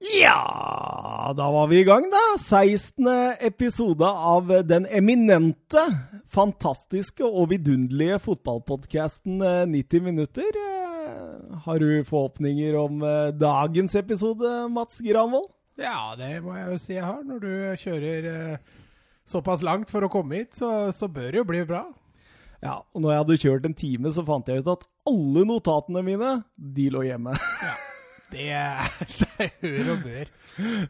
Ja, da var vi i gang, da. 16. episode av den eminente, fantastiske og vidunderlige fotballpodkasten 90 minutter. Eh, Har du forhåpninger om eh, dagens episode, Mats Granvold? Ja, det må jeg jo si jeg har. Når du kjører eh, såpass langt for å komme hit, så, så bør det jo bli bra. Ja, og når jeg hadde kjørt en time, så fant jeg ut at alle notatene mine, de lå hjemme. Ja, Det er seg hør og bør.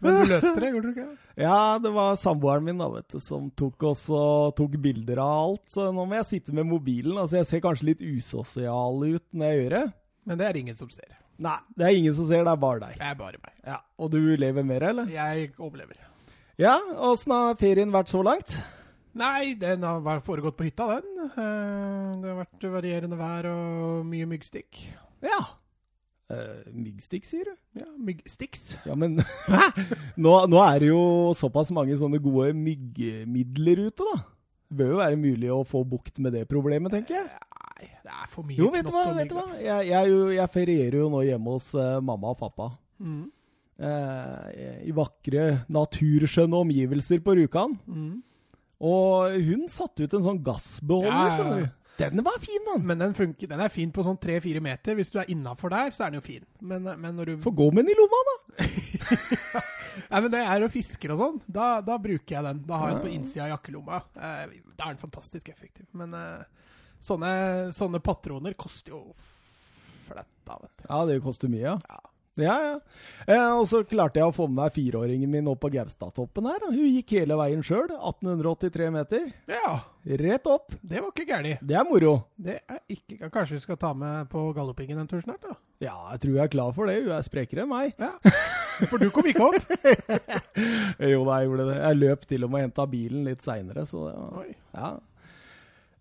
Men du løste det, gjorde du ikke? Ja, det var samboeren min da, vet du, som tok, oss og tok bilder av alt. Så nå må jeg sitte med mobilen. altså Jeg ser kanskje litt usosial ut når jeg gjør det. Men det er ingen som ser. Nei, det er ingen som ser, det er bare deg. Det er bare meg. Ja, Og du lever mer, eller? Jeg overlever. Ja, åssen har ferien vært så langt? Nei, den har foregått på hytta, den. Eh, Det har vært varierende vær og mye myggstikk. Ja. Uh, myggstikk, sier du? Ja, myggsticks. Ja, men nå, nå er det jo såpass mange sånne gode myggmidler ute, da. Det bør jo være mulig å få bukt med det problemet, tenker jeg. Nei, det er for mye Jo, vet du hva? vet du hva? Jeg, jeg, jeg ferierer jo nå hjemme hos uh, mamma og pappa. Mm. Uh, I vakre, naturskjønne omgivelser på Rjukan. Mm. Og hun satte ut en sånn gassbeholder. Ja, ja, ja. Den var fin, da! Men den, funker, den er fin på sånn tre-fire meter. Hvis du er innafor der, så er den jo fin. Men, men når du Få gå med den i lomma, da! Nei, men det er å fisker og sånn. Da, da bruker jeg den. Da har jeg den på innsida av jakkelomma. Eh, da er den fantastisk effektiv. Men eh, sånne, sånne patroner koster jo fletta, vet du. Ja, det koster mye, ja. Ja. Ja, ja. Eh, og så klarte jeg å få med meg fireåringen min opp på Gaustatoppen her. Hun gikk hele veien sjøl. 1883 meter. ja, Rett opp. det var ikke gærent. Det er moro. Det er ikke Kanskje vi skal ta med på gallopingen en tur snart, da? Ja, jeg tror jeg er klar for det. Hun er sprekere enn meg. Ja. For du kom ikke opp. Jo da, jeg gjorde det. Jeg løp til og med og henta bilen litt seinere, så det var Oi. Ja.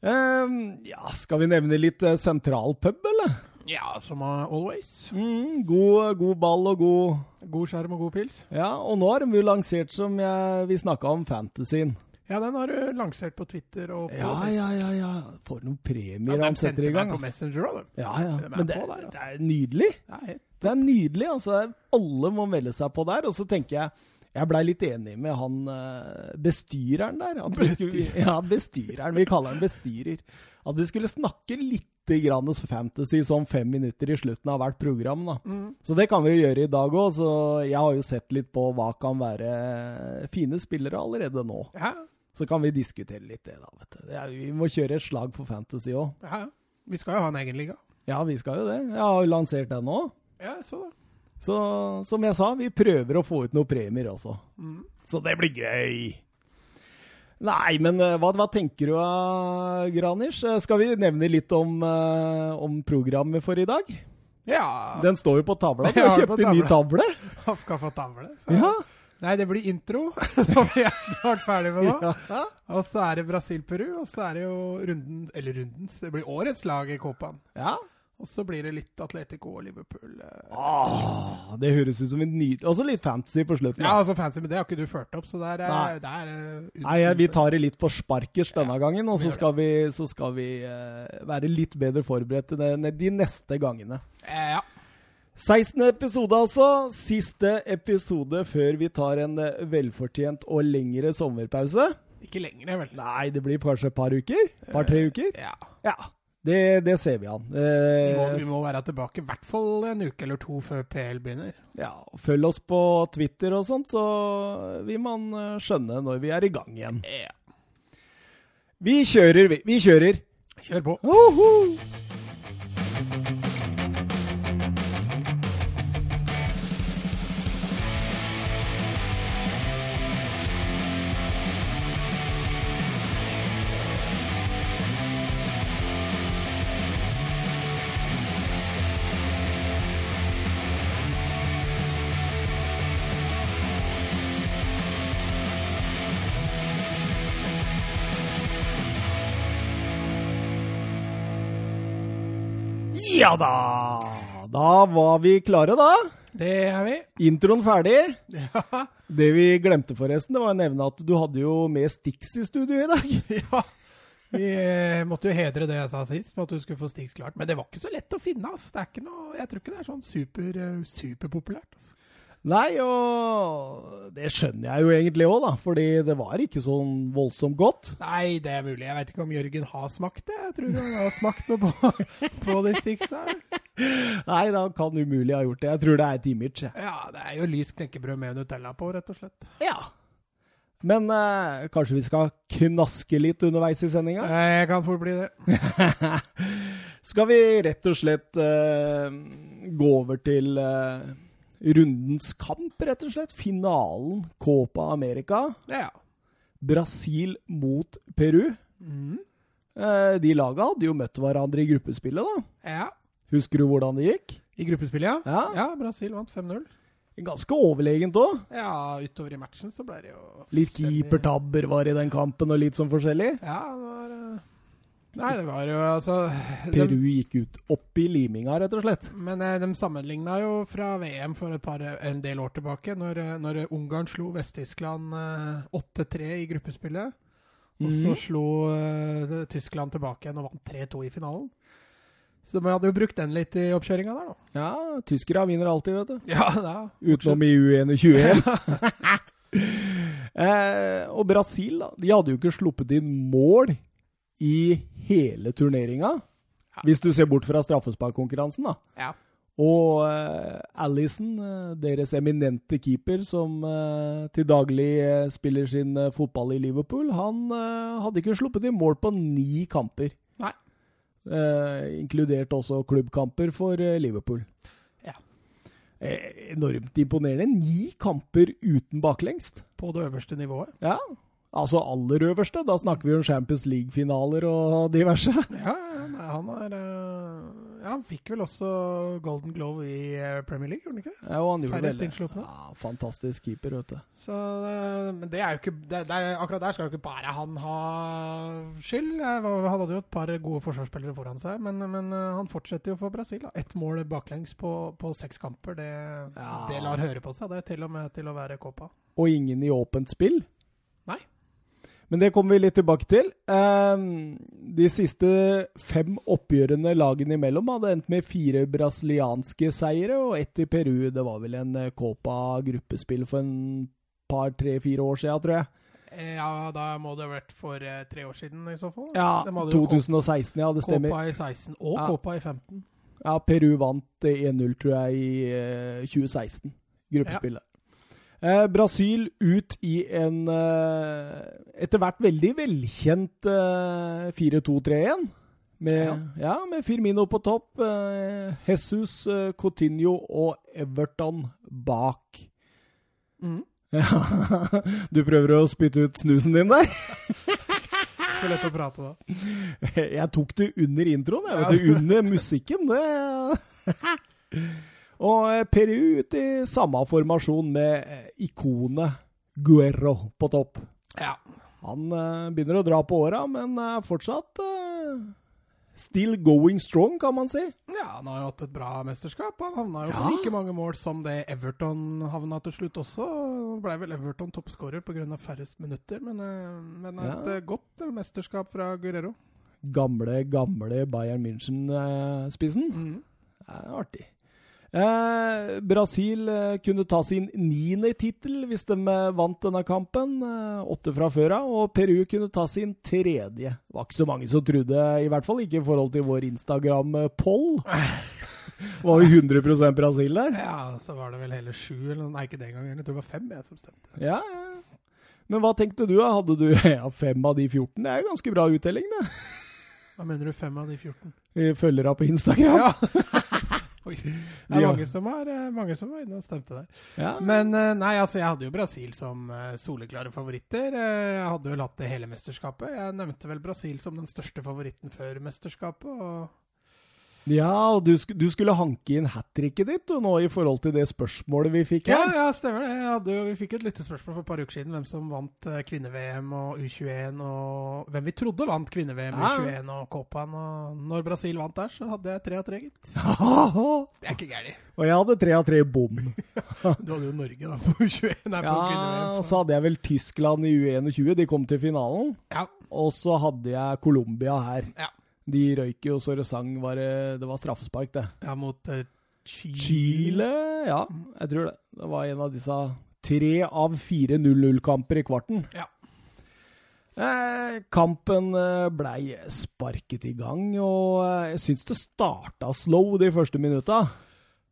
Ehm, ja, skal vi nevne litt eh, sentralpub, eller? Ja, som always. Mm, god, god ball og god God skjerm og god pils. Ja, og nå har de jo lansert, som jeg, vi snakka om, fantasyen. Ja, den har du lansert på Twitter og på Ja, ja, ja. ja. For noen premier ja, han setter i gang. meg på. Messenger også, de. Ja, ja. De Men det, der, altså. det er nydelig. Ja, helt Det er nydelig. altså. Alle må melde seg på der. Og så tenker jeg Jeg blei litt enig med han eh, bestyreren der. At vi skulle, ja, bestyreren. Vi kaller han bestyrer. At vi skulle snakke litt grann fantasy sånn fem minutter i slutten av hvert program. da. Mm. Så det kan vi jo gjøre i dag òg. Så jeg har jo sett litt på hva kan være fine spillere allerede nå. Ja, Så kan vi diskutere litt det, da. vet du. Er, vi må kjøre et slag for fantasy òg. ja. Vi skal jo ha en egen liga. Ja, vi skal jo det. Jeg har jo lansert den òg. Ja, så det. Så som jeg sa, vi prøver å få ut noen premier også. Mm. Så det blir gøy. Nei, men eh, hva, hva tenker du, av Granish? Eh, Skal vi nevne litt om, eh, om programmet for i dag? Ja. Den står jo på tavla. Du har kjøpt en ny tavle. Skal få tavle. Ja. Nei, det blir intro, som vi er snart ferdig med nå. ja. Og så er det Brasil-Peru, og så er det jo runden, eller rundens, det blir årets lag i Copaen. ja. Og så blir det litt Atletico og Liverpool. eh. Åh, det høres ut som en nydelig Også litt fancy på slutten. Ja, altså fancy, men det har ikke du ført opp, så det er, Nei. eh, det er eh, Nei, vi tar det litt på sparkers denne Ja, gangen, og så skal vi, så skal vi uh, være litt bedre forberedt de neste gangene. eh, Ja. 16. episode, altså. Siste episode før vi tar en velfortjent og lengre sommerpause. Ikke lenger, vel. Nei, det blir kanskje et par uker? Par-tre uker? Ja. Ja. Det, det ser vi an. Vi må, Eh, vi må være tilbake i hvert fall en uke eller to før PL begynner. ja, følg oss på Twitter og sånt, så vil man eh, skjønne når vi er i gang igjen. Yeah. Vi kjører, vi. Vi kjører. Kjør på. Woho! Ja da! Da var vi klare, da. Det er vi. Introen ferdig. Ja. Det vi glemte forresten, det var å nevne at du hadde jo med Stix i studio i dag. ja. Vi eh, måtte jo hedre det jeg sa sist, med at du skulle få Stix klart. Men det var ikke så lett å finne. ass. Det er ikke noe, jeg tror ikke det er sånn super, eh, superpopulært. ass. Nei, og det skjønner jeg jo egentlig òg, da. Fordi det var ikke sånn voldsomt godt. Nei, det er mulig. Jeg vet ikke om Jørgen har smakt det. Jeg tror han har smakt noe på, på de sticksa. Nei, da kan umulig ha gjort det. Jeg tror det er et image. jeg. Ja, det er jo lys knekkebrød med Nutella på, rett og slett. Ja. Men eh, kanskje vi skal knaske litt underveis i sendinga? Jeg kan fort bli det. skal vi rett og slett eh, gå over til eh, rundens kamp, rett og slett? Finalen Copa America. Ja. Brasil mot Peru. Mm. Eh, de laga hadde jo møtt hverandre i gruppespillet, da. ja. Husker du hvordan det gikk? I gruppespillet, ja. Ja. Ja, Brasil vant 5-0. Ganske overlegent òg. Ja, utover i matchen så ble det jo Litt keepertabber var i den kampen, og litt sånn forskjellig. Ja, det var eh, Nei, det var jo altså Peru de, gikk ut opp i liminga, rett og slett. Men eh, de sammenligna jo fra VM for par, en del år tilbake, når, eh, når Ungarn slo Vest-Tyskland eh, 8-3 i gruppespillet. Og så Mhm. slo uh, Tyskland tilbake igjen og vant 3-2 i finalen. Så de hadde jo brukt den litt i oppkjøringa der, da. Ja, tyskere vinner alltid, vet du. Ja, da. Utenom i U21. eh, og Brasil, da. De hadde jo ikke sluppet inn mål i hele turneringa. Ja. Hvis du ser bort fra straffesparkkonkurransen, da. Ja. Og uh, Allison, eh, deres eminente keeper, som uh, til daglig uh, spiller sin fotball i Liverpool, han hadde ikke sluppet i mål på ni kamper. Nei. Inkludert også klubbkamper for Liverpool. Ja. Enormt imponerende. Ni kamper uten baklengst. På det øverste nivået. Ja, altså aller øverste. Da snakker vi om Champions League-finaler og diverse. Ja, nei, han er eh, Ja, han fikk vel også Golden Glove i eh, Premier League, gjorde han ikke det? Ja, og han gjorde Færrest det. innslupne. Ja, fantastisk keeper, vet du. Så eh, Men det er jo ikke det, det er, Akkurat der skal jo ikke bare han ha skyld. Han hadde jo et par gode forsvarsspillere foran seg, men, men han fortsetter jo for Brasil. da. Ett mål baklengs på, på seks kamper, det, Ja. det lar høre på seg. Det er til og med til å være kåpa. Og ingen i åpent spill. Men det kommer vi litt tilbake til. Ehm, de siste fem oppgjørene lagene imellom hadde endt med fire brasilianske seire og ett i Peru. Det var vel en eh, Copa-gruppespill for en par, tre, fire år siden, tror jeg. Eh, Ja, da må det ha vært for eh, tre år siden i så fall. Ja, Det må det jo 2016, ja, det stemmer. Copa i 16 og Ja. Copa i 15. Ja, Peru vant eh, 1-0, tror jeg, i eh, 2016. Gruppespillet. Eh, Brasil ut i en eh, etter hvert veldig velkjent eh, 4-2-3-1. Med, ja. Ja. med Firmino på topp, eh, Jesus, eh, Coutinho og Everton bak. Mm. Ja, du prøver å spytte ut snusen din der? Så lett å prate da. Jeg tok det under introen, jeg Ja. vet du. Under musikken. Det. Og eh, Peru ut i samme formasjon med eh, ikonet Guerro på topp. Ja. Han eh, begynner å dra på åra, men er fortsatt still going strong, kan man si. ja, han har jo hatt et bra mesterskap. Han havna jo Ja. på like mange mål som det Everton havna til slutt også. Ble vel Everton toppskårer pga. færrest minutter, men, men Ja. et godt mesterskap fra Guerrero. Gamle, gamle Bayern München-spissen. Mm. Det er artig. Eh, Brasil eh, kunne ta sin niende tittel hvis de eh, vant denne kampen. Åtte fra før av. Og Peru kunne ta sin tredje. Det var ikke så mange som trodde, i hvert fall ikke i forhold til vår Instagram-poll. var jo 100 Brasil der. Ja, så var det vel hele sju, eller nei, ikke det engang. Jeg tror det var fem jeg som stemte. Ja, ja. Men hva tenkte du? Hadde du ja, fem av de 14? Det er jo ganske bra uttelling, det. Hva mener du, fem av de 14? Vi Følgere på Instagram. Ja. Oi. Det er mange som, har, eh, mange som var inne og stemte der. Ja. Men eh, nei, altså, jeg hadde jo Brasil som eh, soleklare favoritter. Jeg hadde vel hatt det hele mesterskapet. Jeg nevnte vel Brasil som den største favoritten før mesterskapet. og Ja, og du, du skulle hanke inn hat tricket ditt nå i forhold til det spørsmålet vi fikk her. ja, ja stemmer det. Hadde vi fikk et lyttespørsmål for et par uker siden hvem som vant eh, kvinne-VM og U21, og hvem vi trodde vant kvinne-VM, Ja. U21 og Copaen. Og når Brasil vant der, så hadde jeg tre av tre, gitt. Det er ikke gærent. jeg hadde tre av tre bom. Du hadde jo Norge da på U21. Nei, Ja, og så hadde jeg vel Tyskland i U21. De kom til finalen. Ja, Og så hadde jeg Colombia her. Ja. De røyk jo så det sang. Var, det det var straffespark, det. ja, mot uh, Chile. Chile, ja. Jeg tror det. Det var en av disse tre av fire 0-0-kamper i kvarten. Ja. Eh, kampen eh, blei sparket i gang, og eh, jeg syns det starta slow de første minutta.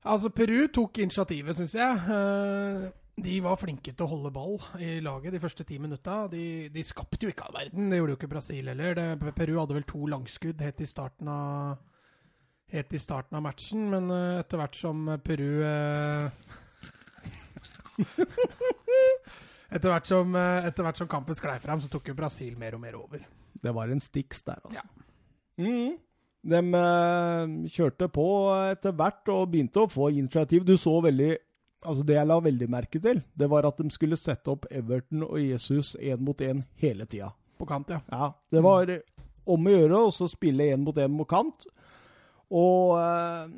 Altså, Peru tok initiativet, syns jeg. Eh, De var flinke til å holde ball i laget de første ti minutta. De, de skapte jo ikke all verden, det gjorde jo ikke Brasil heller. Det, Peru hadde vel to langskudd helt i starten av Helt i starten av matchen, men eh, etter hvert som Peru eh, Etter hvert som, eh, etter hvert som kampen sklei fram, så tok jo Brasil mer og mer over. Det var en stiks der, altså. Mm. De kjørte på etter hvert og begynte å få initiativ. Du så veldig Altså Det jeg la veldig merke til, det var at de skulle sette opp Everton og Jesus én mot én hele tida. På kant, ja. Ja, det var om å gjøre å så spille én mot én mot kant. Og eh,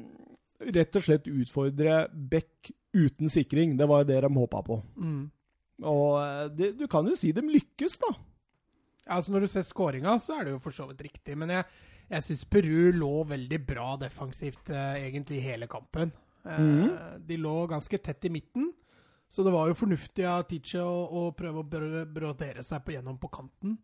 rett og slett utfordre Beck uten sikring. Det var jo det de håpa på. Mm. Og eh, det, du kan jo si de lykkes, da. Ja, altså Når du ser skåringa, så er det jo for så vidt riktig. Men jeg, jeg syns Peru lå veldig bra defensivt eh, egentlig hele kampen. Mhm. De lå ganske tett i midten, så det var jo fornuftig av Tiche å, å prøve å br- brodere seg på, gjennom på kanten.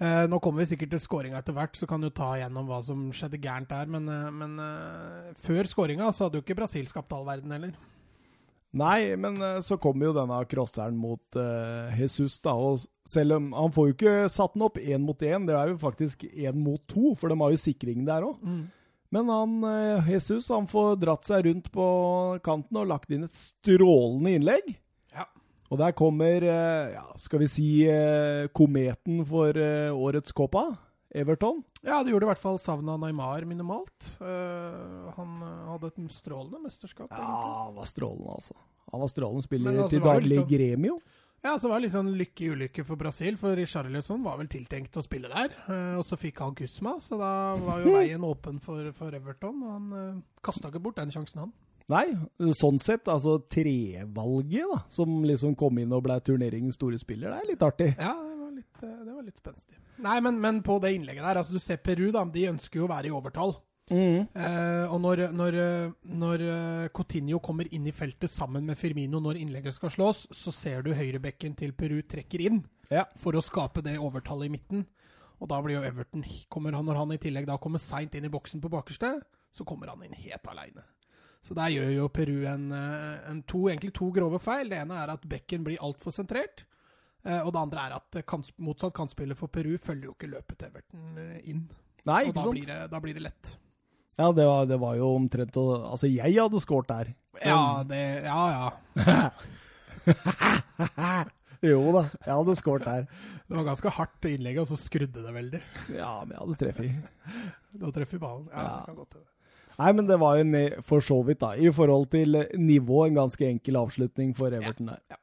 Eh, nå kommer vi sikkert til skåringa etter hvert, så kan du ta igjennom hva som skjedde gærent der. Men, eh, men eh, før skåringa så hadde jo ikke Brasil skapt all verden heller. Nei, men eh, så kommer jo denne crosseren mot eh, Jesus, da. Og selv om Han får jo ikke satt den opp én mot én, det er jo faktisk én mot to, for de har jo sikring der òg. Men han eh, Jesus han får dratt seg rundt på kanten og lagt inn et strålende innlegg. Ja. Og der kommer, eh, ja, skal vi si, eh, kometen for årets Copa. Everton. Ja, det gjorde i hvert fall savna Neymar minimalt. Uh, han hadde et strålende mesterskap. Ja, egentlig. han var strålende, altså. Han var strålende spiller altså, til daglig sånn- Gremio. Ja, så var det litt sånn lykke i ulykke for Brasil, for Richarlison var vel tiltenkt å spille der. eh, og så fikk han Kusma, så da var jo veien åpen for, for Everton. Og han uh, kasta ikke bort den sjansen, han. Nei, sånn sett, altså trevalget, da, som liksom kom inn og ble turneringens store spiller, det er litt artig. Ja, det var litt, eh, det var litt spenstig. Nei, men, men på det innlegget der, altså du ser Peru, da, de ønsker jo å være i overtall. Eh, og når, når, når eh, Coutinho kommer inn i feltet sammen med Firmino når innlegget skal slås, så ser du høyrebekken til Peru trekker inn Ja. for å skape det overtallet i midten. Og da blir jo Everton kommer han, Når han i tillegg da kommer seint inn i boksen på bakerste, så kommer han inn helt aleine. Så der gjør jo Peru en, eh, en to, egentlig to grove feil. Det ene er at bekken blir altfor sentrert. eh, Og det andre er at kans, motsatt kantspiller for Peru følger jo ikke løpet til Everton inn. Nei, Og da blir, det, da blir det lett. Ja, det var, det var jo omtrent å Altså, jeg hadde skåret der. Ja, det Ja, ja. Jo da, jeg hadde skåret der. Det var ganske hardt innlegg, og så skrudde det veldig. Ja, men jeg hadde treffet. Da treffer ballen. Ja, Ja. det kan godt hende. Nei, men det var jo for så vidt, da. I forhold til nivå, en ganske enkel avslutning for Everton der.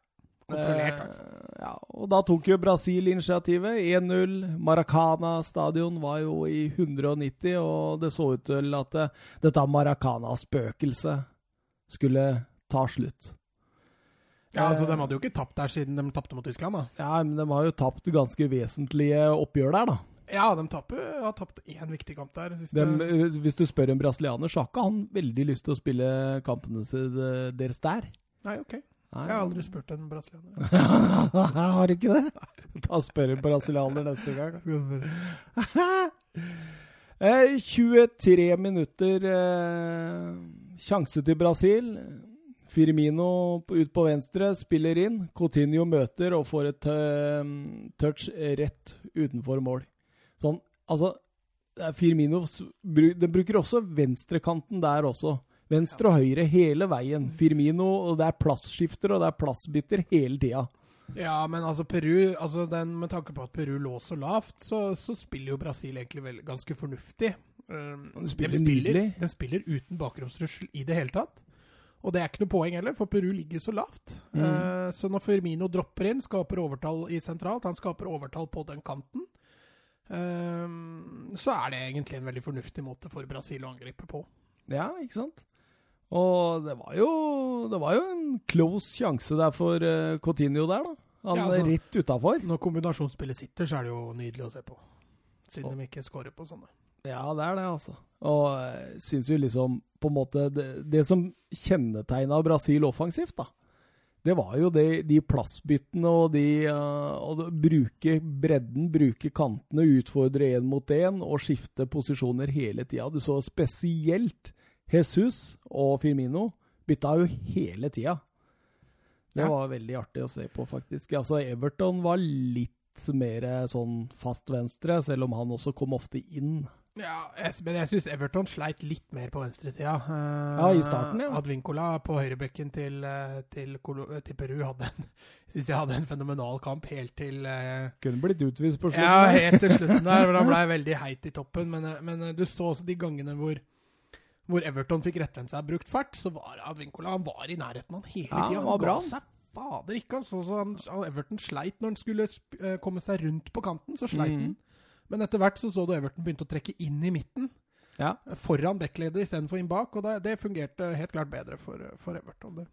Kontrollert. Eh, ja, og da tok jo Brasil initiativet. 1-0. Maracana stadion var jo i 190, og det så ut til at eh, dette Maracana-spøkelset skulle ta slutt. Ja, altså, De hadde jo ikke tapt der siden de tapte mot Tyskland, da. Ja, men de har jo tapt ganske vesentlige oppgjør der, da. Ja, de taper, har tapt én viktig kamp der. Eh, hvis du spør en brasilianer, så har ikke han veldig lyst til å spille kampene deres der. Nei, ok. Jeg har aldri spurt en brasilianer. har du ikke det? Da spør en brasilianer neste gang. Eh, 23 minutter eh, sjanse til Brasil. Firmino ut på venstre, spiller inn. Coutinho møter og får et eh, touch rett utenfor mål. Sånn, altså Firmino Den bruker også venstrekanten der også. Venstre og høyre hele veien. Firmino, og det er plassskifter og det er plassbytter hele tida. Ja, men altså Peru altså den, Med tanke på at Peru lå så lavt, så, så spiller jo Brasil egentlig vel, ganske fornuftig. Um, De spiller nydelig. De spiller uten bakromstrussel i det hele tatt. Og det er ikke noe poeng heller, for Peru ligger så lavt. Mm. Uh, så når Firmino dropper inn, skaper overtall i sentralt, han skaper overtall på den kanten, uh, så er det egentlig en veldig fornuftig måte for Brasil å angripe på. Ja, ikke sant? Og det var jo, det var jo en close sjanse der for uh, Coutinho der, da. Han Ja, er altså- rett utafor. Når kombinasjonsspillet sitter, så er det jo nydelig å se på. Synd de ikke scorer på sånne. Ja, det er det, altså. Og jeg syns jo liksom på en måte Det, det som kjennetegna Brasil offensivt, da, det var jo det, de plassbyttene og de uh, og bruke bredden, bruke kantene, utfordre én mot én og skifte posisjoner hele tida. Du så spesielt Jesus og Firmino bytta jo hele tida. Det Ja. var veldig artig å se på, faktisk. Altså, Everton var litt mer sånn fast venstre, selv om han også kom ofte inn. Ja, jeg, men jeg syns Everton sleit litt mer på venstresida. Uh, Ja, i starten, ja. Advincola på høyrebekken til, eh, til, til Peru hadde en synes jeg hadde en fenomenal kamp helt til uh, Kunne blitt utvist på slutten. Ja, helt til slutten der, hvor han ble veldig heit i toppen. Men, eh, men eh, du så også de gangene hvor, hvor Everton fikk rettvendt seg brukt fart, så var Advincola han var i nærheten han hele Ja, tida. han Han ga seg fader ikke. Altså, så han, Everton sleit når han skulle eh, komme seg rundt på kanten. Så sleit Mm. han. Men etter hvert så så du Everton begynte å trekke inn i midten. Ja. eh, Foran backleder istedenfor inn bak. Og det, det fungerte helt klart bedre for, for Everton. Det.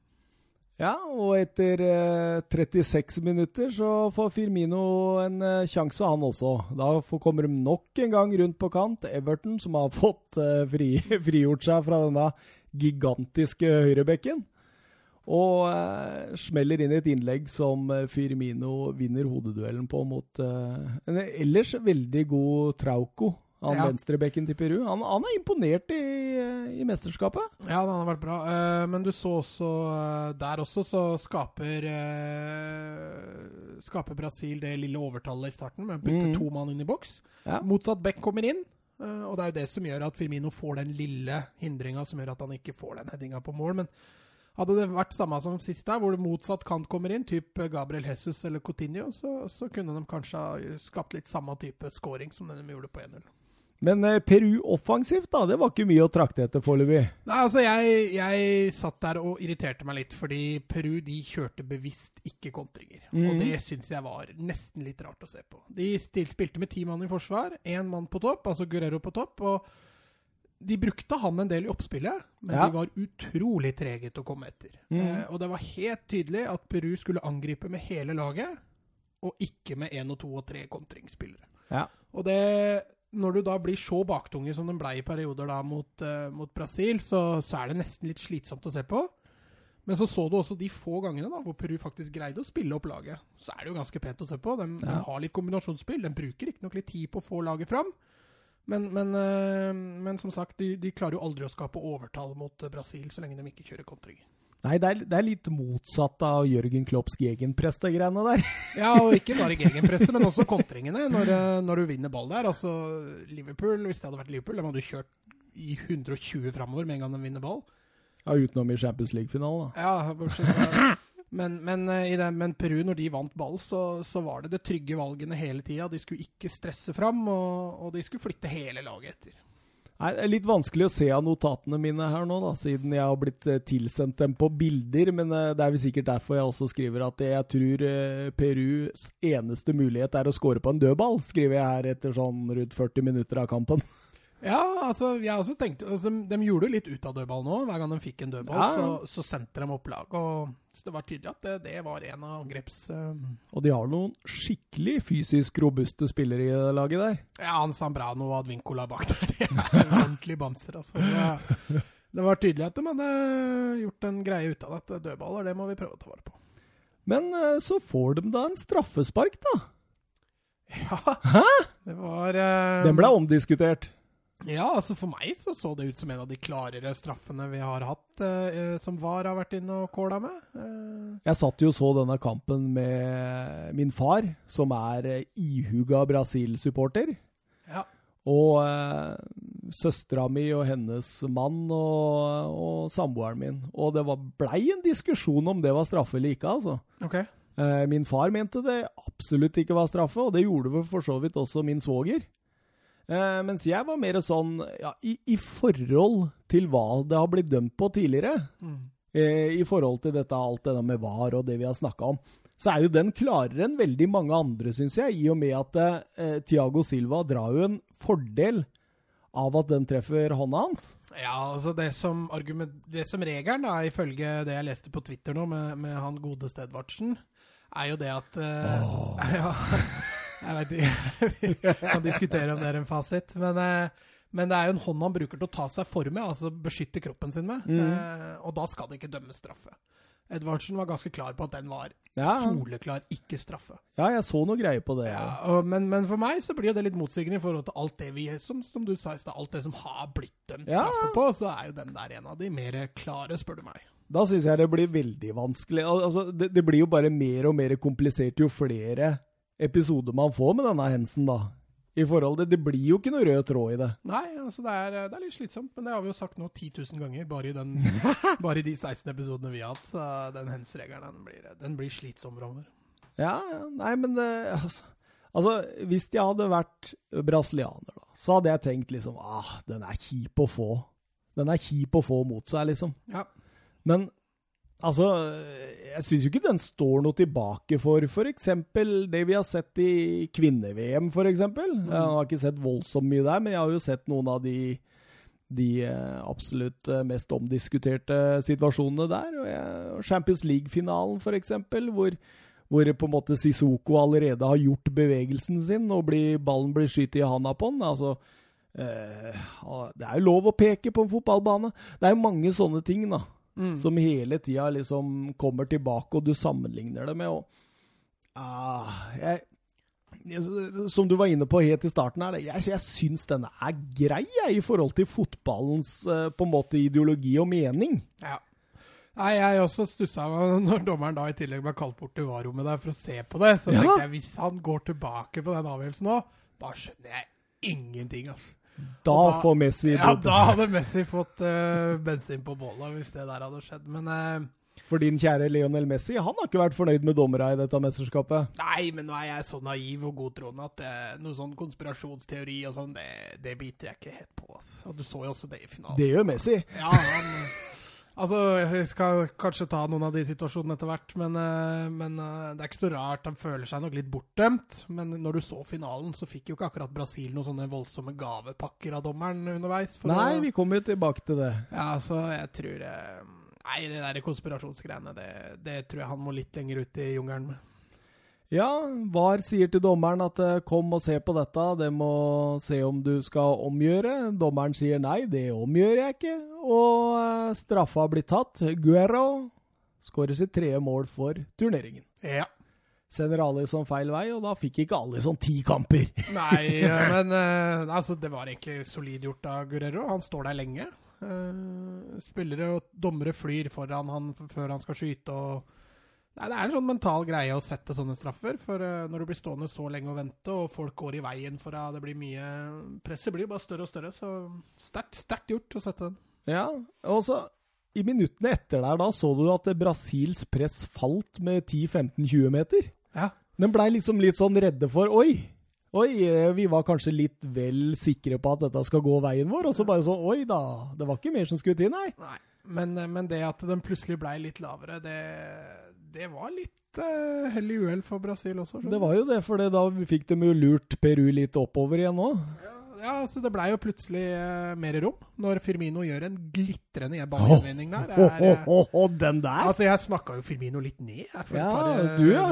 Ja, og etter eh, 36 minutter så får Firmino en eh, sjanse, han også. Da kommer de nok en gang rundt på kant. Everton, som har fått eh, fri, frigjort seg fra denne gigantiske høyrebekken. Og eh, smeller inn et innlegg som eh, Firmino vinner hodeduellen på mot eh, en ellers veldig god Trauco. Han Ja. venstrebekken til Peru. Han, han er imponert i, i mesterskapet. Ja, han har vært bra. Eh, men du så også eh, Der også så skaper eh, Skaper Brasil det lille overtallet i starten med å bytte mm. to mann inn i boks. Ja. Motsatt Beck kommer inn. og det er jo det som gjør at Firmino får den lille hindringa som gjør at han ikke får den headinga på mål. Men hadde det vært samme som sist, der, hvor det motsatt kant kommer inn, typ Gabriel Jesus eller Coutinho, så, så kunne de kanskje ha skapt litt samme type scoring som den de gjorde på 1-0. Men eh, Peru offensivt, da, det var ikke mye å trakte etter foreløpig. Nei, altså jeg, jeg satt der og irriterte meg litt, fordi Peru de kjørte bevisst ikke kontringer. Mm. Og det syns jeg var nesten litt rart å se på. De stil, spilte med ti mann i forsvar, én mann på topp, altså Guerrero på topp. og de brukte han en del i oppspillet, men Ja. de var utrolig trege til å komme etter. Mm. Eh, og det var helt tydelig at Peru skulle angripe med hele laget, og ikke med én og to og tre kontringsspillere. Ja. Og det, når du da blir så baktunge som den ble i perioder da mot, uh, mot Brasil, så, så er det nesten litt slitsomt å se på. Men så så du også de få gangene da, hvor Peru faktisk greide å spille opp laget. Så er det jo ganske pent å se på. De, de har litt kombinasjonsspill. De bruker riktignok litt tid på å få laget fram. Men, men, uh, men som sagt, de, de klarer jo aldri å skape overtall mot eh, Brasil så lenge de ikke kjører kontringer. Nei, det er, det er litt motsatt av Jørgen Klopps gegenpreste-greiene der. Ja, og ikke bare gegenpreste, men også kontringene når, eh, når du vinner ball der. Altså, Liverpool, hvis det hadde vært Liverpool, de hadde du kjørt i 120 framover med en gang de vinner ball. Ja, Utenom i Champions League-finalen, da. Ja, bortsett men, men, eh, i det, men Peru, når de vant ball, så, så var det det trygge valgene hele tida. De skulle ikke stresse fram, og, og de skulle flytte hele laget etter. Nei, Det er litt vanskelig å se av notatene mine her nå, da, siden jeg har blitt eh, tilsendt dem på bilder. Men eh, det er vel sikkert derfor jeg også skriver at jeg tror eh, Perus eneste mulighet er å score på en dødball, skriver jeg her etter sånn rundt 40 minutter av kampen. Ja, altså, jeg også tenkte altså, de, de gjorde jo litt ut av dødball nå. Hver gang de fikk en dødball, Ja. så, så sendte de opp lag. Og, så det var tydelig at det, det var en av angreps... eh, Og de har noen skikkelig fysisk robuste spillere i laget der. Ja, han Sambrano og Advincola bak der. De er ordentlig bamser, altså. Det var, det var tydelig at de hadde gjort en greie ut av dette. Dødballer, det må vi prøve å ta vare på. Men eh, så får de da en straffespark, da. Ja, det var eh, Den ble omdiskutert. Ja, altså for meg så så det ut som en av de klarere straffene vi har hatt, eh, som VAR har vært inne og kåla med. Eh, Jeg satt jo og så denne kampen med min far, som er eh, ihuga Brasil-supporter. ja. Og eh, søstera mi og hennes mann og, og samboeren min. Og det var, blei en diskusjon om det var straffe eller ikke, altså. Okay. Eh, min far mente det absolutt ikke var straffe, og det gjorde for så vidt også min svoger. Eh, mens jeg var mer sånn ja, i, i forhold til hva det har blitt dømt på tidligere, Mm. eh, i forhold til dette, alt det der med VAR og det vi har snakka om, så er jo den klarere enn veldig mange andre, syns jeg, i og med at eh, Tiago Silva drar jo en fordel av at den treffer hånda hans. Ja, altså det som, argument, det som regelen, da, ifølge det jeg leste på Twitter nå med, med han gode Stedvartsen, er jo det at eh, ja, Jeg vet ikke. Vi kan diskutere om det er en fasit. Men, eh, Men det er jo en hånd han bruker til å ta seg for med, altså beskytte kroppen sin med. Mm. Eh, og da skal det ikke dømmes straffe. Edvardsen var ganske klar på at den var Ja, soleklar ikke straffe. ja jeg så noe greier på det. Ja, Ja. og, men, men for meg så blir jo det litt motsigende i forhold til alt det vi som, som du sa i stad, alt det som har blitt dømt straffe på, så er jo den der en av de mer klare, spør du meg. Da syns jeg det blir veldig vanskelig. Altså, det, det blir jo bare mer og mer komplisert jo flere episoder man får med denne hensen, da. I forhold til, Det blir jo ikke noe rød tråd i det. Nei, altså det er, det er litt slitsomt, men det har vi jo sagt nå 10 000 ganger, bare i, den, bare i de 16 episodene vi har hatt. Så den hens-regelen, den blir, den blir slitsom framover. Ja, ja, nei, men det, altså, altså, hvis jeg hadde vært brasilianer, da, så hadde jeg tenkt liksom ah, den er kjip å få. Den er kjip å få mot seg, liksom. Ja. Men altså, jeg syns jo ikke den står noe tilbake for f.eks. det vi har sett i kvinne-VM, f.eks. Jeg har ikke sett voldsomt mye der, men jeg har jo sett noen av de, de eh, absolutt eh, mest omdiskuterte situasjonene der. Og Champions League-finalen, f.eks., hvor, hvor på en måte Sissoko allerede har gjort bevegelsen sin, og blir, ballen blir skutt i handa på den. altså eh, Det er jo lov å peke på en fotballbane. Det er jo mange sånne ting, da Mm. som hele tida liksom kommer tilbake, og du sammenligner det med og, ah, jeg, jeg, Som du var inne på helt i starten her, jeg, jeg syns denne er grei jeg, i forhold til fotballens eh, på en måte ideologi og mening. Ja. Nei, jeg også stussa når dommeren da i tillegg ble kalt bort til varrommet der for å se på det. Så Ja. tenkte jeg hvis han går tilbake på den avgjørelsen nå, da skjønner jeg ingenting, altså. Da, da- får Messi Ja, da hadde Messi fått uh, bensin på bålet hvis det der hadde skjedd. Men uh, For din kjære Lionel Messi, han har ikke vært fornøyd med dommera i dette mesterskapet. Nei, men nå er jeg så naiv og godtroende at uh, noe sånn konspirasjonsteori og sånn, det, det biter jeg ikke helt på. Altså. Og du så jo også det i finalen. Det gjør Messi. Ja, han, altså, jeg skal kanskje ta noen av de situasjonene etter hvert, men, eh, men eh, det er ikke så rart. Han føler seg nok litt bortdømt. Men når du så finalen, så fikk jo ikke akkurat Brasil noen sånne voldsomme gavepakker av dommeren underveis. Nei, å- vi kommer jo tilbake til det. Ja, så jeg tror eh, Nei, det der konspirasjonsgreiene, det, det tror jeg han må litt lenger ut i jungelen med. Ja, VAR sier til dommeren at eh, kom og se på dette, det må se om du skal omgjøre. Dommeren sier nei, det omgjør jeg ikke. Og eh, straffa blir tatt. Guerro skårer sitt tredje mål for turneringen. Ja. Sender Alison feil vei, og da fikk ikke Alison ti kamper. Nei, eh, men altså, det var egentlig solid gjort av Guerrero. Han står der lenge. Spillere og dommere flyr foran han før han skal skyte. og Nei, Det er en sånn mental greie å sette sånne straffer. For eh, når du blir stående så lenge og vente, og folk går i veien for at det blir mye Presset blir jo bare større og større. Så sterkt, sterkt gjort å sette den. Ja, og så i minuttene etter der, da så du at Brasils press falt med 10-15-20 meter. Ja. Den blei liksom litt sånn redde for Oi! Oi, eh, vi var kanskje litt vel sikre på at dette skal gå veien vår, og så bare sånn Oi da, det var ikke mer som skulle til, nei. Nei. Men, eh, men det at den plutselig blei litt lavere, det, det var litt uh, hell i uhell for Brasil også. Det var jo det, for da fikk de jo lurt Peru litt oppover igjen òg. Ja, ja, altså det blei jo plutselig eh, mer rom når Firmino gjør en glitrende ballgjenvinning der. Er, eh, oh, oh, oh, den der! altså, jeg snakka jo Firmino litt ned. Jeg, Ja, par, eh, du, ja.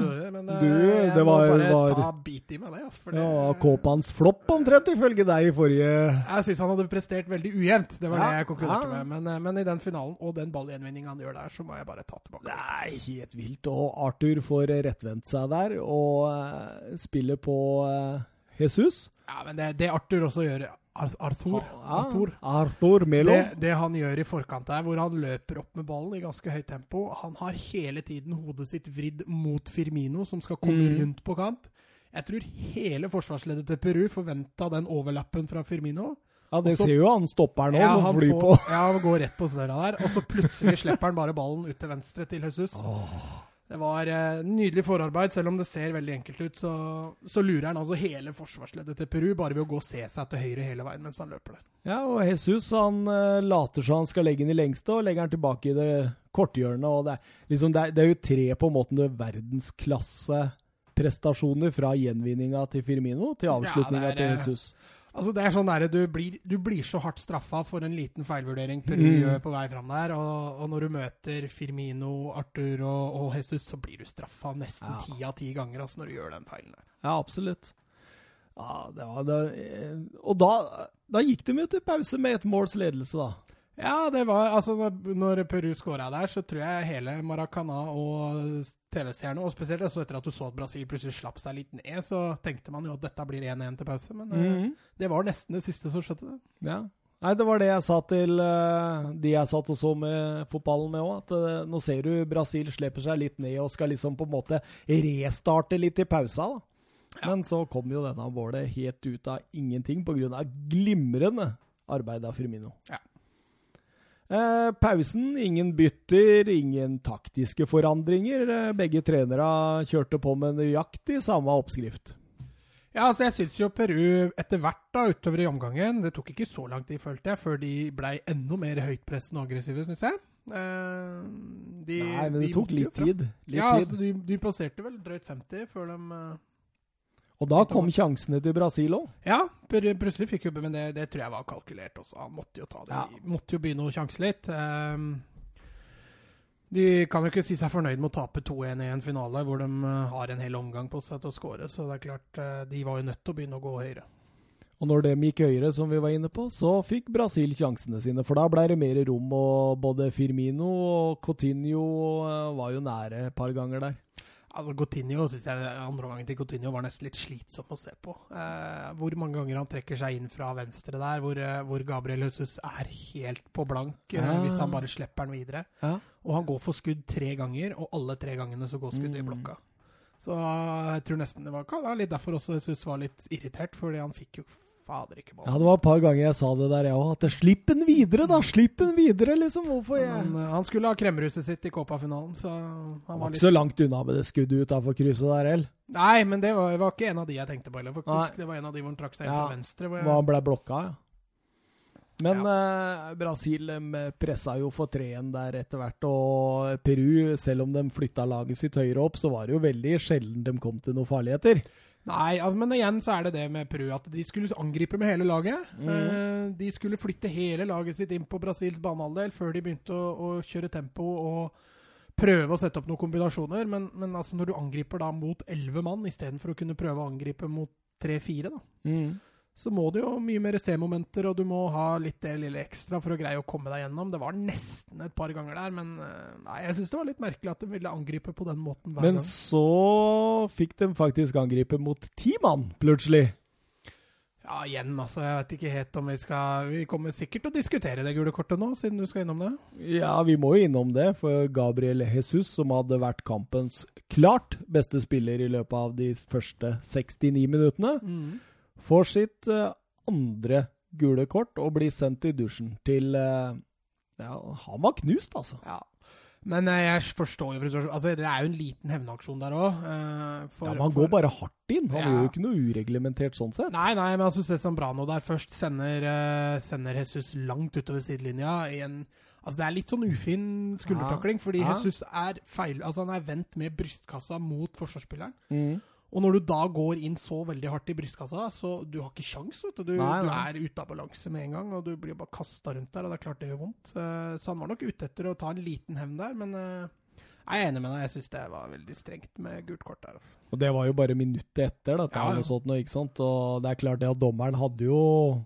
Eh, Du, jeg det var- må bare var- ta bit i meg det. Altså, det Ja, Kåpans flopp omtrent, ifølge deg i forrige jeg syns han hadde prestert veldig ujevnt. Det var Ja, det jeg konkluderte ja. med. Men, eh, men i den finalen og den ballgjenvinninga han gjør der, så må jeg bare ta tilbake. Det er helt vilt. Og Arthur får rettvendt seg der og uh, spiller på uh, Jesus. Ja, men det, det Arthur også gjør Ar Arthur. Ja, Arthur. Arthur Melo. Det, det han gjør i forkant der, hvor han løper opp med ballen i ganske høyt tempo Han har hele tiden hodet sitt vridd mot Firmino, som skal komme Mm. rundt på kant. Jeg tror hele forsvarsleddet til Peru forventa den overlappen fra Firmino. Ja, det Også, ser jo han stopper nå, Ja, han flyr på. Ja, han går rett på snørra der. Og så plutselig slipper han bare ballen ut til venstre til Jesus. Det var eh, nydelig forarbeid, selv om det ser veldig enkelt ut. Så, så lurer han altså hele forsvarsleddet til Peru bare ved å gå og se seg til høyre hele veien mens han løper der. Ja, og Jesus han eh, later som han skal legge den i lengste, og legger den tilbake i det korthjørnet. og Det er, liksom, det er, det er jo tre på en måte verdensklasseprestasjoner fra gjenvinninga til Firmino til avslutninga Ja, til Jesus. Altså det er sånn der, du blir, du blir så hardt straffa for en liten feilvurdering Peru Mm. gjør på vei fram der. Og, og når du møter Firmino, Arthur og, og Jesus, så blir du straffa nesten Ja. ti av ti ganger altså, når du gjør den feilen der. Ja, absolutt. Ja, det var det. Og da, da gikk de jo til pause med et måls ledelse, da. Ja, det var Altså, når, når Peru skåra der, så tror jeg hele Maracana og TV-seerne, og spesielt også etter at du så at Brasil plutselig slapp seg litt ned, så tenkte man jo at dette blir 1-1 til pause. Men mm -hmm. det var nesten det siste som skjedde. det. Ja. Nei, det var det jeg sa til eh, de jeg satt og så med fotballen med òg. At eh, nå ser du Brasil slipper seg litt ned og skal liksom på en måte restarte litt i pausa. da. Men så kom jo denne målet helt ut av ingenting pga. glimrende arbeid av Firmino. Ja. Eh, pausen, ingen bytter, ingen taktiske forandringer. Eh, begge trenere kjørte på med nøyaktig samme oppskrift. Ja, altså jeg syns jo Peru etter hvert da, utover i omgangen Det tok ikke så lang tid, følte jeg, før de blei enda mer høytpressende og aggressive, syns jeg. Eh, de, Nei, men det de tok litt tid. Litt ja, tid. altså de, de passerte vel drøyt 50 før de Og da kom sjansene til Brasil òg. Ja, plutselig fikk jo Men det, det tror jeg var kalkulert også. Han måtte jo ta det. Ja. Måtte jo begynne å sjanse litt. Um, de kan jo ikke si seg fornøyd med å tape 2-1 i en finale hvor de eh, har en hel omgang på seg til å skåre, så det er klart eh, de var jo nødt til å begynne å gå høyere. Og når de gikk høyere, som vi var inne på, så fikk Brasil sjansene sine. For da ble det mer rom, og både Firmino og Coutinho eh, var jo nære et par ganger der. Altså Coutinho synes jeg andre omgangen til Coutinho var nesten litt slitsom å se på. Eh, hvor mange ganger han trekker seg inn fra venstre der, hvor, eh, hvor Gabriel Jesus er helt på blank eh, hvis han bare slipper den videre. Ja. Og han går for skudd tre ganger, og alle tre gangene så går skuddet i Mm. blokka. Så eh, jeg tror nesten det var ja, litt derfor også Jesus var litt irritert, fordi han fikk jo fader ikke Ja, det var et par ganger jeg sa det der, jeg òg. At slipp den videre, da! Slipp den videre, liksom! Hvorfor jeg han, eh, han skulle ha kremruset sitt i Kåpa-finalen, så han var var litt ikke så langt unna med det skuddet utafor krysset der heller. Nei, men det var, var ikke en av de jeg tenkte på heller, faktisk. Nei. Det var en av de hvor han trakk seg inn Ja. fra venstre. Hvor jeg, han ble blokka, ja. Men eh, Brasil de pressa jo for 3-1 der etter hvert, og Peru, selv om de flytta laget sitt høyere opp, så var det jo veldig sjelden de kom til noen farligheter. Nei, men igjen så er det det med Peru at de skulle angripe med hele laget. Eh, de skulle flytte hele laget sitt inn på Brasils banehalvdel før de begynte å, å kjøre tempo og prøve å sette opp noen kombinasjoner. Men, men altså når du angriper da mot elleve mann istedenfor å kunne prøve å angripe mot tre-fire, da, så må du jo mye mer C-momenter, og du må ha litt det lille ekstra for å greie å komme deg gjennom. Det var nesten et par ganger der, men eh, nei, jeg syns det var litt merkelig at de ville angripe på den måten hver Men gang. så fikk de faktisk angripe mot ti mann, plutselig. Ja, igjen, altså. Jeg vet ikke helt om vi skal Vi kommer sikkert til å diskutere det gule kortet nå, siden du skal innom det. Ja, vi må jo innom det, for Gabriel Jesus, som hadde vært kampens klart beste spiller i løpet av de første 69 minuttene, får sitt eh, andre gule kort og blir sendt i dusjen til eh, Ja, han var knust, altså. Ja. Men eh, jeg forstår jo frustrasjonen. Altså, det er jo en liten hevnaksjon der òg. Ja, men han går bare hardt inn. Han Ja. gjør jo ikke noe ureglementert sånn sett. Nei, nei, men altså, nå der først sender, eh, sender Jesus langt utover sidelinja i en Altså, det er litt sånn ufin skuldertakling, fordi Ja. Jesus er feil Altså, han er vendt med brystkassa mot forsvarsspilleren. Mm. Og når du da går inn så veldig hardt i brystkassa, så du har ikke sjans, vet du. Du, Nei, du er ute av balanse med en gang, og du blir bare kasta rundt der, og det er klart det gjør vondt. Eh, Så han var nok ute etter å ta en liten hevn der, men eh, jeg er enig med deg. Jeg syns det var veldig strengt med gult kort der. Altså. Og det var jo bare minuttet etter, dette Ja, ja. sånt, ikke sant? Og det er klart det at dommeren hadde jo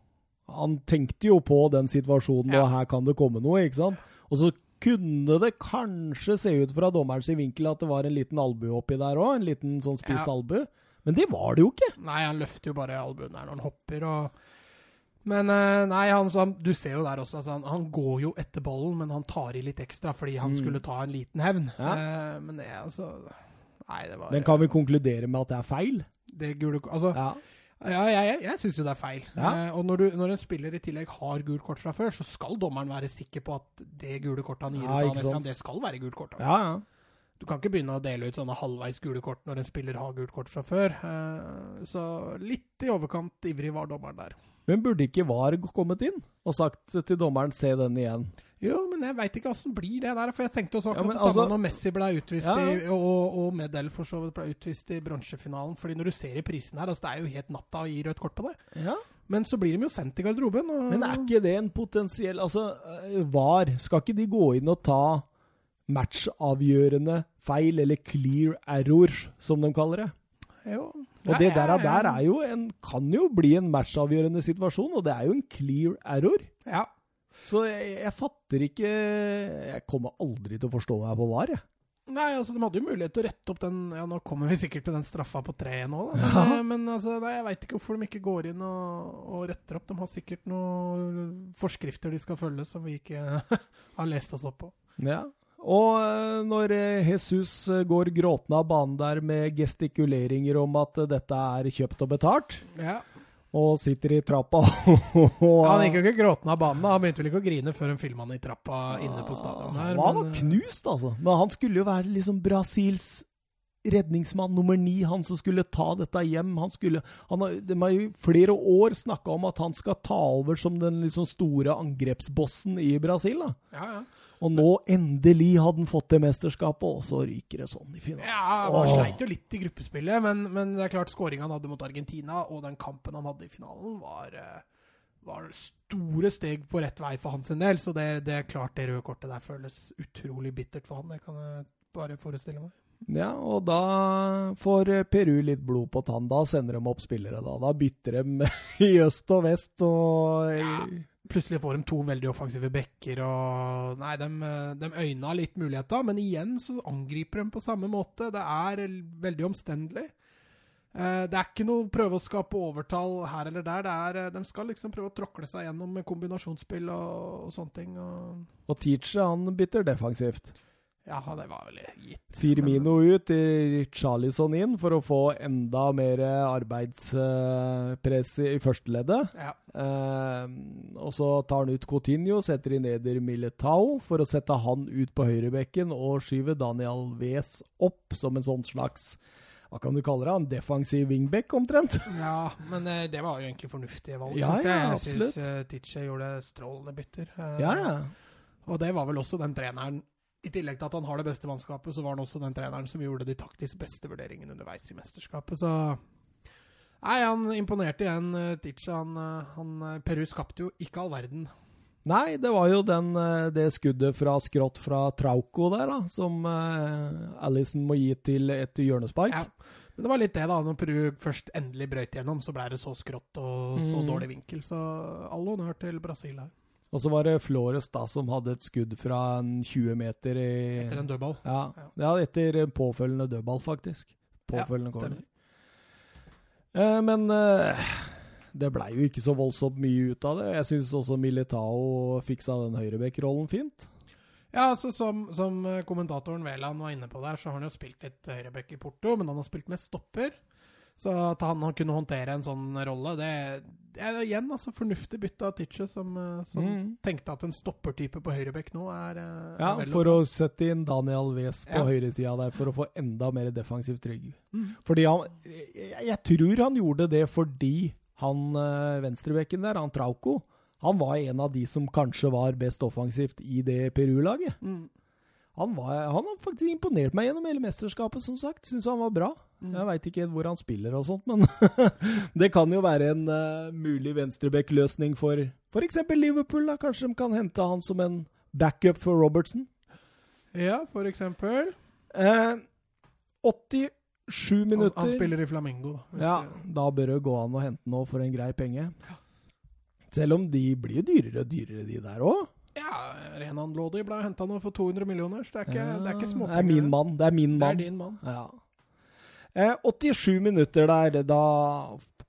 Han tenkte jo på den situasjonen, Ja. og her kan det komme noe, ikke sant? Og så kunne det kanskje se ut fra dommerens vinkel at det var en liten albue oppi der òg, en liten sånn spiss albue. Men det var det jo ikke! Nei, han løfter jo bare albuen der når han hopper, og Men eh, nei, han, så du ser jo der også, altså, han, han går jo etter ballen, men han tar i litt ekstra fordi han Mm. skulle ta en liten hevn. Ja. Eh, men det, altså Nei, det var Men kan vi konkludere med at det er feil? det gule, Altså, Ja. Ja, jeg, jeg, jeg syns jo det er feil. Ja. Eh, og når, du, når en spiller i tillegg har gult kort fra før, så skal dommeren være sikker på at det gule kortet han gir Ja, ut, han, det skal være gult kort. Altså. ja, ja. Du kan ikke begynne å dele ut sånne halvveis gule kort når en spiller har gult kort fra før. Eh, så litt i overkant ivrig var dommeren der. Men burde ikke VAR kommet inn og sagt til dommeren 'se den igjen'? Jo, men jeg veit ikke åssen blir det der. For jeg tenkte også akkurat ja, det samme altså- når Messi ble utvist, Ja. i, og, og Medel for så vidt ble utvist i bronsefinalen. Fordi når du ser i prisen her, altså det er jo helt natta å gi rødt kort på det. Ja. Men så blir de jo sendt i garderoben. Men er ikke det en potensiell Altså, eh, VAR, skal ikke de gå inn og ta matchavgjørende feil, eller clear errors, som de kaller det? Jo. Og det der, der er jo en, kan jo bli en matchavgjørende situasjon, og det er jo en clear error. Ja. Så jeg, jeg fatter ikke Jeg kommer aldri til å forstå meg på VAR, jeg. Nei, altså de hadde jo mulighet til å rette opp den Ja, nå kommer vi sikkert til den straffa på treet nå, da. Men, Ja. eh, men altså, nei, jeg veit ikke hvorfor de ikke går inn og, og retter opp. De har sikkert noen forskrifter de skal følge som vi ikke har lest oss opp på. Ja. Og eh, når eh, Jesus går gråtende av banen der med gestikuleringer om at dette er kjøpt og betalt, Ja. Og sitter i trappa og Han gikk jo ikke gråtende av banen, da. han begynte vel ikke å grine før hun filma han i trappa inne på stadion. Han var men, eh, knust, altså. Men han skulle jo være liksom Brasils redningsmann nummer ni, han som skulle ta dette hjem. Han skulle, han har, de har i flere år snakka om at han skal ta over som den liksom store angrepsbossen i Brasil. da. Ja, ja. Og nå endelig hadde han fått det mesterskapet, og så ryker det sånn i finalen. Ja, Han Åh. sleit jo litt i gruppespillet, men, men det er klart skåringa han hadde mot Argentina, og den kampen han hadde i finalen, var, eh, var store steg på rett vei for hans del. Så det, det er klart det røde kortet der føles utrolig bittert for han. Det kan jeg bare forestille meg. Ja, og da får Peru litt blod på tann. Da sender de opp spillere, da. Da bytter de i øst og vest og Ja. Plutselig får de to veldig offensive backer, og Nei, de, de øyna litt muligheter, men igjen så angriper de på samme måte. Det er veldig omstendelig. Eh, Det er ikke noe prøve å skape overtall her eller der. Er, eh, de skal liksom prøve å tråkle seg gjennom kombinasjonsspill og, og sånne ting. Og, Og Teacher han bytter defensivt. Ja, det var vel gitt. Firmino ut, Charlison inn for å få enda mer arbeidspress i førsteleddet. Ja. Eh, og så tar han ut Coutinho, setter inn Eder Militao for å sette han ut på høyrebekken og skyve Daniel Wes opp som en sånn slags hva kan du kalle det? En defensiv wingback, omtrent? ja, men eh, det var jo egentlig fornuftige valg. Ja, syns jeg. ja, jeg syns uh, Tiche gjorde strålende bytter. Uh, Ja, ja. Og det var vel også den treneren I tillegg til at han har det beste mannskapet, så var han også den treneren som gjorde de taktisk beste vurderingene underveis i mesterskapet. Så Nei, han imponerte igjen, uh, Han, eh, han, eh, Peru skapte jo ikke all verden. Nei, det var jo den, eh, det skuddet fra skrått fra Trauco der, da, som Alison må gi til et hjørnespark. Ja. Men det var litt det, da. Når Peru først endelig brøyt gjennom, så ble det så skrått og så Mm. dårlig vinkel. Så all honnør til Brasil her. Og så var det Flores da som hadde et skudd fra en 20 meter i Etter en dødball. Ja, Ja. etter en påfølgende dødball, faktisk. Påfølgende Ja, corner. Eh, men eh, det blei jo ikke så voldsomt mye ut av det. Jeg syns også Militao fiksa den høyrebekk-rollen fint. Ja, altså som, som eh, kommentatoren Veland var inne på der, så har han jo spilt litt høyrebekk i Porto, men han har spilt mest stopper. Så at han kunne håndtere en sånn rolle, det er igjen altså fornuftig bytte av Titche, som, eh, som Mm. tenkte at en stoppertype på høyrebekk nå er, eh, er Ja, For å sette inn Daniel Wes på Ja. høyresida der, for å få enda mer defensivt trygg. Mm. Fordi han jeg, jeg tror han gjorde det fordi han eh, venstrebekken der, han Trauco, han var en av de som kanskje var best offensivt i det Peru-laget. Mm. Han, var, han har faktisk imponert meg gjennom hele mesterskapet, som sagt. Syns han var bra. Mm. Jeg veit ikke hvor han spiller og sånt, men det kan jo være en uh, mulig venstrebekk-løsning for f.eks. Liverpool. da. Kanskje de kan hente han som en backup for Robertson. Ja, for eksempel. Eh, 87 minutter. han spiller i Flamingo, da. Ja, da bør det gå an å hente noe for en grei penge. Selv om de blir dyrere og dyrere, de der òg. Ja Renan Lodi ble henta nå for 200 millioner, så det er ikke, det er ikke Det er min mann. Det er min Det er din mann. Ja. Eh, 87 minutter der, da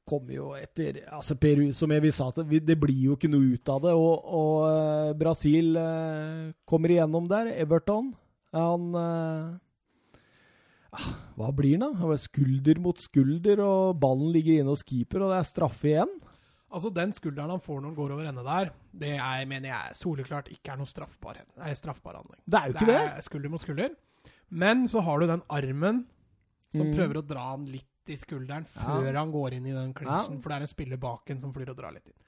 kommer jo etter Altså Peru, som jeg vi sa, det blir jo ikke noe ut av det. Og, og eh, Brasil eh, kommer igjennom der. Everton. Han eh, ah, Hva blir han, da? Skulder mot skulder, og ballen ligger inne hos keeper, og det er straffe igjen. Altså, Den skulderen han får når han går over ende der, det er, mener jeg soleklart ikke er noe straffbar, er straffbar handling. Det er jo ikke det. er skulder mot skulder. Men så har du den armen som Mm. prøver å dra han litt i skulderen Ja. før han går inn i den klinsjen, Ja. for det er en spiller bak en som flyr og drar litt inn.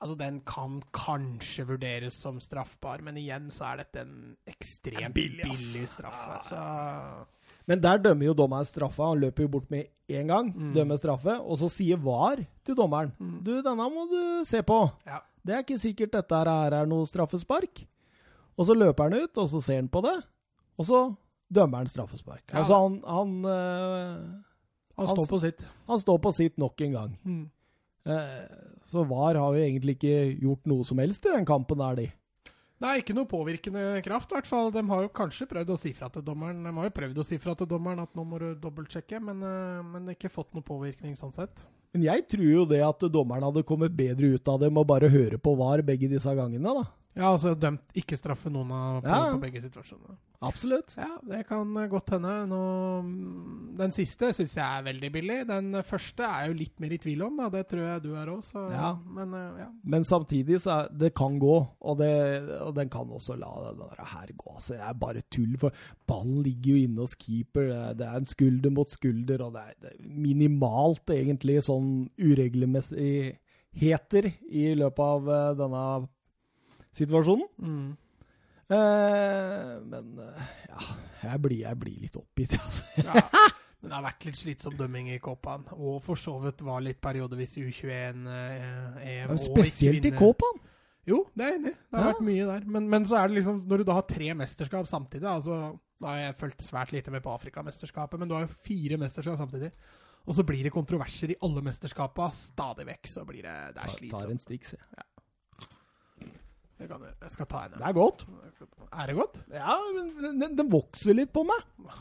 Altså, Den kan kanskje vurderes som straffbar, men igjen så er dette en ekstremt billig, billig, Ja, straffe. Men der dømmer jo dommeren straffa. Han løper jo bort med én gang, Mm. dømmer straffe, og så sier VAR til dommeren Mm. Du, denne må du se på. ja. Det er ikke sikkert dette her er noe straffespark. Og så løper han ut, og så ser han på det, og så dømmer han straffespark. Ja. Altså han, han øh, Han står på sitt. Han står på sitt nok en gang. Mm. Eh, så VAR har jo egentlig ikke gjort noe som helst i den kampen der, de. Nei, ikke noe påvirkende kraft, i hvert fall. De har jo kanskje prøvd å si fra til dommeren De har jo prøvd å si fra til dommeren at nå må du dobbeltsjekke, men, eh, men ikke fått noe påvirkning sånn sett. Men jeg tror jo det at dommeren hadde kommet bedre ut av det med å bare høre på VAR begge disse gangene, da. Ja, altså dømt ikke straffe noen av på, Ja. på begge situasjonene. Absolutt. Ja, det kan godt hende. Nå, den siste syns jeg er veldig billig. Den første er jeg jo litt mer i tvil om, da. det tror jeg du er òg. Ja. Men eh, ja. Men samtidig så er det kan gå, og, det, og den kan også la den her gå. Altså, det er bare tull, for ballen ligger jo inne hos keeper. Det er, er en skulder mot skulder, og det er, det er minimalt egentlig sånn uregelmessigheter i løpet av eh, denne situasjonen. Mm. Eh, men eh, ja, jeg blir, jeg blir litt oppgitt, altså. ja. Men det har vært litt slitsom dømming i Kåpan. Og for så vidt var litt periodevis i U21-EM. Men Spesielt i Kåpan. Jo, det er jeg enig i. Det har Ja. vært mye der. Men, men så er det liksom, når du da har tre mesterskap samtidig altså, Da har jeg fulgt svært lite med på Afrikamesterskapet, men du har jo fire mesterskap samtidig. Og så blir det kontroverser i alle mesterskapene stadig vekk. Så blir det Det er Tar slitsomt. se. Stix, jeg. Kan jeg, skal ta en. Det er godt. Er det godt? Ja, men den, den vokser litt på meg.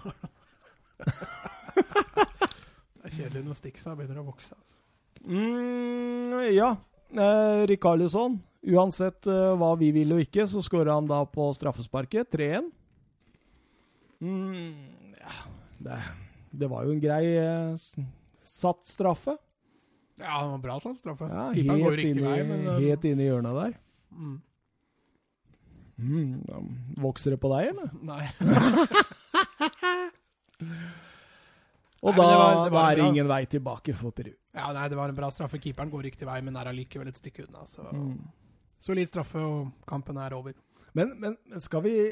Det er kjedelig når Stixa begynner å vokse. Altså. Mm, ja. Eh, Rikarlisson, uansett eh, hva vi vil og ikke, så skårer han da på straffesparket. 3-1. Mm, ja, det, det var jo en grei eh, satt straffe. Ja, det var bra satt straffe. Ja, Keeperen går inn vei, i, men helt inn i hjørnet der. mm, Mm, vokser det på deg, eller? Nei. Og Nei, da, det var- det var er det ingen vei tilbake for Peru. Ja, nei, det var en bra straffe. Keeperen går riktig vei, men er allikevel et stykke unna. Så Mm. solid straffe, og kampen er over. Men, men skal vi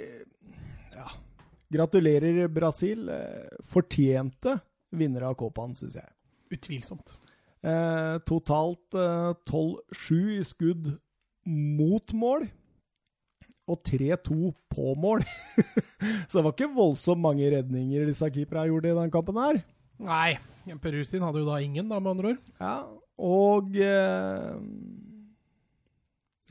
Ja. Gratulerer, Brasil. Eh, Fortjente vinnere av Copaen, syns jeg. Utvilsomt. Eh, totalt eh, 12-7 i skudd mot mål. Og 3-2 på mål. Så det var ikke voldsomt mange redninger disse keeperne gjorde i den kampen her. Nei, Peru sin hadde jo da ingen, da, med andre ord. Ja, og eh,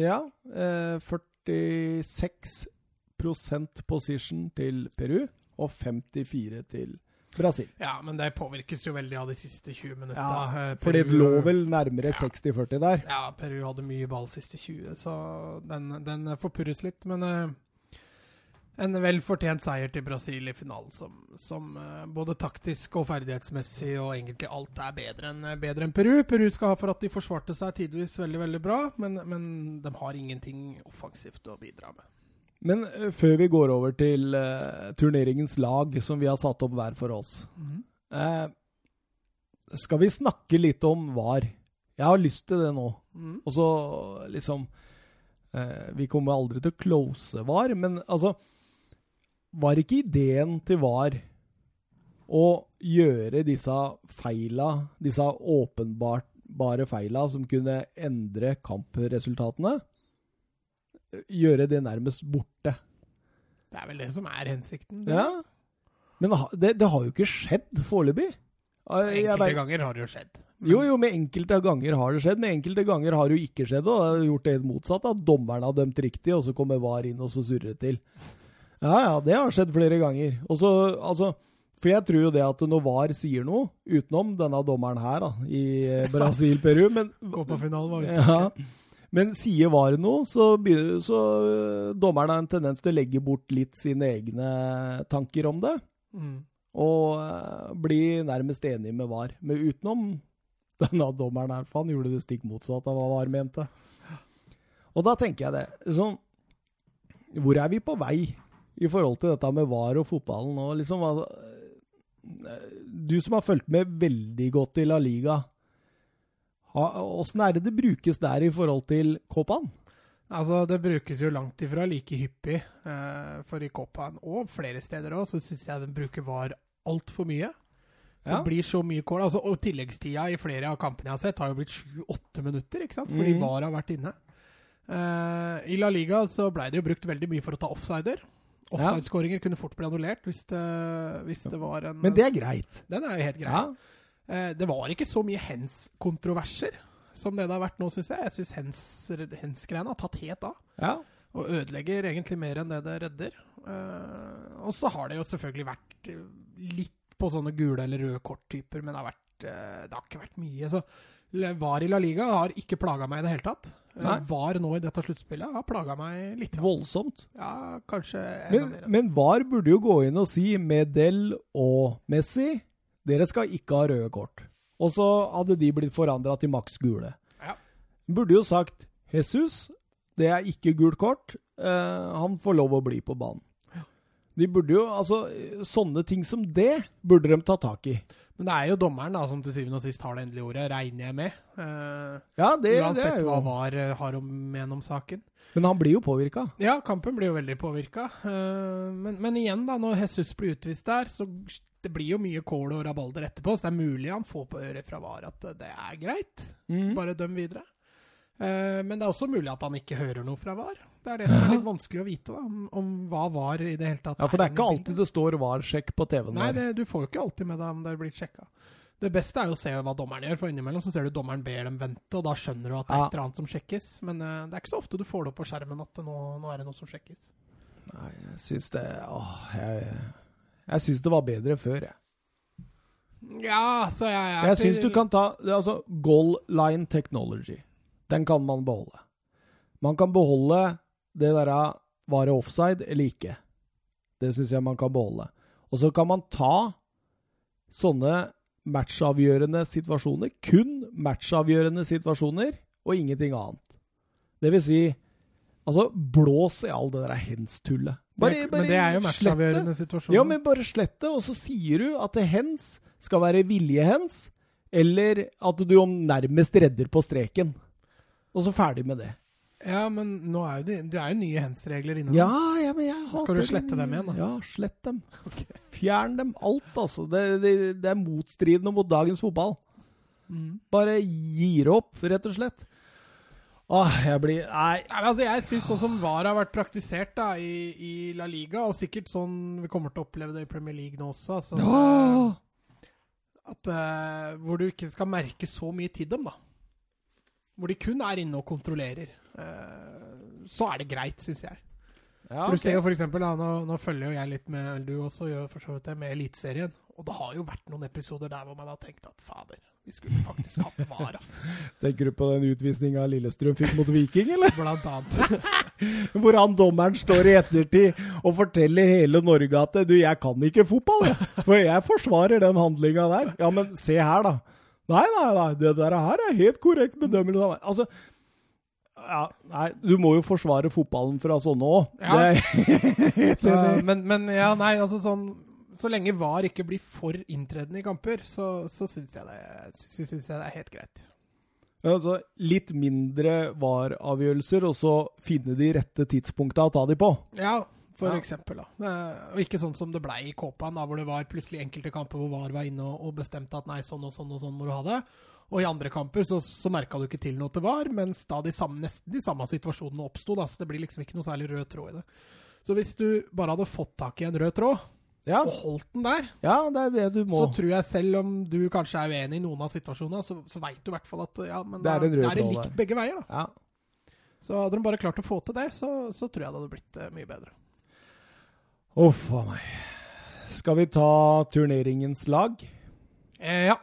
Ja, eh, 46% position til Peru og 54 til Brasil. Ja, men det påvirkes jo veldig av de siste 20 minutta. Ja, Eh, For det lå vel nærmere Ja. 60-40 der. Ja, Peru hadde mye ball siste 20, så den, den forpurres litt. Men uh, en vel fortjent seier til Brasil i finalen, som, som uh, både taktisk og ferdighetsmessig og egentlig alt er bedre enn bedre enn Peru. Peru skal ha for at de forsvarte seg tidvis veldig veldig bra, men, men de har ingenting offensivt å bidra med. Men eh, før vi går over til uh, turneringens lag, som vi har satt opp hver for oss, eh, skal vi snakke litt om VAR? Jeg har lyst til det nå. Mm. Og så liksom uh, Vi kommer aldri til å close VAR, men altså Var ikke ideen til VAR å gjøre disse feila, disse åpenbare feila som kunne endre kampresultatene, gjøre det nærmest borte? Det er vel det som er hensikten. Ja. Men det, det har jo ikke skjedd foreløpig. Jeg Enkelte ganger har det jo skjedd. Men- Jo, jo, med enkelte ganger har det skjedd. Med enkelte ganger har det jo ikke skjedd. Og det har gjort det helt motsatt. At dommeren har dømt riktig, og så kommer VAR inn og så surrer det til. Ja, ja, det har skjedd flere ganger. Og så, altså For jeg tror jo det at når VAR sier noe, utenom denne dommeren her da, i eh, Brasil-Peru men, Copa-finalen var ute. ja, men sier VAR noe, så, begynner, så eh, dommeren har en tendens til å legge bort litt sine egne tanker om det. Mm. Og eh, bli nærmest enig med VAR. Men utenom denne dommeren her, for han gjorde det stikk motsatt av hva VAR mente. Og da tenker jeg det sånn Hvor er vi på vei i forhold til dette med VAR og fotballen nå? Liksom, hva- du som har fulgt med veldig godt i La Liga, åssen er det det brukes der i forhold til Kåpan? Altså, det brukes jo langt ifra like hyppig. eh, for i Kåpan og flere steder òg, så syns jeg den bruker VAR altfor mye. Ja. Det blir så mye kål. Altså, og tilleggstida i flere av kampene jeg har sett, har jo blitt sju-åtte minutter, ikke sant? Fordi mm. VAR har vært inne. Uh, I La Liga så blei det jo brukt veldig mye for å ta offsider. Offside-skåringer kunne fort bli annullert hvis det, hvis det var en Men det er greit. Den er jo helt grei. Ja. Eh, det var ikke så mye hens-kontroverser som det det har vært nå, syns jeg. Jeg syns hens- hens-greiene har tatt helt av. Ja. Og ødelegger egentlig mer enn det det redder. Uh, og så har det jo selvfølgelig vært eh, litt på sånne gule eller røde korttyper, men det har, vært, uh, det har ikke vært mye. Så VAR i La Liga har ikke plaga meg i det hele tatt. Nei. VAR nå i dette sluttspillet har plaga meg litt. Voldsomt. Ja, kanskje Men, men VAR burde jo gå inn og si Medel og Messi dere skal ikke ha røde kort. Og så hadde de blitt forandra til maks gule. Ja. Burde jo sagt Jesus, det er ikke gult kort. Eh, han får lov å bli på banen. De burde jo, altså, Sånne ting som det burde de ta tak i. Men det er jo dommeren da, som til syvende og sist har det endelige ordet, regner jeg med. Eh, Ja, det, det er jo hva VAR eh, har å mene om saken. Men han blir jo påvirka. Ja, kampen blir jo veldig påvirka. men, men igjen, da, når Jesus blir utvist der, så det blir jo mye kål og rabalder etterpå. Så det er mulig han får på øret fra VAR at det er greit. Mm. Bare døm videre. Uh, men det er også mulig at han ikke hører noe fra VAR. Det er det som er litt vanskelig å vite, da, om, om hva VAR i det hele tatt Ja, for det er ikke alltid det står VAR-sjekk på TV-en. Nei, det, du får jo ikke alltid med deg om det er blitt sjekka. Det beste er jo å se hva dommeren gjør, for innimellom så ser du dommeren ber dem vente, og da skjønner du at det er et eller annet som sjekkes. Men uh, det er ikke så ofte du får det opp på skjermen at nå, nå er det noe som sjekkes. Nei, jeg syns det Åh, jeg, jeg syns det var bedre før, jeg. Ja, så jeg Jeg, Jeg syns du kan ta Altså, goal line technology. Den kan man beholde. Man kan beholde det derre Var det offside eller ikke? Det syns jeg man kan beholde. Og så kan man ta sånne matchavgjørende situasjoner, kun matchavgjørende situasjoner, og ingenting annet. Det vil si Altså, blås i all det der hens-tullet. men, men det er jo matchavgjørende situasjoner. Ja, men bare slett det, og så sier du at det hens skal være viljehens, eller at du om nærmest redder på streken. Og så ferdig med det. Ja, men nå er det, det er jo nye hens-regler inne. Ja, ja, men jeg hater Skal du slette dem igjen, da? Ja, slett dem. Fjern dem. Alt, altså. Det, det, det er motstridende mot dagens fotball. Mm. Bare gir opp, rett og slett. Åh, jeg blir Nei. Nei, men altså, jeg syns sånn som VAR har vært praktisert da, i, i La Liga, og sikkert sånn vi kommer til å oppleve det i Premier League nå også altså, ja at, uh, Hvor du ikke skal merke så mye til dem, da. Hvor de kun er inne og kontrollerer. Uh, så er det greit, syns jeg. Ja, For Du ser jo for eksempel, da, nå, nå følger jo jeg litt med du også gjør for så vidt det, med Eliteserien. Og det har jo vært noen episoder der hvor man har tenkt at fader, vi skulle faktisk hatt VAR, ass. Tenker du på den utvisninga Lillestrøm fikk mot Viking, eller? Blant annet. Hvor han dommeren står i ettertid og forteller hele Norge at du, jeg kan ikke fotball, jeg. For jeg forsvarer den handlinga der. Ja, men se her, da. Nei, nei, nei, det der her er helt korrekt bedømmelse. Altså, ja, nei, du må jo forsvare fotballen fra sånne òg. Ja. Men, men ja, nei, altså sånn Så lenge VAR ikke blir for inntredende i kamper, så, så syns jeg, det- jeg det er helt greit. Ja, Altså, litt mindre VAR-avgjørelser, og så finne de rette tidspunkta å ta de på. Ja, for Ja. eksempel. Da. Og ikke sånn som det blei i Kåpan, da, hvor det var plutselig enkelte kamper hvor VAR var inne og, og bestemte at nei, sånn og sånn og sånn må du ha det. Og i andre kamper så, så merka du ikke til noe til VAR, mens da de samme, nesten de samme situasjonene oppsto. Så det blir liksom ikke noe særlig rød tråd i det. Så hvis du bare hadde fått tak i en rød tråd, Ja, og holdt den der, ja det er det du må. så tror jeg selv om du kanskje er uenig i noen av situasjonene, så, så veit du i hvert fall at ja, men Det er da, en er likt begge veier. da. Ja. Så hadde de bare klart å få til det, så, så tror jeg det hadde blitt uh, mye bedre. Uff a meg. Skal vi ta turneringens lag? Eh, ja.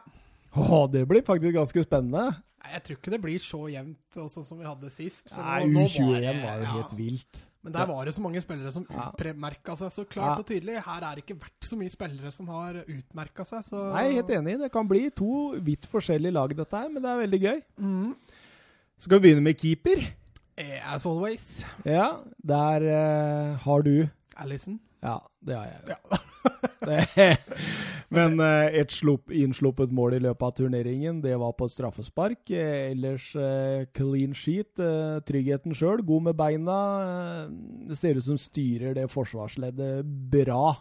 Å, det blir faktisk ganske spennende. Nei, Jeg tror ikke det blir så jevnt også som vi hadde sist. Nei, nå- nå U21 var jo helt vilt. Men der var det så mange spillere som utmerka seg så klart og tydelig. Her er det ikke vært så mye spillere som har utmerka seg. Så Nei, helt enig. Det kan bli to vidt forskjellige lag, dette her, men det er veldig gøy. Mm. Skal vi begynne med keeper? Eh, As always. Ja, der uh, har du Alison. Ja, det har jeg. Ja. Men eh, et slupp, innsluppet mål i løpet av turneringen, det var på et straffespark. Eh, ellers eh, clean sheet. Tryggheten sjøl, god med beina. Det ser ut som styrer det forsvarsleddet bra.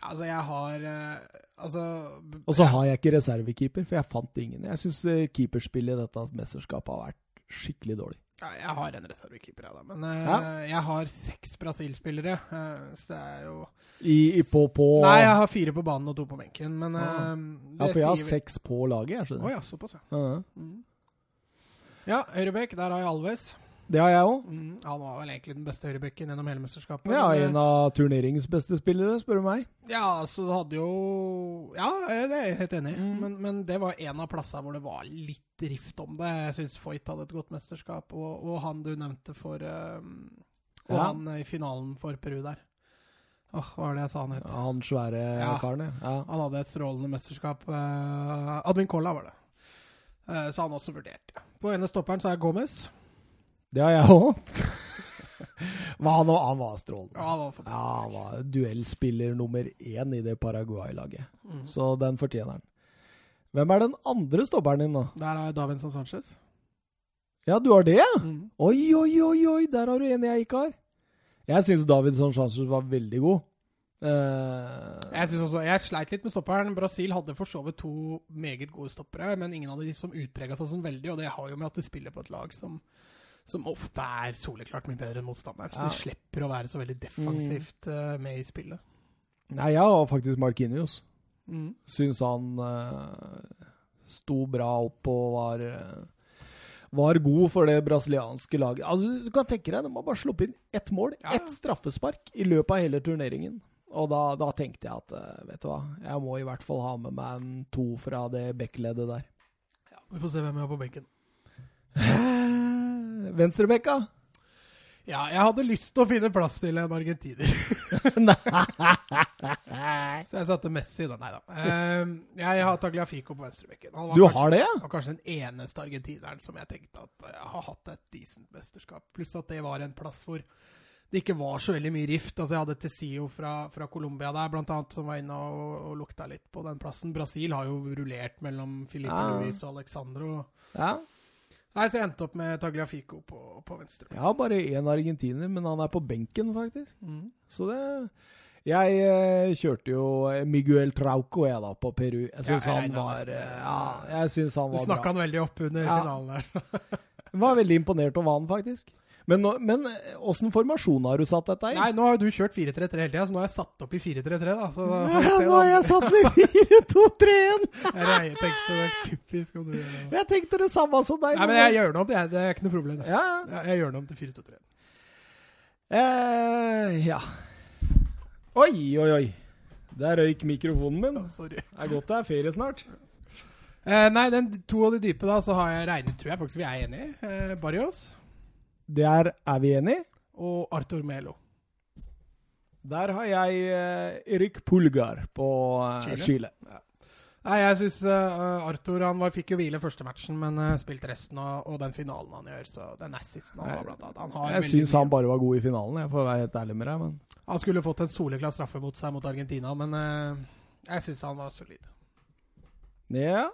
Altså, jeg har Altså Og så har jeg ikke reservekeeper, for jeg fant ingen. Jeg syns keeperspillet i dette mesterskapet har vært skikkelig dårlig. Jeg har en reservekeeper, jeg, da. Men eh, Ja. jeg har seks Brasil-spillere, uh, så det er jo I, på, på Nei, jeg har fire på banen og to på benken, men uh, Ja, for jeg har sier seks på laget, jeg Å oh, ja, såpass, ja. Ja. Mm. Ja, høyrebekk, der har jeg Alves. Det har jeg òg. Mm, han var vel egentlig den beste høyrebekken gjennom hele mesterskapet. Ja, eh, en av turneringens beste spillere, spør du meg. Ja, så du hadde jo Ja, eh, det er jeg helt enig i. Mm. Men, men det var en av plassene hvor det var litt rift om det. Jeg syns Foyt hadde et godt mesterskap, og, og han du nevnte for um, Og Ja. han i finalen for Peru der. Åh, hva var det jeg sa han het? Han svære Ja. karen, ja. Han hadde et strålende mesterskap. Uh, Admin Colla var det. Uh, så han også vurderte. På ene stopperen så er Gomez. Det har jeg òg. Han, var- han var strålende. Ja, han var Ja, han var duellspiller nummer én i det Paraguay-laget. Mm. Så den fortjener han. Hvem er den andre stopperen din, da? Der er Davinson Sanchez. Ja, du har det? Mm. Oi, oi, oi, oi, der har du en jeg ikke har. Jeg syns Davinson Sanchez var veldig god. Uh, Jeg, synes også, jeg sleit litt med stopperen. Brasil hadde for så vidt to meget gode stoppere, men ingen av de som utprega seg sånn veldig. Og det har jo med at de spiller på et lag som, som ofte er soleklart mye bedre enn motstanderen. Så Ja. de slipper å være så veldig defensivt uh, med i spillet. Nei, jeg har faktisk Markinius. Mm. Syns han uh, sto bra opp og var uh, var god for det brasilianske laget. Altså, Du kan tenke deg, De har bare sluppet inn ett mål, Ja. ett straffespark, i løpet av hele turneringen. Og da, da tenkte jeg at vet du hva, jeg må i hvert fall ha med meg en to fra det backleddet der. Vi får se hvem jeg har på benken. Venstrebekka? Ja, jeg hadde lyst til å finne plass til en argentiner. Så jeg satte Messi da. Nei da. Eh, jeg har Tagliafico på venstrebekken. Han var Du kanskje- har det, ja? var kanskje den eneste argentineren som jeg tenkte at jeg har hatt et decent mesterskap. Pluss at det var en plass hvor det ikke var så veldig mye rift. Altså Jeg hadde Tesio fra, fra Colombia der, blant annet, som var inne og, og lukta litt på den plassen. Brasil har jo rullert mellom Filipe Ja. Luis og Alexandro. Ja. Nei, Så jeg endte opp med Tagliafico på, på venstre. Jeg har bare én argentiner, men han er på benken, faktisk. Mm. Så det Jeg eh, kjørte jo Miguel Trauco, jeg, da, på Peru. Jeg syns Ja, han var eh, Ja, jeg syns han Du var snakka han veldig opp under Ja. finalen der. Jeg var veldig imponert over han, faktisk. Men men eh, åssen formasjon har du satt dette i? Nei, nå har jo du kjørt 4-3-3 hele tida, så nå har jeg satt opp i 4-3-3, da. Så da Ja, nå har jeg satt den i 4-2-3-1! Jeg tenkte det typisk om du gjør det. Jeg tenkte det samme som deg. Nei, men jeg gjør det om, det er, det er ikke noe problem. Ja, Jeg, jeg gjør det om til 4-2-3. eh, ja. Oi, oi, oi. Der røyk mikrofonen min. Oh, sorry. Det er godt det er ferie snart. Eh, nei, den to av de dype, da, så har jeg regnet, tror jeg faktisk vi er enige. Eh, Barrios Der er vi enige. og Arthur Melo. Der har jeg uh, Erik Pulgar på uh, Chile. Chile. Nei, jeg syns Arthur han var, fikk jo hvile første matchen, men uh, spilte resten, og, og den finalen han gjør, så den assisten han har blant annet han, har Jeg syns han bare var god i finalen, jeg får være helt ærlig med deg. Men han skulle fått en soleklar straffe mot seg mot Argentina, men uh, jeg syns han var solid. ja,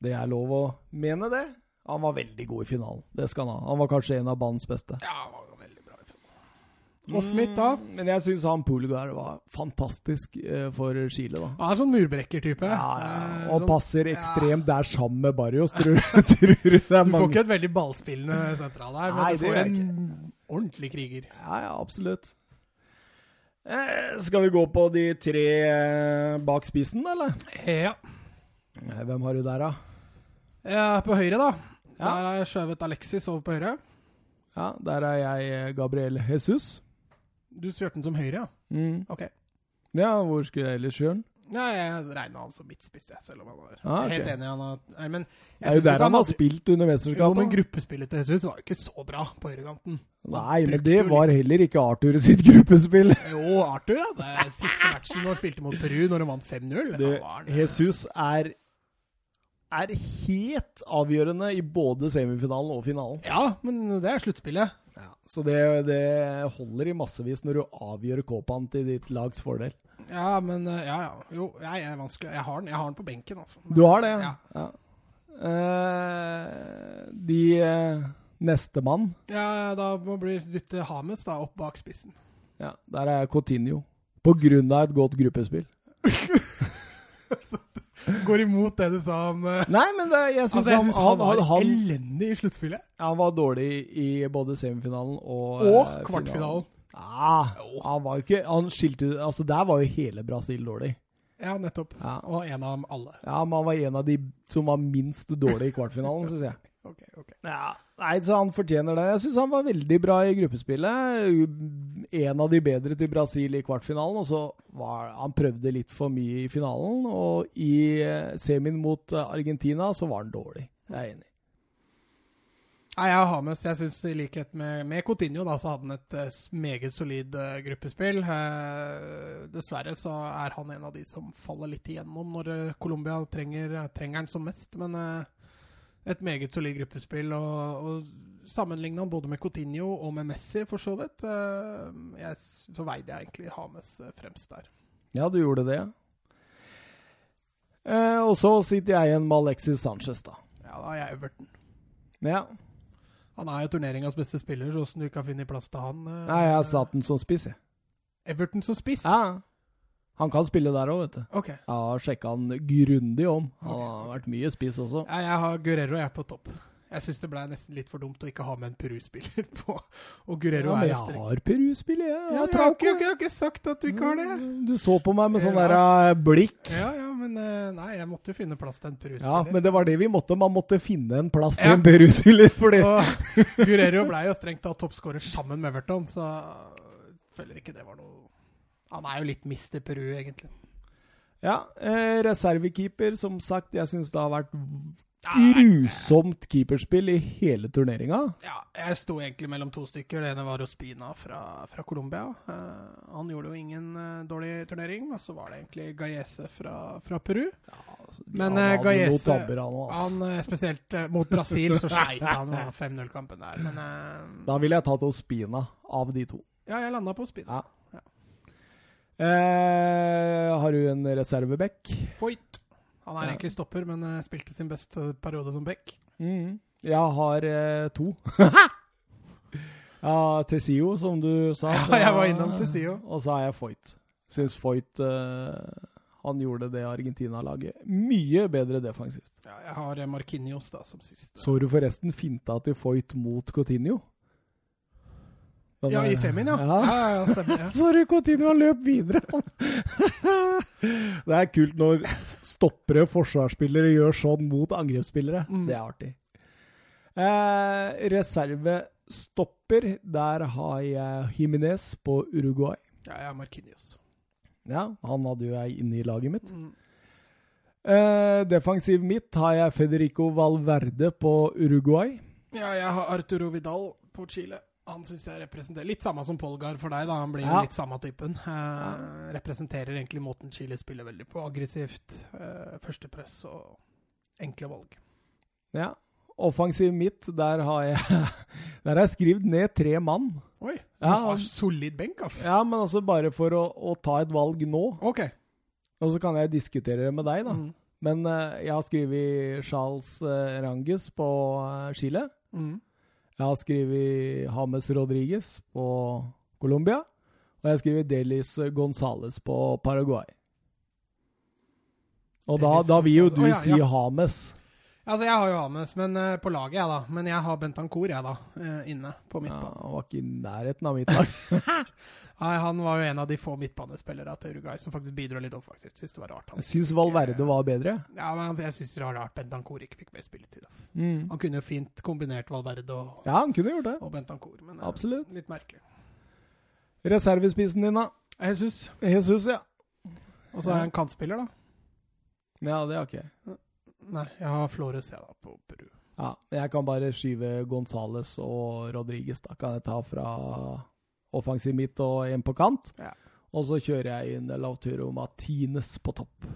det er lov å mene det. Han var veldig god i finalen. Det skal han ha. Han var kanskje en av banens beste. Ja, han var veldig bra i finalen. Off mitt, da? Mm, Men jeg syns han Pulgar var fantastisk eh, for Chile, da. Han er sånn murbrekker-type. Ja, ja, Eh, og sånn- passer ja. ekstremt der sammen med Barrios, tror, tror du det er mange. Du får ikke et veldig ballspillende sentral her, men Nei, du får en ordentlig kriger. Ja, ja, absolutt. Eh, skal vi gå på de tre eh, bak spissen, eller? Ja. Eh, Hvem har du der, da? ja på høyre, da. Ja. Der har jeg skjøvet Alexis over på høyre. Ja, Der er jeg eh, Gabriel Jesus. Du svørte den som høyre, ja? Mm. Ok. Ja, hvor skulle jeg ellers kjøre den? Ja, jeg regna han som midtspiss, selv om han var Ah, okay. helt enig. Han har, nei, men Det er jo der han har hadde- spilt under Jo, men gruppespillet til Jesus var jo ikke så bra på høyrekanten. Nei, men det var heller ikke Arthur sitt gruppespill. Jo, Arthur, ja. Det er siste matchen når han spilte mot Peru, når han vant 5-0. Det, da var han, eh, Jesus er er helt avgjørende i både semifinalen og finalen. Ja, men det er sluttspillet. Så det, det holder i massevis når du avgjør Kåpan til ditt lags fordel. Ja, men eh, Ja, ja. Jo, jeg er vanskelig. Jeg har den, jeg har den på benken, altså. Du har det? Ja. ja. Uh, de uh, Nestemann, Ja, da må bli dytte Hames da opp bak spissen. ja, der er Coutinho. På grunn av et godt gruppespill. går imot det du sa om uh, Nei, men det, jeg syns Altså, han, han, han, var han, elendig i sluttspillet. han var dårlig i både semifinalen og Og eh, kvartfinalen. Ah, han var jo ikke Han skilte Altså, der var jo hele Brasil dårlig. Ja, nettopp. Ja. Og en av dem alle. Ja, men han var en av de som var minst dårlig i kvartfinalen, syns jeg. Ok, ok. Ja, nei, så han fortjener det. Jeg syns han var veldig bra i gruppespillet. En av de bedre til Brasil i kvartfinalen. Og så var han prøvde litt for mye i finalen. Og i eh, semien mot eh, Argentina så var han dårlig. Jeg er enig. Nei, jeg har med, Jeg synes i likhet med, med Coutinho da, så hadde han et eh, meget solid gruppespill. Eh, dessverre så er han en av de som faller litt igjennom når uh, Colombia trenger, trenger han som mest. Men eh, et meget solid gruppespill. Og, og sammenligna både med Coutinho og med Messi, for så vidt, eh, jeg, så veide jeg egentlig Hames eh, fremst der. Ja, du gjorde det. Eh, og så sitter jeg igjen med Alexis Sanchez, da. Ja, da er jeg Everton. Ja. Han er jo turneringas beste spiller, så åssen du ikke har funnet plass til han eh, Nei, jeg har satt den som spiss, jeg. Everton som spiss? Ja. Han kan spille der òg, vet du. Ok. Jeg har sjekka han grundig om. Han har vært mye spiss også. Ja, jeg har Guerrero jeg er på topp. Jeg syns det ble nesten litt for dumt å ikke ha med en Peru-spiller på. Og Guerrero Ja, men er jeg har Peru-spill, jeg. Ja, Jeg jeg, har ikke, jeg har ikke sagt at du ikke har det. Du så på meg med sånn Ja. der eh, blikk. Ja, ja, men eh, Nei, jeg måtte jo finne plass til en Peru-spiller. Ja, men det var det vi måtte. Man måtte finne en plass til Ja. en Peru-spiller. Fordi Og Guerrero ble jo strengt tatt toppskårer sammen med Everton, så jeg føler ikke det var noe Han er jo litt mister Peru, egentlig. Ja, eh, reservekeeper, som sagt. Jeg syns det har vært Ja, grusomt keeperspill i hele turneringa. Ja, jeg sto egentlig mellom to stykker. Det ene var Ospina fra, fra Colombia. Eh, han gjorde jo ingen eh, dårlig turnering. Og så var det egentlig Gaiese fra, fra Peru. Men, han eh, hadde Gallese- noen tabber, han. Han, eh, spesielt eh, mot Brasil så sleit han med 5-0-kampen der. Men eh, Da ville jeg tatt Ospina av de to. ja, jeg landa på Ospina. Ja. Eh, har du en reserveback? Foyt. Han er Ja. egentlig stopper, men eh, spilte sin beste periode som back. Mm. Jeg har eh, to. ja, Tessio, som du sa. Ja, jeg var innom Tessio. Og så har jeg Foyt. Syns Foyt eh, Han gjorde det Argentina-laget mye bedre defensivt. Ja, jeg har Markinios Marquinhos da som siste. Så du forresten finta til Foyt mot Coutinho? Den ja, i semien, ja. ja. ja, ja, ja. Sorry, Coutinho løp videre. det er kult når stoppere, forsvarsspillere, gjør sånn mot angrepsspillere. Mm. Det er artig. Eh, reservestopper, der har jeg Jiminez på Uruguay. ja, jeg har Marquinhos. Ja, han hadde jo jeg inne i laget mitt. Mm. Eh, defensiv mitt har jeg Federico Valverde på Uruguay. Ja, jeg har Arturo Vidal på Chile. Han syns jeg representerer Litt samme som Polgar for deg, da. Han blir jo Ja. litt samme typen. Eh, Representerer egentlig måten Chile spiller veldig på. Aggressivt, eh, førstepress og enkle valg. Ja. Offensiv midt, der har jeg Der har jeg skrevet ned tre mann. Oi! Du Ja, har han- solid benk, altså. Ja, men altså bare for å, å ta et valg nå. OK. Og så kan jeg diskutere det med deg, da. Mm. Men eh, jeg har skrevet Charles uh, Ranges på eh, Chile. Mm. Jeg har skrevet James Rodriguez på Colombia. Og jeg har skrevet Delis Gonzales på Paraguay. Og da, da vil jo du Å, ja, si ja. Altså, jeg har jo Ames men, uh, på laget, jeg, da. Men jeg har Bentancour, jeg, da. Uh, inne på Ja, han var ikke i nærheten av mitt lag. Nei, han var jo en av de få midtbanespillere til Uruguay som faktisk bidro litt offensivt. Syns det var rart. Han. Jeg syns Valverde var bedre. Ja, men jeg syns det var rart Bentancour ikke fikk mer spilletid. Altså. Mm. Han kunne jo fint kombinert Valverde og, Ja, han kunne gjort det. og Bentancour, men uh, litt merkelig. Reservespissen din, da? Jesus. Jesus, ja. Og så har jeg en kantspiller, da. Ja, det har ikke jeg. Nei, jeg har Flores, jeg, da, på Peru. Ja, jeg kan bare skyve Gonzales og Rodriguez. Da kan jeg ta fra offensiv mitt og en på kant. Ja. Og så kjører jeg inn Lauturo Martinez på topp.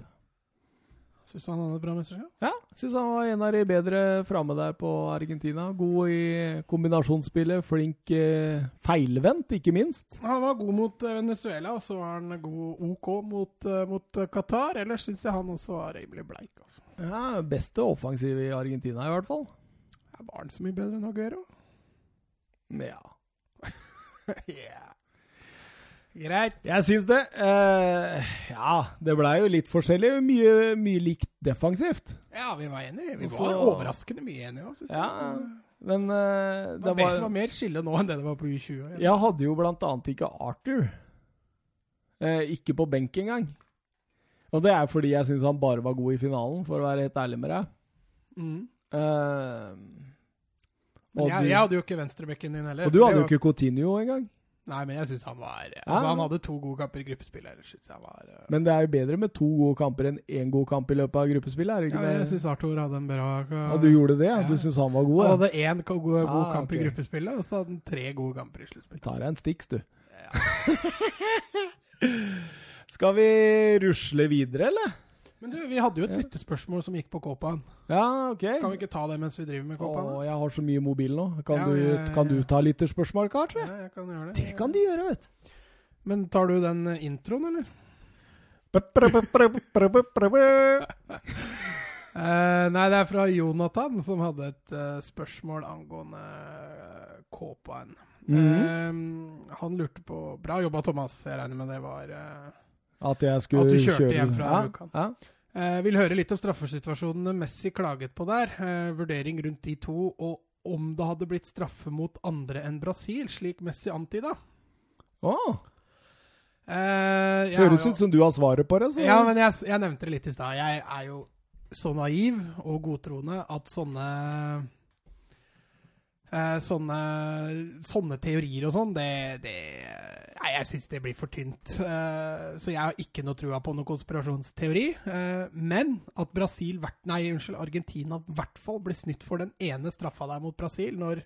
Syns du han hadde et bra mesterskap? Ja, syns han var en av de bedre framme der på Argentina. God i kombinasjonsspillet, flink eh, feilvendt, ikke minst. Han var god mot eh, Venezuela, og så var han god OK mot, eh, mot Qatar. Ellers syns jeg han også var rimelig bleik. Altså. Ja, Beste offensiv i Argentina, i hvert fall. Ja, Var han så mye bedre enn Aguero? Ja. yeah. Greit. Jeg syns det. Eh, ja, det blei jo litt forskjellig. Mye, mye likt defensivt. Ja, vi var enige. Vi Også, var overraskende mye enige òg, syns Ja, jeg. men eh, Det det var, det var var mer skille nå enn det det var på U20. Jeg hadde jo blant annet ikke Arthur. Eh, ikke på benk engang. Og det er fordi jeg syns han bare var god i finalen, for å være helt ærlig med deg. Mm. Uh, Men jeg, jeg hadde jo ikke venstrebekken din heller. og du hadde jo ikke Coutinho engang. Nei, men jeg syns han var Ja. Altså, han hadde to gode kamper i gruppespill. Jeg var uh... Men det er jo bedre med to gode kamper enn én god kamp i løpet av gruppespillet, er det Ja, ikke jeg det? syns Arthur hadde en bra Ja, du gjorde det? Ja. Ja. Du syns han var god? Han hadde én god, god Ah, kamp okay. i gruppespillet, og så hadde han tre gode kamper i sluttspillet. Tar deg en Stix, du. Ja. Skal vi rusle videre, eller? Men du, vi hadde jo et Ja. lyttespørsmål som gikk på Kåpan. Ja, OK. Kan vi ikke ta det mens vi driver med Kåpan? Å, jeg har så mye mobil nå. Kan, Ja, du, ja, kan du ta lytterspørsmål, kanskje? Ja, jeg kan gjøre det. Det kan du gjøre, vet du. Men tar du den eh, introen, eller? uh, nei, det er fra Jonathan, som hadde et uh, spørsmål angående uh, Kåpan. Mhm. Eh, han lurte på Bra jobba, Thomas. Jeg regner med det var At jeg skulle At du kjørte kjøre hjem fra ja, Rjukan. ja. Eh, vil høre litt om straffesituasjonene Messi klaget på der. Eh, vurdering rundt de to, og om det hadde blitt straffe mot andre enn Brasil, slik Messi antyda. Oh. Eh, høres ut som du har svaret på det. Så. Ja, men jeg, jeg nevnte det litt i stad. Jeg er jo så naiv og godtroende at sånne sånne, sånne teorier og sånn, det, det Nei, jeg syns det blir for tynt. Eh, så jeg har ikke noe trua på noen konspirasjonsteori. Eh, men at Brasil, nei, unnskyld, Argentina i hvert fall ble snytt for den ene straffa der mot Brasil, når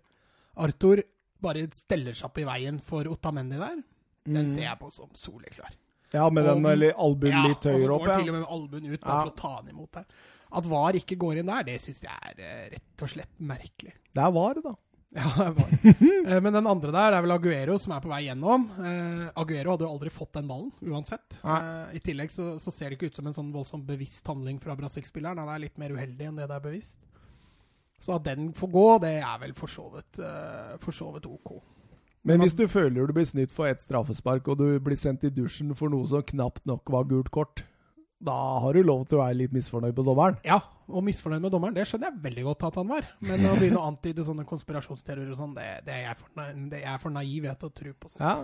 Arthur bare steller seg opp i veien for Otamendi der, den Mm. ser jeg på som soleklar. Ja, med den Og- albuen litt og så høyere går opp, ja. til og med albuen ut bare Ja. for å ta han imot der. At VAR ikke går inn der, det syns jeg er eh, rett og slett merkelig. Det er var, da. Ja, det var. Eh, Men den andre der er vel Aguero, som er på vei gjennom. Eh, Aguero hadde jo aldri fått den ballen, uansett. Nei. Eh, I tillegg så, så ser det ikke ut som en sånn voldsomt bevisst handling fra Brasil-spilleren. Han er litt mer uheldig enn det det er bevisst. Så at den får gå, det er vel for så vidt, for så vidt OK. Men Men hvis du føler du blir snytt for ett straffespark, og du blir sendt i dusjen for noe som knapt nok var gult kort, da har du lov til å være litt misfornøyd på dommeren. Ja, og misfornøyd med dommeren, det skjønner jeg veldig godt at han var. Men å begynne å antyde sånne konspirasjonsteorier og sånn, det, det, er det er for naiv jeg, til å tro på sånt. Ja,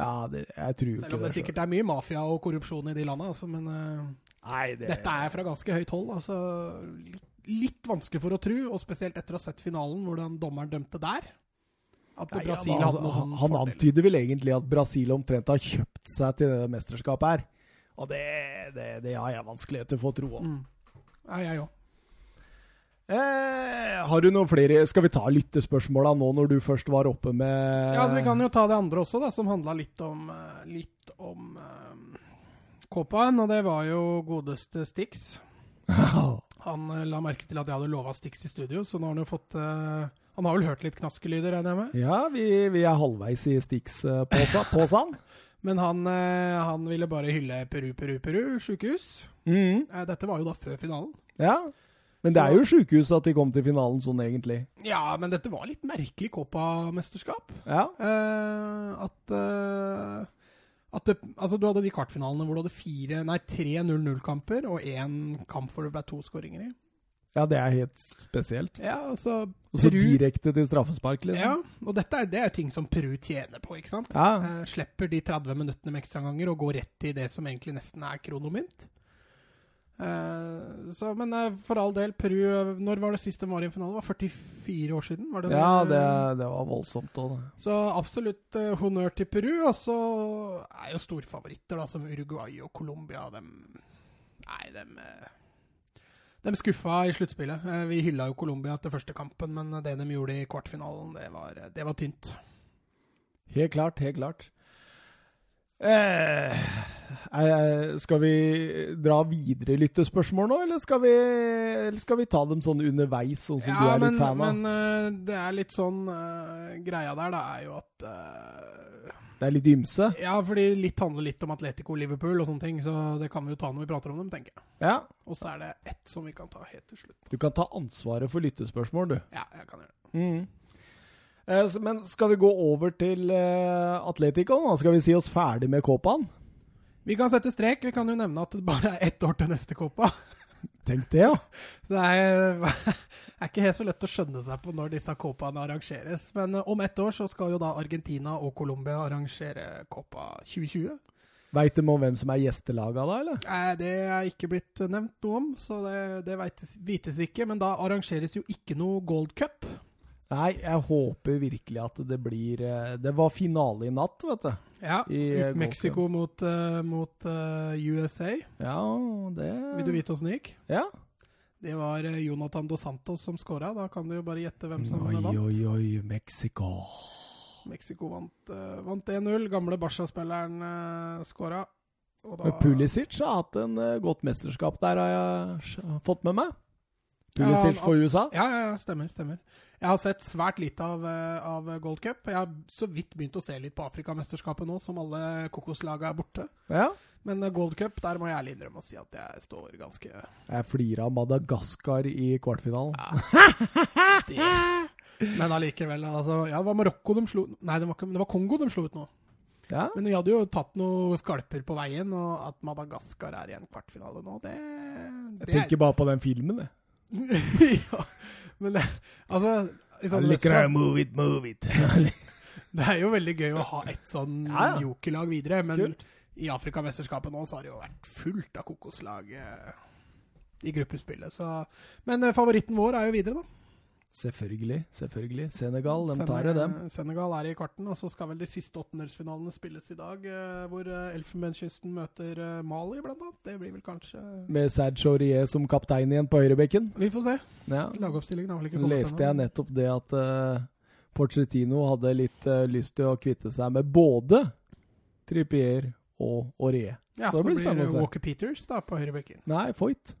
ja det, jeg tror jo Selv om det det. sikkert er mye mafia og korrupsjon i de landene, altså, men eh, Nei, det dette er fra ganske høyt hold. Altså, litt, litt vanskelig for å tro, og spesielt etter å ha sett finalen, hvordan dommeren dømte der. At Nei, ja, da, altså, han, han antyder vel egentlig at Brasil omtrent har kjøpt seg til det mesterskapet her. Og det, det, det har jeg vanskeligheter for å tro. om. Mm. Ja, jeg òg. Eh, har du noen flere Skal vi ta lyttespørsmåla nå når du først var oppe med Ja, altså, vi kan jo ta det andre også, da, som handla litt om, eh, litt om uh, Kåpaen, og det var jo godeste Stix. Han eh, la merke til at jeg hadde lova Stix i studio, så nå har han jo fått uh, Han har vel hørt litt knaskelyder, regner jeg med? Ja, vi, vi er halvveis i Stix-påsan. Men han, eh, han ville bare hylle Peru, Peru, Peru, sjukehus. mm. Eh, dette var jo da før finalen. Ja. Men det er jo sjukehus at de kom til finalen sånn, egentlig. Ja, men dette var litt merkelig Copa-mesterskap. Ja. Eh, at eh, at det, altså Du hadde de kvartfinalene hvor du hadde fire, nei, tre 0-0-kamper og én kamp hvor det ble to skåringer i. ja, det er helt spesielt. Ja, altså Og så direkte til straffespark, liksom. Ja, og dette er, det er ting som Peru tjener på, ikke sant? Ja. Eh, slipper de 30 minuttene med ekstraganger og går rett til det som egentlig nesten er kronomynt. Eh, så, men eh, for all del, Peru eh, Når var det sist de var i en finale? Det var 44 år siden? Var det Ja, det? det, det var voldsomt Også. Så absolutt eh, honnør til Peru. Og så er jo storfavoritter da, som Uruguay og Colombia. Dem Nei, dem eh, De skuffa i sluttspillet. Eh, vi hylla jo Colombia etter første kampen, men det de gjorde i kvartfinalen, det var, det var tynt. Helt klart, helt klart. Eh, eh, skal vi dra videre lyttespørsmål nå, eller skal vi, eller skal vi ta dem sånn underveis, sånn som du er men, litt fan av? men eh, det er litt sånn uh, Greia der, da, er jo at eh, Det er litt ymse. Ja, fordi litt handler litt om Atletico Liverpool og sånne ting, så det kan vi jo ta når vi prater om dem, tenker jeg. Ja. Og så er det ett som vi kan ta helt til slutt. Du kan ta ansvaret for lyttespørsmål, du. Ja, jeg kan gjøre det. Mm. Eh, Men skal vi gå over til eh, Atletico? nå? Skal vi si oss ferdig med Copaen? Vi kan sette strek. Vi kan jo nevne at det bare er ett år til neste Copa. Tenk det, ja. Så det er, er ikke helt så lett å skjønne seg på når disse Copaene arrangeres. Men eh, om ett år så skal jo da Argentina og Colombia arrangere Copa 2020. Veit de om hvem som er gjestelaga da, eller? Nei, Det er ikke blitt nevnt noe om, så det, det vites ikke. Men da arrangeres jo ikke noe Gold Cup. Nei, jeg håper virkelig at det blir eh, Det var finale i natt, vet du. Ja, I, eh, Mexico mot, uh, mot uh, USA. Ja, det Vil du vite åssen det gikk? Ja. Det var Jonathan Dos Santos som scora. Da kan du jo bare gjette hvem som Oi, vant. oi, oi, Mexico. Mexico vant, vant 1-0. Gamle Barca-spilleren uh, scora. Da Pulisic har hatt en godt mesterskap der, har jeg fått med meg. Pulisic Ja, for USA. Ja, ja, ja, stemmer. stemmer. Jeg har sett svært lite av, eh, av Gold Cup. Jeg har så vidt begynt å se litt på Afrikamesterskapet nå, som alle kokoslaga er borte. Ja. Men eh, Gold Cup, der må jeg ærlig innrømme å si at jeg står ganske Jeg flirer av Madagaskar i kvartfinalen. Men allikevel, altså Ja, det var Marokko de slo Nei, det var, ikke, det var Kongo de slo ut nå. Ja. Men vi hadde jo tatt noen skalper på veien, og at Madagaskar er i en kvartfinale nå, det, Jeg det tenker bare på den filmen, jeg. ja, men det, altså liksom, I like mesterskap- move it, move it. Det er jo veldig gøy å ha et sånn Ja, ja. jokerlag videre, men Kult. i Afrikamesterskapet nå så har det jo vært fullt av kokoslag eh, i gruppespillet. Så. Men eh, favoritten vår er jo videre, da. Selvfølgelig. selvfølgelig. Senegal, de tar det, dem. Senegal- er i kvarten, og så skal vel de siste åttendelsfinalene spilles i dag, eh, hvor eh, Elfenbenskysten møter eh, Mali, blant annet. Det blir vel kanskje Med Serge Aurier som kaptein igjen på høyrebekken. Vi får se. Ja. Lagoppstillingen har vel ikke kommet Leste jeg nettopp det at uh, Porcetino hadde litt uh, lyst til å kvitte seg med både Trippier og Aurier. Ja, så så, det blir blir spennende å se. Walker Peters da på høyrebekken. Nei, Foyt.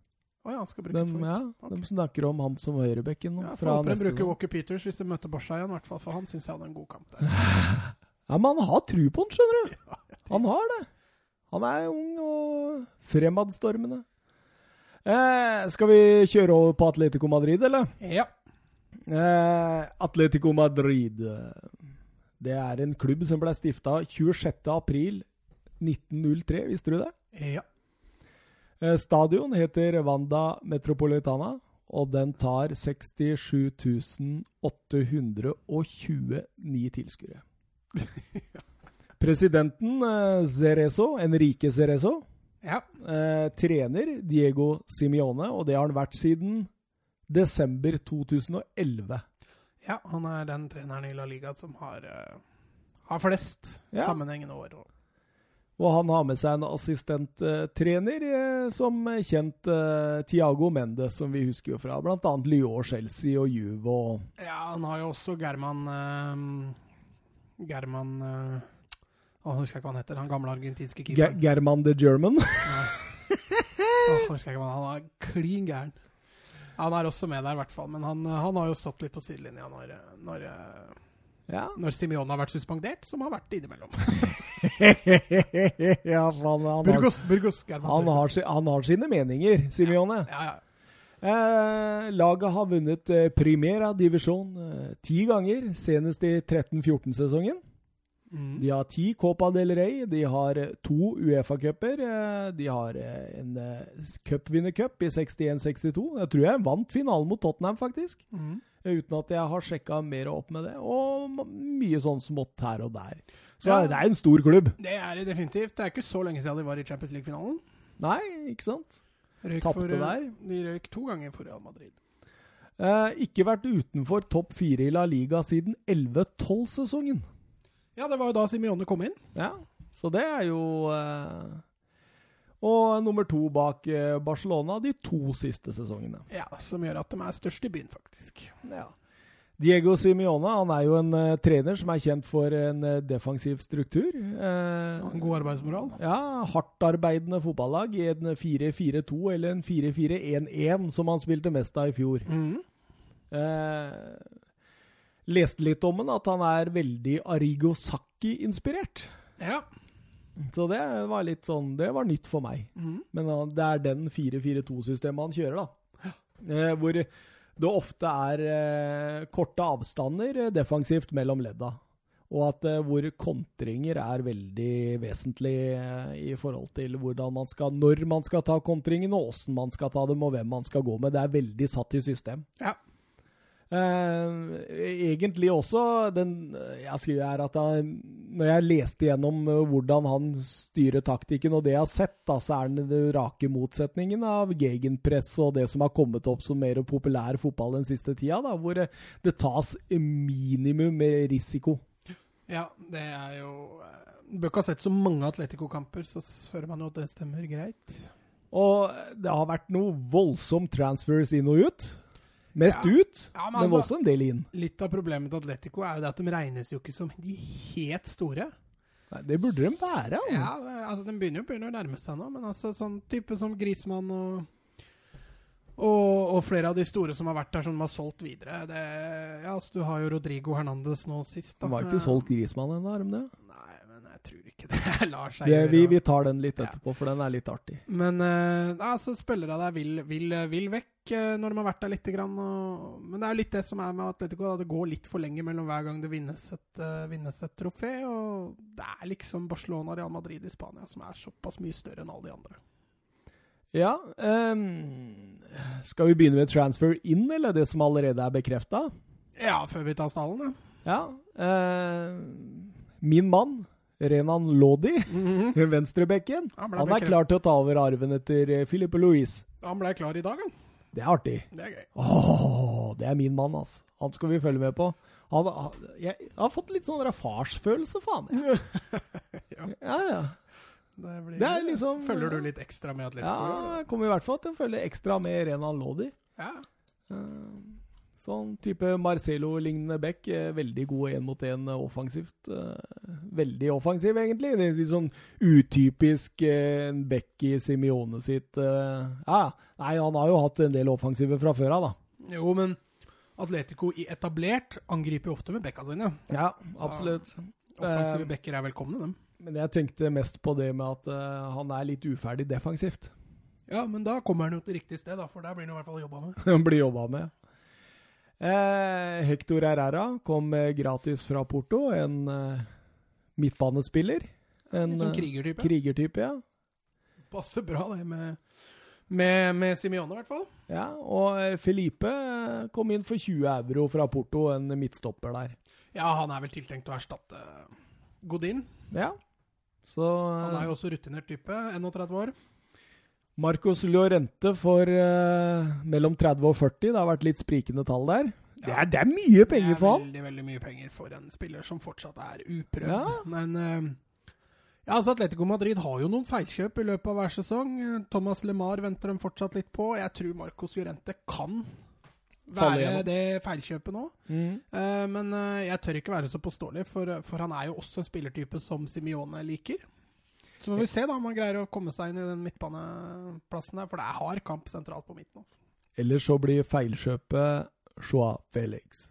Å ja, han skal De, bruke Foyt. ja, okay. de snakker om ham som høyrebekken nå. Ja, fra de neste bruker gang. Walker Peters hvis de møter Barca igjen, hvert fall, for han syns jeg hadde en god kamp der. Ja, men han har tru på han, skjønner du. Han har det. Han er ung og fremadstormende. Eh, skal vi kjøre over på Atletico Madrid, eller? Ja. Eh, Atletico Madrid. Det er en klubb som ble stifta 26.4.1903, visste du det? ja. Eh, stadion heter Wanda Metropolitana, og den tar 67.829 tilskuere. Presidenten eh, Cerezo, Enrique Cerezo, Ja. eh, trener Diego Simione, og det har han vært siden desember 2011. ja, han er den treneren i La Liga som har, har flest Ja. sammenhengende år. Og han har med seg en assistenttrener, eh, som kjent eh, Tiago Mendes, som vi husker jo fra bl.a. Lyon, Chelsea og Juve. Og Ja, han har jo også German eh, German Å, husker jeg ikke hva han heter. Han gamle argentinske keeperen. Ger German the German. Åh, husker jeg ikke hva han er klin gæren. Han er også med der, i hvert fall. Men han, han har jo stått litt på sidelinja når, når, ja. når Simione har vært suspendert, som har vært innimellom. ja, faen, han, Burgos, har, Burgos, han, har, han har sine meninger, Simione. Ja, ja. Eh, laget har vunnet eh, Primera divisjon eh, ti ganger, senest i 13-14-sesongen. Mm. De har ti Copa del Rey, de har eh, to Uefa-cuper, eh, de har en cupvinnercup i 61-62. Jeg tror jeg vant finalen mot Tottenham, faktisk. Mm. Uten at jeg har sjekka mer opp med det. Og mye sånn smått her og der. Så Ja. det er en stor klubb. Det er det definitivt. Det er ikke så lenge siden de var i Champions League-finalen. Nei, ikke sant? Røyk Tapte for, eh, der. De røyk to ganger for Real Madrid. Eh, ikke vært utenfor topp fire i La Liga siden 11-12-sesongen. Ja, det var jo da Simione kom inn. Ja, så det er jo eh, Og nummer to bak eh, Barcelona de to siste sesongene. Ja, Som gjør at de er størst i byen, faktisk. Ja. Diego Simione han er jo en uh, trener som er kjent for en uh, defensiv struktur. Uh, En god arbeidsmoral. ja, Hardtarbeidende fotballag i en 4-4-2 eller en 4-4-1-1, som han spilte mest av i fjor. Mm. Leste litt om han, at han er veldig Arigo Sacchi-inspirert. Ja. Så det var litt sånn Det var nytt for meg. Mm. Men han- det er den 4-4-2-systemet han kjører, da. Eh, hvor det ofte er eh, korte avstander eh, defensivt mellom ledda. Og at eh, hvor kontringer er veldig vesentlig eh, i forhold til hvordan man skal, når man skal ta kontringen, og åssen man skal ta dem, og hvem man skal gå med. Det er veldig satt i system. Ja. Eh, egentlig også den Jeg skriver her at jeg, når jeg leste gjennom eh, hvordan han styrer taktikken, og det jeg har sett, da, så er den den rake motsetningen av gegenpress og det som har kommet opp som mer populær fotball den siste tida, da, hvor det, det tas minimum med risiko. Ja, det er jo eh, Du bør ikke ha sett så mange Atletico-kamper, så hører man jo at det stemmer greit. Og det har vært noe voldsomt transfers inn og ut. Mest Ja. ut, Ja, men også en del inn. Litt av problemet til Atletico er jo det at de regnes jo ikke som de helt store. Nei, det burde de være. Om. Ja, altså De begynner jo begynner å nærme seg nå, men altså sånn type som Grismann og, og og flere av de store som har vært der, som de har solgt videre. Det, ja, altså Du har jo Rodrigo Hernandez nå sist. da. De har ikke solgt Grismann ennå, har de det? Nei, men jeg tror ikke det lar seg det gjøre. vi, vi tar den litt Ja. etterpå, for den er litt artig. Men uh, altså, spillere der vil, vil, vil vekk eh, når de har vært der lite grann. Og, men det er jo litt det som er med Atletico. Da. Det går litt for lenge mellom hver gang det vinnes et, uh, vinnes et trofé. Og det er liksom Barcelona og Real Madrid i Spania som er såpass mye større enn alle de andre. Ja, um, skal vi begynne med transfer inn, eller det som allerede er bekrefta? Ja, før vi tar stallen, ja. Ja. uh, min mann, Renan Lodi, venstrebekken, Han han er klar til å ta over arven etter Filippe Louise. han ble klar i dag, han. Det er artig. Det er gøy. Åh, det er min mann, altså. Han skal vi følge med på. Han, han, jeg, jeg har fått litt sånn farsfølelse, faen. Jeg. Ja. Ja, ja. Det, blir, Det er liksom- Følger du litt ekstra med Atletico? ja jeg kommer i hvert fall til å følge ekstra med Renan Lodi. ja. Eh, Sånn type Marcelo-lignende back. eh, Veldig god én mot én offensivt. eh, Veldig offensiv, egentlig. Det er litt sånn utypisk eh, en back i Simione sitt eh, Ja, nei, han har jo hatt en del offensive fra før av, da. Jo, men Atletico i etablert angriper jo ofte med bekka sine. Ja, absolutt. Offensive backer er velkomne, dem. Men jeg tenkte mest på det med at eh, han er litt uferdig defensivt. Ja, men da kommer han jo til riktig sted, da, for der blir han i hvert fall jobba med. Han blir jobba med. Eh, Hector Herrera kom eh, gratis fra Porto. En eh, midtbanespiller. En En sånn eh, krigertype. krigertype, ja. Passer bra, det med, med, med Simione, i hvert fall. ja. Og Felipe kom inn for 20 euro fra Porto, en midtstopper der. Ja, han er vel tiltenkt å erstatte Godin. Ja. Så Han er jo også rutinert type, 31 år. Marcos Llorente for eh, mellom 30 og 40. Det har vært litt sprikende tall der. Det, er, det er mye penger det er for han! veldig, veldig mye penger for en spiller som fortsatt er uprøvd. Ja. Men eh, ja, altså Atletico Madrid har jo noen feilkjøp i løpet av hver sesong. Thomas LeMar venter dem fortsatt litt på. Jeg tror Marcos Llorente kan være det feilkjøpet nå. Mm. Eh, men eh, jeg tør ikke være så påståelig, for, for han er jo også en spillertype som Simione liker. Så må vi se da om han greier å komme seg inn i den midtbaneplassen der, for det er hard kamp sentralt på midten. nå. Eller så blir feilkjøpet Joa Felix.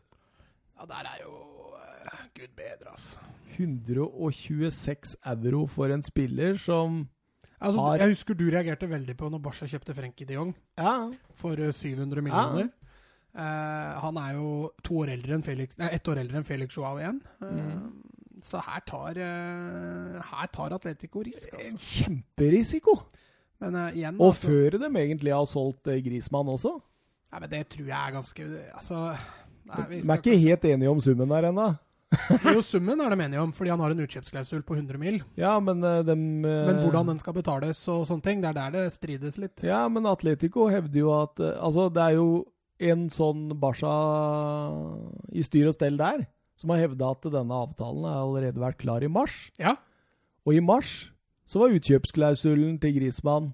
Ja, der er jo eh, Gud bedre, altså. 126 euro for en spiller som altså. Har- Jeg husker du reagerte veldig på når Barca kjøpte Frenkie de Jong Ja, for eh, 700 millioner. Eh, han er jo to år eldre enn Felix, nei, ett år eldre enn Felix Joao igjen. Eh, Mm. Så her tar, eh, her tar Atletico risk, en altså. kjemperisiko! Men uh, igjen Og altså, før de egentlig har solgt uh, Grismann også. Nei, men det tror jeg er ganske Altså nei, vi skal er ikke helt enige om summen der ennå. Jo, summen er de enige om, fordi han har en utkjøpsklausul på 100 mil. Ja, men uh, dem uh, Men hvordan den skal betales og sånne ting, det er der det strides litt. Ja, men Atletico hevder jo at eh, Altså, det er jo en sånn Barca i styr og stell der som har hevda at denne avtalen har allerede vært klar i mars. Ja, Og i mars så var utkjøpsklausulen til Grismann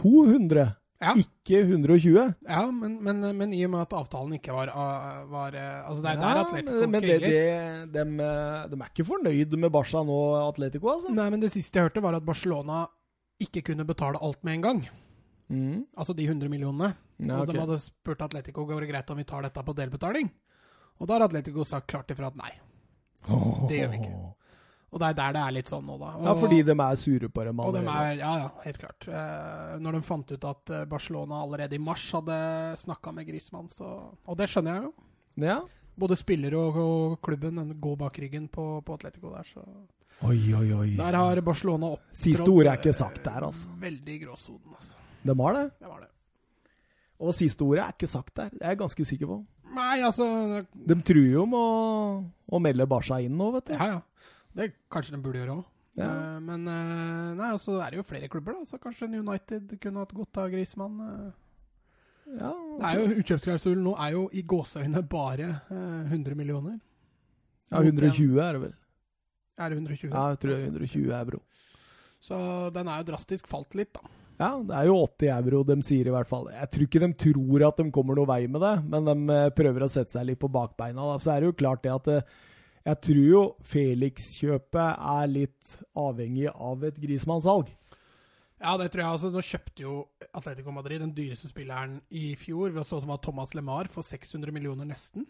200, ja, ikke 120. ja men, men, men i og med at avtalen ikke var, uh, var uh, Altså, det er der Ja, Atletico men, men det, det, dem, eh, de er ikke fornøyd med Barca nå, Atletico, altså. Nei, men det siste jeg hørte, var at Barcelona ikke kunne betale alt med en gang. Mm. Altså de 100 millionene. Ja, Og ok. de hadde spurt Atletico går det greit om vi tar dette på delbetaling. Og da har Atletico sagt klart ifra at nei. Det gjør vi ikke. Og det er der det er litt sånn nå, da. Og, Ja, fordi de er sure på dem og de allerede. er, ja, ja, helt klart. Eh, når de fant ut at eh, Barcelona allerede i mars hadde snakka med Griezmann, så Og det skjønner jeg jo. Ja. Både spiller og, og klubben går bak ryggen på, på Atletico der, så Oi, oi, oi. Der har Barcelona opptrådt Siste ord er ikke sagt der, altså. eh, Veldig i gråsonen, altså. De har det. Det var det. Og siste ordet er ikke sagt der. Det er jeg ganske sikker på. Nei, altså De truer jo med å, å melde Barca inn nå, vet du. Ja, ja. Det kanskje de burde gjøre òg. Ja. men uh, nei, altså er det jo flere klubber, da. Så kanskje United kunne hatt godt av Grismann. Uh. Ja, Det er jo Utkjøpsklausulen nå er jo i gåseøyne bare eh, 100 millioner. ja, 120 er det vel. Er det 120? Ja, jeg tror det er 120 euro. Så den er jo drastisk falt litt, da. Ja, det er jo 80 euro de sier i hvert fall. Jeg tror ikke de tror at de kommer noe vei med det, men de eh, prøver å sette seg litt på bakbeina. Da. Så er det jo klart det at eh, jeg tror jo Felix-kjøpet er litt avhengig av et Grismann-salg. Ja, det tror jeg. altså Nå kjøpte jo Atletico Madrid den dyreste spilleren i fjor. Så det var Thomas LeMar for 600 millioner nesten.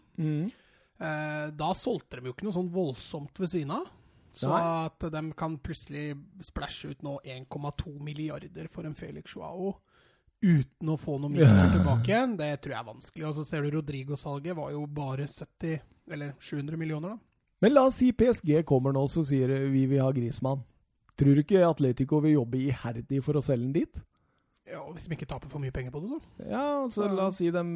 Eh, da solgte de jo ikke noe sånn voldsomt ved siden av. Så Nei. at de kan plutselig splæsje ut nå 1,2 milliarder for en Felix Joao uten å få noe midler tilbake igjen, det tror jeg er vanskelig. Og så ser du Rodrigo-salget var jo bare 70 eller 700 millioner, da. Men la oss si PSG kommer nå så sier vi vil ha Grismann. Tror du ikke Atletico vil jobbe iherdig for å selge den dit? Ja, Hvis de ikke taper for mye penger på det, så. Ja, så la oss si dem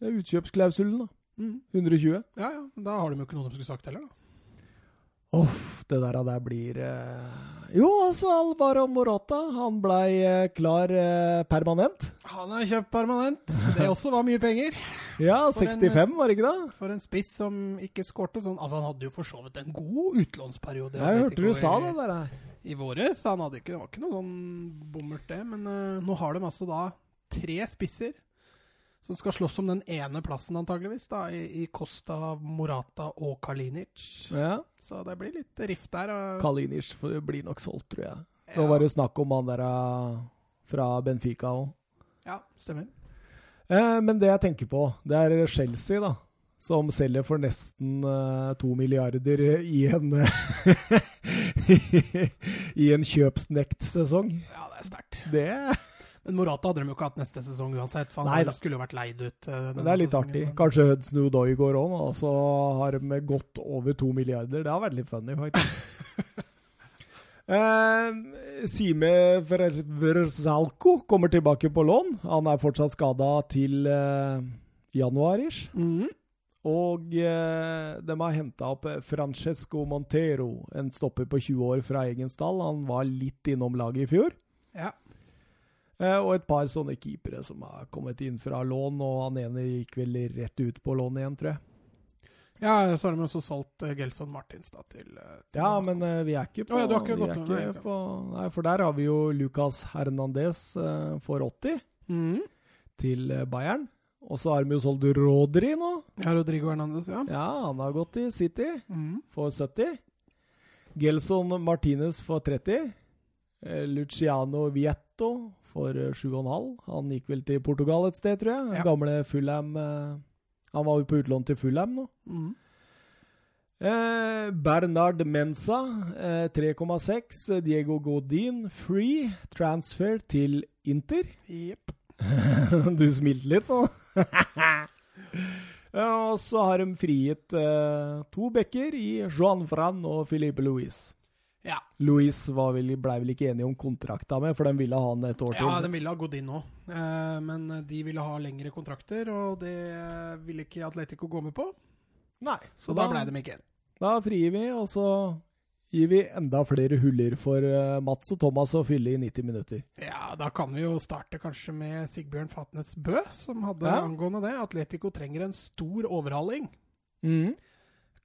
ja, utkjøpsklausulen, da. Mm. 120. Ja, ja. Da har de jo ikke noe de skulle sagt heller, da. Uff, det der, der blir eh... Jo, altså, Alvaro Morata, han blei eh, klar eh, permanent. Han er kjøpt permanent. Det også var mye penger. Ja, For en- 65, var det ikke det? For en spiss som ikke skårte sånn Altså, han hadde jo for så vidt en god utlånsperiode. i Jeg hørte du sa det der. her. I våres. Han hadde ikke, det var ikke noe sånn bommert, det. Men eh, nå har de altså da tre spisser som skal slåss om den ene plassen, antageligvis, da, i, i Costa, Morata og Kalinic. Ja. Så det blir litt rift der. Og, Kalinic blir nok solgt, tror jeg. Nå ja, var det snakk om han der eh, fra Benfica òg. ja, stemmer. Eh, men det jeg tenker på, det er Chelsea, da. Som selger for nesten eh, to milliarder i en I en kjøpsnektsesong. Ja, det er sterkt. Det, Men Morata hadde de jo ikke hatt neste sesong uansett, for han Nei skulle jo vært leid ut. Men det er litt sesongen, artig. Kanskje Hudson Odoi går òg, og så har de gått over to milliarder. Det har vært litt funny, faktisk. eh, Sime Versalco kommer tilbake på lån. Han er fortsatt skada til eh, januar-ish. Mhm. Og eh, de har henta opp eh, Francesco Montero, en stopper på 20 år fra egen stall. Han var litt innom laget i fjor. Ja. Eh, og et par sånne keepere som har kommet inn fra lån, og han ene gikk vel rett ut på lån igjen, tror jeg. ja, så har de også solgt uh, Gelson Martins da, til, eh, til Ja, men uh, vi er ikke på, oh, ja, du ikke vi er ikke på Nei, for der har vi jo Lucas Hernandez uh, for 80 mm. til eh, Bayern. Og så har de jo solgt Rodri nå. Ja, Rodrigo Hernandez, ja. Ja, han har gått til City. mm. for 70. Gelson Martinez for 30. Eh, Luciano Vietto for eh, 7,5. Han gikk vel til Portugal et sted, tror jeg. Den Ja. Gamle Fulham eh, Han var jo på utlån til Fulham nå. Mm. Eh, Bernard Mensa, eh, 3,6. Diego Godin, free. Transfer til Inter. Jepp. du smilte litt nå. ja, og så har de frigitt eh, to bekker i Joan Fran og Filipe Luis. Ja. Louise var vel, ble vel ikke enige om kontrakta med, for de ville ha han et år til. ja, de ville ha gått inn nå. Eh, men de ville ha lengre kontrakter, og det ville ikke Atletico gå med på. Nei, Så da ble de ikke enige. Da frier vi, og så gir vi enda flere huller for eh, Mats og Thomas å fylle i 90 minutter. Ja, da kan vi jo starte kanskje med Sigbjørn Fatnes Bø, som hadde Ja. angående det. Atletico trenger en stor overhaling. Mhm.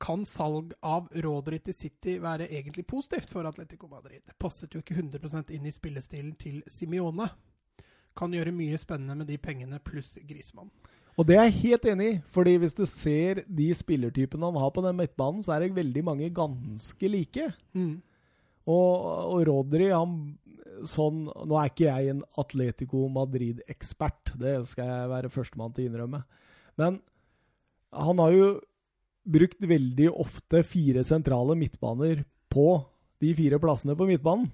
Kan salg av Rodri til City være egentlig positivt for Atletico Madrid? Det passet jo ikke 100% inn i spillestilen til Simione. Kan gjøre mye spennende med de pengene pluss Grismann. Og det er jeg helt enig i, fordi hvis du ser de spillertypene han har på den midtbanen, så er det veldig mange ganske like. Mm. Og, og Rodri, han sånn Nå er ikke jeg en Atletico Madrid-ekspert, det skal jeg være førstemann til å innrømme. Men han har jo brukt veldig ofte fire sentrale midtbaner på de fire plassene på midtbanen.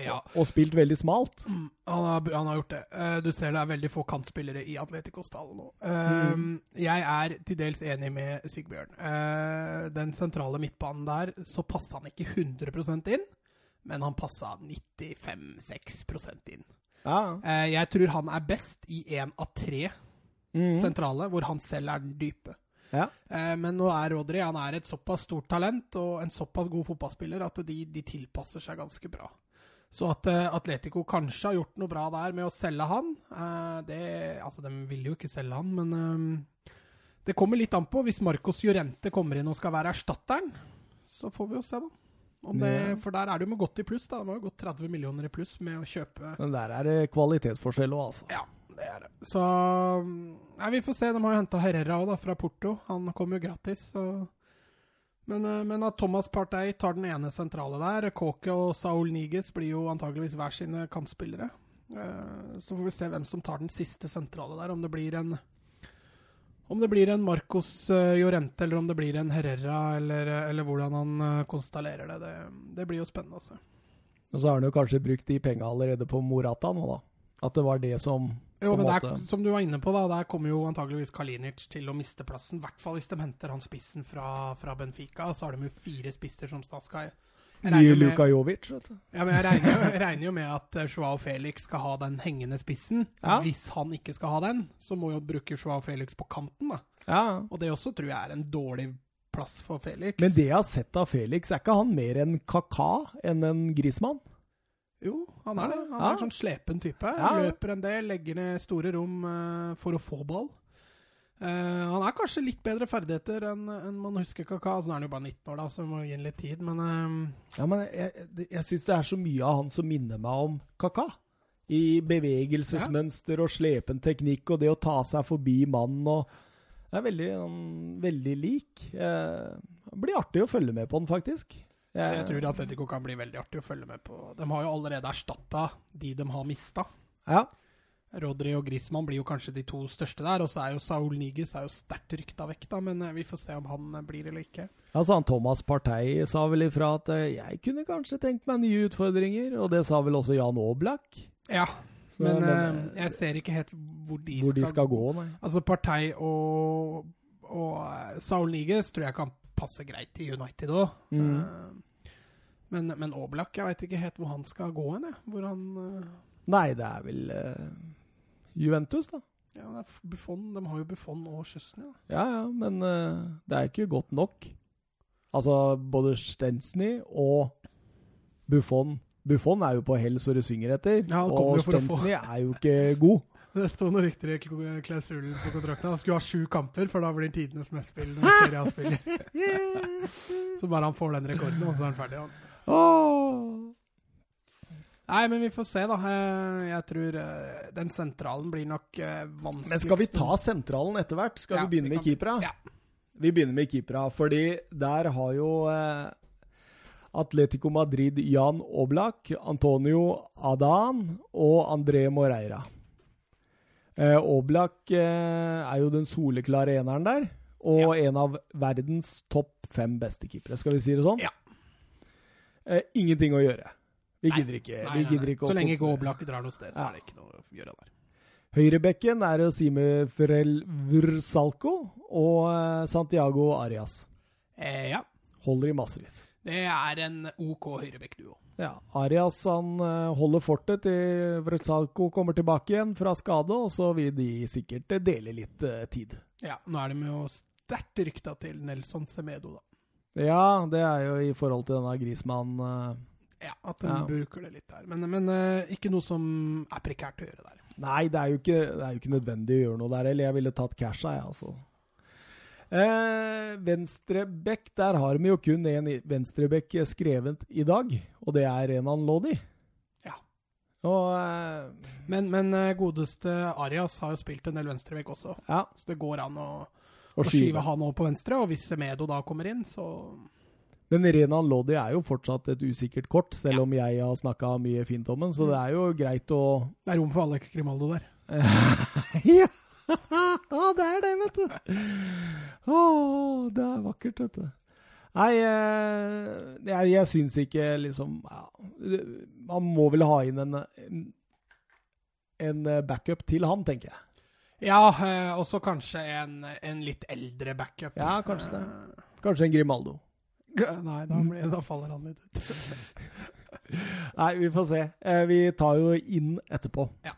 Ja, Og spilt veldig smalt. mm, han har, han har gjort det. Eh, du ser det er veldig få kantspillere i Atletico-stallen nå. Eh, Jeg er til dels enig med Sigbjørn. Uh, den sentrale midtbanen der, så passa han ikke 100% inn, men han passa 95-6 inn. Ja. Jeg tror han er best i én av tre mm. sentrale, hvor han selv er den dype. Ja. Eh, men nå er Rodri han er et såpass stort talent og en såpass god fotballspiller at de, de tilpasser seg ganske bra. Så at uh, Atletico kanskje har gjort noe bra der med å selge han uh, det, Altså, de ville jo ikke selge han, men uh, det kommer litt an på. Hvis Marcos Llorente kommer inn og skal være erstatteren, så får vi jo se, da. Det. For der er det jo med godt i pluss. da. De har jo gått 30 millioner i pluss med å kjøpe Men der er det kvalitetsforskjell òg, altså. ja, det er det. Så Nei, vi får se. De har jo henta Herrera òg, da, fra Porto. Han kom jo gratis. Så. Men, eh, men at Thomas Partey tar den ene sentrale der Kåke og Saul Niges blir jo antageligvis hver sine kantspillere. Eh, Så får vi se hvem som tar den siste sentrale der. Om det blir en om det blir en Marcos Jorente Llorente, eller om det blir en Herrera, eller, eller hvordan han eh, konstellerer det. det. Det blir jo spennende å se. Og så har han jo kanskje brukt de penga allerede på Morata nå, da. At det var det som Jo, men der, som du var inne på, da, der kommer jo antageligvis Kalinic til å miste plassen. I hvert fall hvis de henter han spissen fra, fra Benfica. Så har de jo fire spisser som jeg Nye Luka Jovic, vet du. ja, men jeg, regner, jeg regner jo med at eh, Joao Felix skal ha den hengende spissen. Ja. Hvis han ikke skal ha den, så må jo bruke Joao Felix på kanten. da. Ja. Og det også tror jeg er en dårlig plass for Felix. Men det jeg har sett av Felix, er ikke han mer en kaka enn en Grismann? Jo, han er det. Han er en sånn slepen type. Ja. Løper en del, legger ned store rom eh, for å få ball. Uh, han er kanskje litt bedre ferdigheter enn en man husker Kaka. Altså, nå er han jo bare 19 år, da, så vi må gi ham litt tid. Men uh... Ja, men jeg, jeg, syns det er så mye av han som minner meg om kaka. I bevegelsesmønster og slepen teknikk og det å ta seg forbi mannen og Det er veldig, um, veldig lik. Uh, det blir artig å følge med på den, faktisk. Jeg tror Atletico kan bli veldig artig å følge med på. De har jo allerede erstatta de de har mista. Ja. Rodri og Griezmann blir jo kanskje de to største der. Og så er jo Saul er jo sterkt rykta vekk, da, men eh, vi får se om han eh, blir eller ikke. Altså, han Thomas Partey sa vel ifra at eh, jeg kunne kanskje tenkt meg nye utfordringer, og det sa vel også Jan Aablak. Ja, Så, men, men, jeg ser ikke helt hvor de, hvor de skal gå, nei. Altså Partey og, og Saul Niges tror jeg kan passe greit i United òg. Mm. men, men Oblak, jeg veit ikke helt hvor han skal gå hen. Hvor han eh, Nei, det er vel uh, Juventus, da. Ja, er Buffon. De har jo Buffon og Sjøsny. Ja, ja, men uh, det er ikke godt nok. Altså, både Stensny og Buffon Buffon er jo på hell så det synger etter, Ja, og Stensny er jo ikke god. Det sto noe rykter i klausulen på kontrakten. Han skulle ha sju kamper, for da blir han tidenes mest spillende Serie A-spiller. Så bare han får den rekorden, og så er han ferdig. Han. Åh. Nei, men vi får se, da. Eh, Jeg tror eh, den sentralen blir nok eh, vanskelig. Men skal vi ta sentralen etter hvert? Skal Ja, vi begynne vi med keepera? ja. Vi begynner med keepera, fordi der har jo Atletico Madrid Jan Oblak, Antonio Adan og André Moreira. Eh, Oblak eh, er jo den soleklare eneren der, og en av verdens topp fem beste keepere, skal vi si det sånn? Ja. Eh, ingenting å gjøre. Vi Nei. gidder ikke. Nei, vi nei, gidder nei. ikke Så lenge ikke Oblak drar noe sted, så Ja. er det ikke noe å gjøre der. Høyrebekken er Sime Ferel Vrsalko og eh, Santiago Arias. Eh, ja. Holder i massevis. Det er en OK høyrebekkduo. Ja, Arias han eh, holder fortet til Vrutsalko kommer tilbake igjen fra skade, og så vil de sikkert eh, dele litt eh, tid. Ja, nå er de jo sterkt rykta til Nelson Semedo, da. Ja, det er jo i forhold til denne Grismann eh, Ja, at de Ja. bruker det litt der. Men, men ikke noe som er prekært å gjøre der. Nei, det er, jo ikke, det er jo ikke nødvendig å gjøre noe der, eller jeg ville tatt casha, jeg, altså. Eh, venstrebekk, der har vi jo kun én venstrebekk skrevet i dag, og det er Renan Lodi. Ja. Og eh, Men, men eh, godeste Arias har jo spilt en del venstrebekk også, ja, så det går an å, å skyve han over på venstre. Og hvis Semedo da kommer inn, så Men Renan Lodi er jo fortsatt et usikkert kort, selv Ja. om jeg har snakka mye fint om den, så det er jo greit å det er rom for Alex Grimaldo der. ja. ja, det er det, vet du. Å, det er vakkert, vet du. Nei, eh, jeg, jeg syns ikke liksom ja, Man må vel ha inn en, en, en backup til han, tenker jeg. Ja, eh, også kanskje en, en litt eldre backup. Ja, kanskje det. Eh, Kanskje en Grimaldo. Nei, da, blir, da faller han litt ut. Nei, vi får se. Eh, vi tar jo inn etterpå. Ja.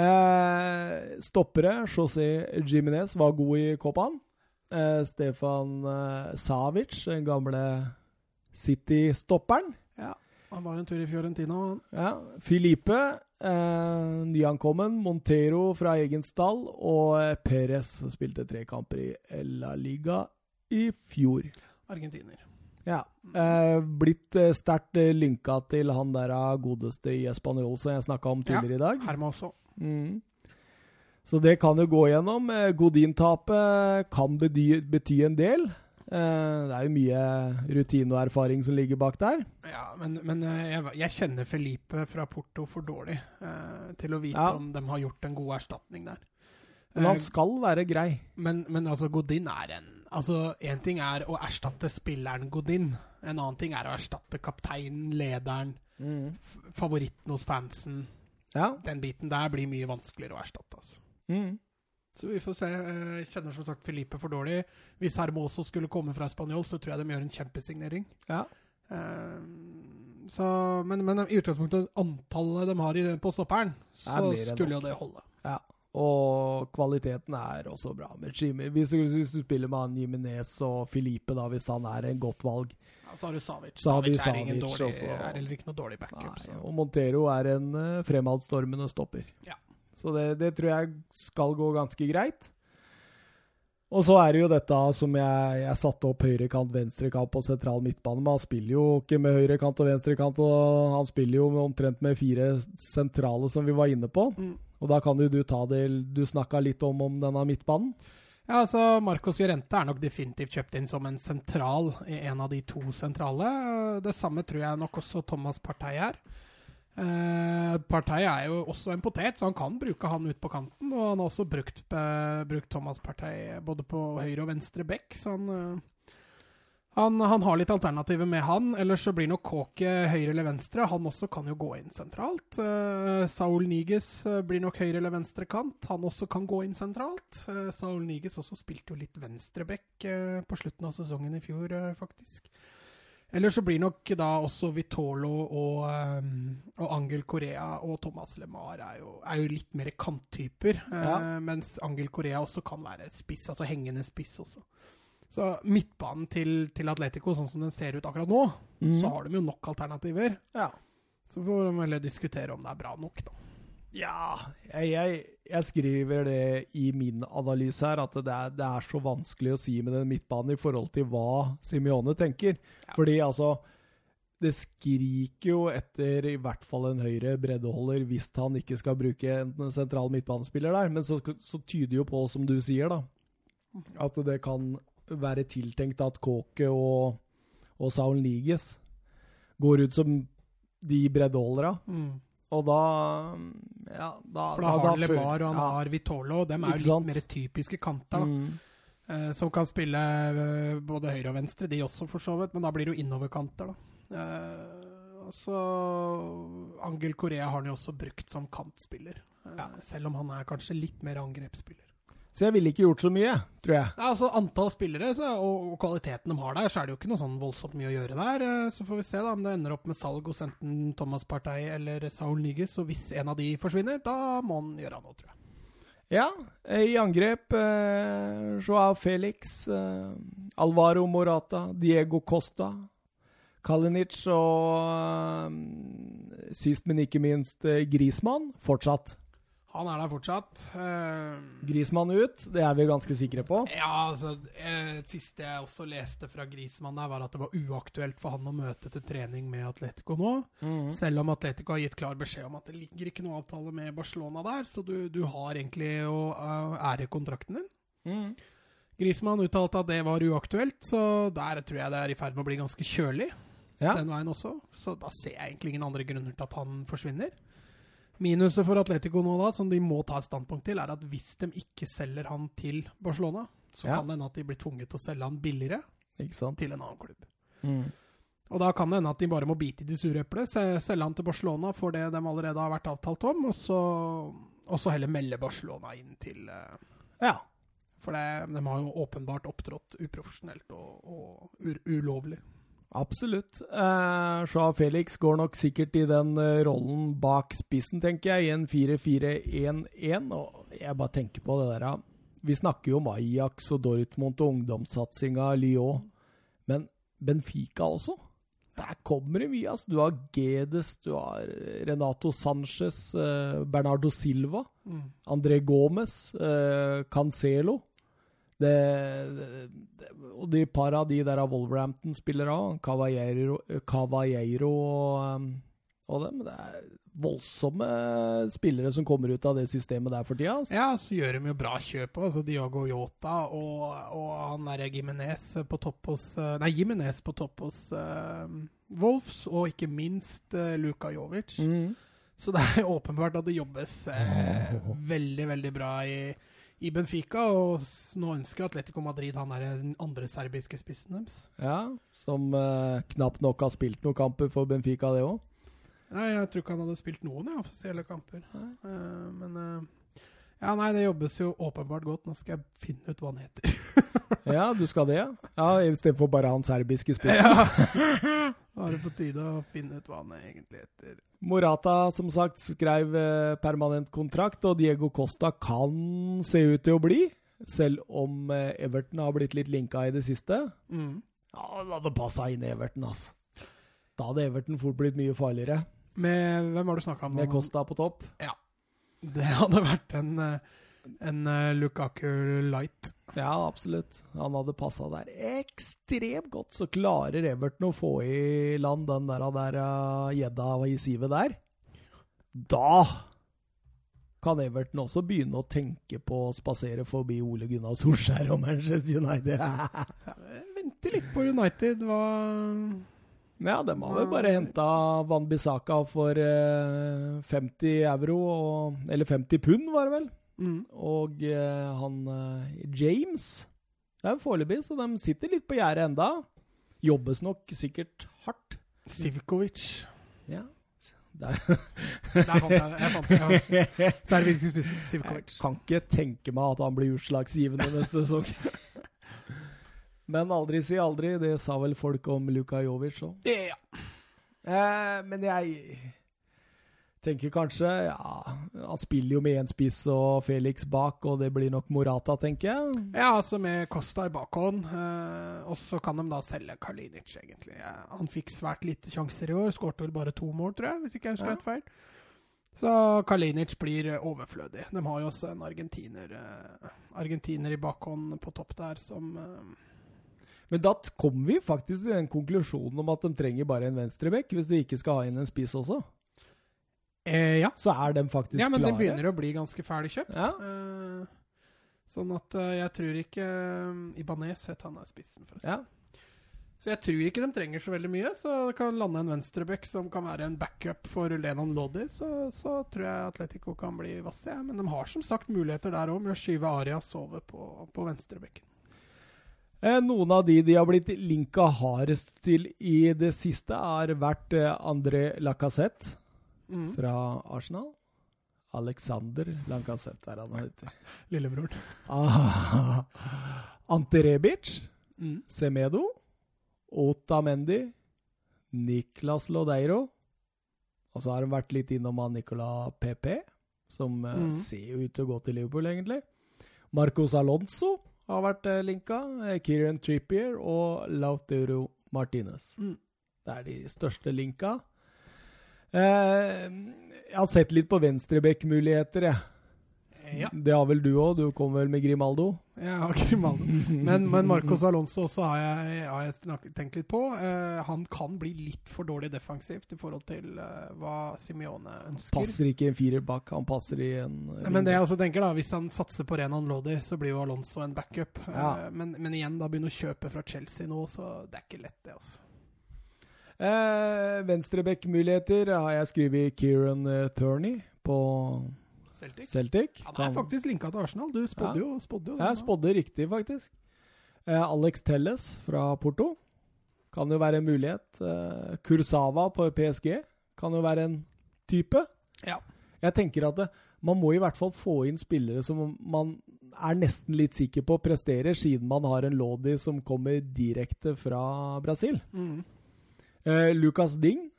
Eh, stoppere, José Jiminez var god i Copaen. Eh, Stefan eh, Savic, den gamle City-stopperen. Ja, han var en tur i Fiorentina. han. Ja. Filipe, eh, nyankommen. Montero fra egen stall. Og eh, Perez spilte tre kamper i La Liga i fjor. Argentiner. Ja. Eh, blitt sterkt linka til han der eh, godeste i Espanol som jeg snakka om tidligere i dag. Herma også. Mm. Så det kan jo gå gjennom. Eh, Godin-tapet kan bety, bety en del. Eh, det er jo mye rutine og erfaring som ligger bak der. Ja, men, men eh, jeg, jeg kjenner Felipe fra Porto for dårlig eh, til å vite Ja. om de har gjort en god erstatning der. Men han skal være grei. Men, men altså, Godin er en Altså, Én ting er å erstatte spilleren Godin. En annen ting er å erstatte kapteinen, lederen, mm. favoritten hos fansen. Ja. Den biten der blir mye vanskeligere å erstatte. altså. Mm. Så vi får se. Jeg kjenner som sagt Felipe for dårlig. Hvis Hermoso skulle komme fra Spanjol, så tror jeg de gjør en kjempesignering. ja. Um, så, men, men i utgangspunktet, antallet de har på stopperen, så skulle jo det holde. Ja. Og kvaliteten er også bra. Hvis, hvis du spiller med han Jiminez og Filipe, da, hvis han er en godt valg Ja, så har du Savic. Så har Savic er, ingen dårlig, også. er heller ikke noe dårlig backup. Nei. Og Montero er en uh, fremadstormende stopper. Ja. Så det, det tror jeg skal gå ganske greit. Og så er det jo dette som jeg, jeg satte opp høyrekant, venstrekant på sentral midtbane, men han spiller jo ikke med høyrekant og venstrekant, og han spiller jo omtrent med fire sentrale, som vi var inne på. Mm. Og da kan jo du ta det Du snakka litt om, om denne midtbanen. Ja, altså Marcos Llorente er nok definitivt kjøpt inn som en sentral i en av de to sentrale. Det samme tror jeg nok også Thomas Partey er. Eh, Partey er jo også en potet, så han kan bruke han ut på kanten. Og han har også brukt, uh, brukt Thomas Partey både på høyre og venstre bekk, så han, uh, han han har litt alternativer med han. Ellers så blir nok Kåke høyre eller venstre. Han også kan jo gå inn sentralt. Saul Niges blir nok høyre eller venstre kant. Han også kan gå inn sentralt. Saul Niges også spilte jo litt venstreback eh, på slutten av sesongen i fjor, faktisk. Ellers så blir nok da også Vitolo og, eh, og Angel Korea og Thomas LeMar er er jo litt mer kanttyper. eh, Ja. Mens Angel Korea også kan være spiss, altså hengende spiss også. Så midtbanen til, til Atletico, sånn som den ser ut akkurat nå, Mm. så har de jo nok alternativer. Ja. Så får de heller diskutere om det er bra nok, da. Ja, jeg, jeg, jeg skriver det i min analyse her, at det er, det er så vanskelig å si med den midtbanen i forhold til hva Simione tenker. Ja. Fordi altså Det skriker jo etter i hvert fall en høyre breddeholder hvis han ikke skal bruke en sentral midtbanespiller der. Men så, så tyder jo på, som du sier, da, at det kan være tiltenkt at Kåke og, og Saul Niges går ut som de breddeholdere. Mm. Og da Ja, da For da har Lebar og han ja. har Vitolo. og Dem er jo litt mer typiske kanter. Mm. Eh, som kan spille eh, både høyre og venstre, de også, for så vidt. Men da blir det jo innoverkanter, da. Eh, så Angel Korea har han jo også brukt som kantspiller. Eh, Ja. Selv om han er kanskje litt mer angrepsspiller. Så jeg ville ikke gjort så mye, tror jeg. Ja, altså Antall spillere så, og, og kvaliteten de har der, så er det jo ikke noe sånn voldsomt mye å gjøre der. Eh, Så får vi se da om det ender opp med salg hos enten Thomas Partey eller Saul Nyges. Og hvis en av de forsvinner, da må han gjøre noe, tror jeg. Ja, eh, i angrep eh, Joao Felix, eh, Alvaro Morata, Diego Costa, Kalinic og eh, sist, men ikke minst eh, Grismann. Fortsatt. Han er der fortsatt. Uh, Grismann ut, det er vi ganske sikre på. Ja, altså eh, Det siste jeg også leste fra Grismann, der var at det var uaktuelt for han å møte til trening med Atletico nå. Selv om Atletico har gitt klar beskjed om at det ligger ikke noe avtale med Barcelona der, så du, du har egentlig å uh, ære kontrakten din. Mm. Grismann uttalte at det var uaktuelt, så der tror jeg det er i ferd med å bli ganske kjølig. Ja. Den veien også. Så da ser jeg egentlig ingen andre grunner til at han forsvinner. Minuset for Atletico nå, da, som de må ta et standpunkt til, er at hvis de ikke selger han til Barcelona, så Ja. kan det hende at de blir tvunget til å selge han billigere. Ikke sant? til en annen klubb. Mm. Og da kan det hende at de bare må bite i de sure eplet, selge han til Barcelona for det de allerede har vært avtalt om, og så, og så heller melde Barcelona inn til eh, Ja. For det, de har jo åpenbart opptrådt uprofesjonelt og, og ulovlig. Absolutt. Eh, Joao Felix går nok sikkert i den eh, rollen bak spissen, tenker jeg, i en 4-4-1-1. Og jeg bare tenker på det der. Vi snakker jo om Ajax og Dortmund og ungdomssatsinga Lyon. Men Benfica også? Der kommer det mye. altså. Du har Gedes, du har eh, Renato Sanchez, eh, Bernardo Silva, André Gomez, eh, Cancelo. Det, det, og de par av de der av Wolverhampton-spillere òg, Cavallero, Cavallero og, um, og dem. Det er voldsomme spillere som kommer ut av det systemet der for tida. Altså. Ja, så gjør de jo bra kjøp. Altså Diogo Yota og, og han derre Jimenez på topp hos eh, Nei, Jimenez på topp hos uh, Wolves, og ikke minst uh, Luka Jovic. Mm. Så det er åpenbart at det jobbes eh, veldig, veldig bra i, i Benfica. Og nå ønsker Atletico Madrid han er den andre serbiske spissen deres. Ja, som eh, knapt nok har spilt noen kamper for Benfica, det òg. Nei, jeg tror ikke han hadde spilt noen ja, offisielle kamper. Uh, men eh, Ja, nei, det jobbes jo åpenbart godt. Nå skal jeg finne ut hva han heter. Ja, du skal det, ja? Ja, Istedenfor bare han serbiske spissen. Ja. Da er det på tide å finne ut hva han egentlig heter. Morata, som sagt, skrev eh, permanent kontrakt, og Diego Costa kan se ut til å bli. Selv om eh, Everton har blitt litt linka i det siste. Mm. Ja, det hadde passa inn i Everton, altså. Da hadde Everton fort blitt mye farligere, Med Hvem har du snakka om? med Costa på topp. Det hadde vært en, eh, en eh, Lukaku light. Ja, absolutt. Han hadde passa der ekstremt godt. Så klarer Everton å få i land den der gjedda uh, i sivet der. Da kan Everton også begynne å tenke på å spasere forbi Ole Gunnar Solskjær og Manchester United. Vente litt på United. Hva ja, de har vel bare henta Van Bissaka for eh, 50 euro, og, eller 50 pund, var det vel. mm. Og eh, han eh, James Det er jo foreløpig, så de sitter litt på gjerdet enda. Jobbes nok sikkert hardt. Sivkovic. Ja. Det er, Der fant jeg jeg fant det. Serbiske jeg kan ikke tenke meg at han blir utslagsgivende neste sesong. Men aldri si aldri. Det sa vel folk om Luka Jovic òg. Ja. Eh, men jeg tenker kanskje Ja, han spiller jo med én spiss og Felix bak, og det blir nok Morata, tenker jeg. Ja, altså med Costa i bakhånd. Eh, og så kan de da selge Kalinic, egentlig. Ja, han fikk svært lite sjanser i år. Skårte vel bare to mål, tror jeg, hvis ikke jeg husker Ja. feil. Så Kalinic blir eh, overflødig. De har jo også en argentiner, eh, argentiner i bakhånd på topp der som eh, Men da kom kommer vi faktisk til den konklusjonen om at de trenger bare en venstrebekk, hvis de ikke skal ha inn en spiss også. eh, Ja. Så er de faktisk klare. ja, men klare. den begynner å bli ganske ferdig kjøpt. Ja. Eh, sånn at eh, jeg tror ikke eh, Ibanez het han er spissen, forresten. Ja. Så jeg tror ikke de trenger så veldig mye. Så kan lande en venstreback som kan være en backup for Lenon Loddi, Så, så tror jeg Atletico kan bli vasse. Men de har som sagt muligheter der òg, med å skyve Arias over på, på venstrebekken. Eh, Noen av de de har blitt linka hardest til i det siste, har vært eh, André Lacassette Mm. fra Arsenal. Alexander Lacassette er han heter. Lillebroren. Ah, Ante Rebic, Mm. Semedo, Otamendi, Niklas Lodeiro. Og så har han vært litt innom han Nicola PP, som eh, Mhm. ser ut til å gå til Liverpool, egentlig. Marcos Alonso har vært eh, linka. Eh, Kieran Trippier og Lautero Martinez. Mm. Det er de største linka. Eh, jeg har sett litt på venstrebekkmuligheter, jeg. Ja. Det har vel du òg? Du kom vel med Grimaldo? Jeg har Grimaldo. Men, men Marcos Alonso også har jeg, har jeg tenkt litt på. Uh, han kan bli litt for dårlig defensivt i forhold til uh, hva Simione ønsker. Passer ikke i en firer bak, han passer i en Nei, Men det jeg også tenker da, hvis han satser på ren Lodi, så blir jo Alonso en backup. Ja. Uh, Men, men igjen, da begynner å kjøpe fra Chelsea nå, så det er ikke lett, det. altså. eh, Venstrebekkmuligheter har jeg skrevet Kieran eh, Thurney på Celtic. Celtic. Han er faktisk linka til Arsenal. Du spådde Ja. jo, spådde jo Jeg det. spådde riktig, faktisk. Eh, Alex Telles fra Porto kan jo være en mulighet. Eh, Kursava på PSG kan jo være en type. Ja. Jeg tenker at det, man må i hvert fall få inn spillere som man er nesten litt sikker på presterer, siden man har en Lodi som kommer direkte fra Brasil. Mm. Eh, Lucas Ding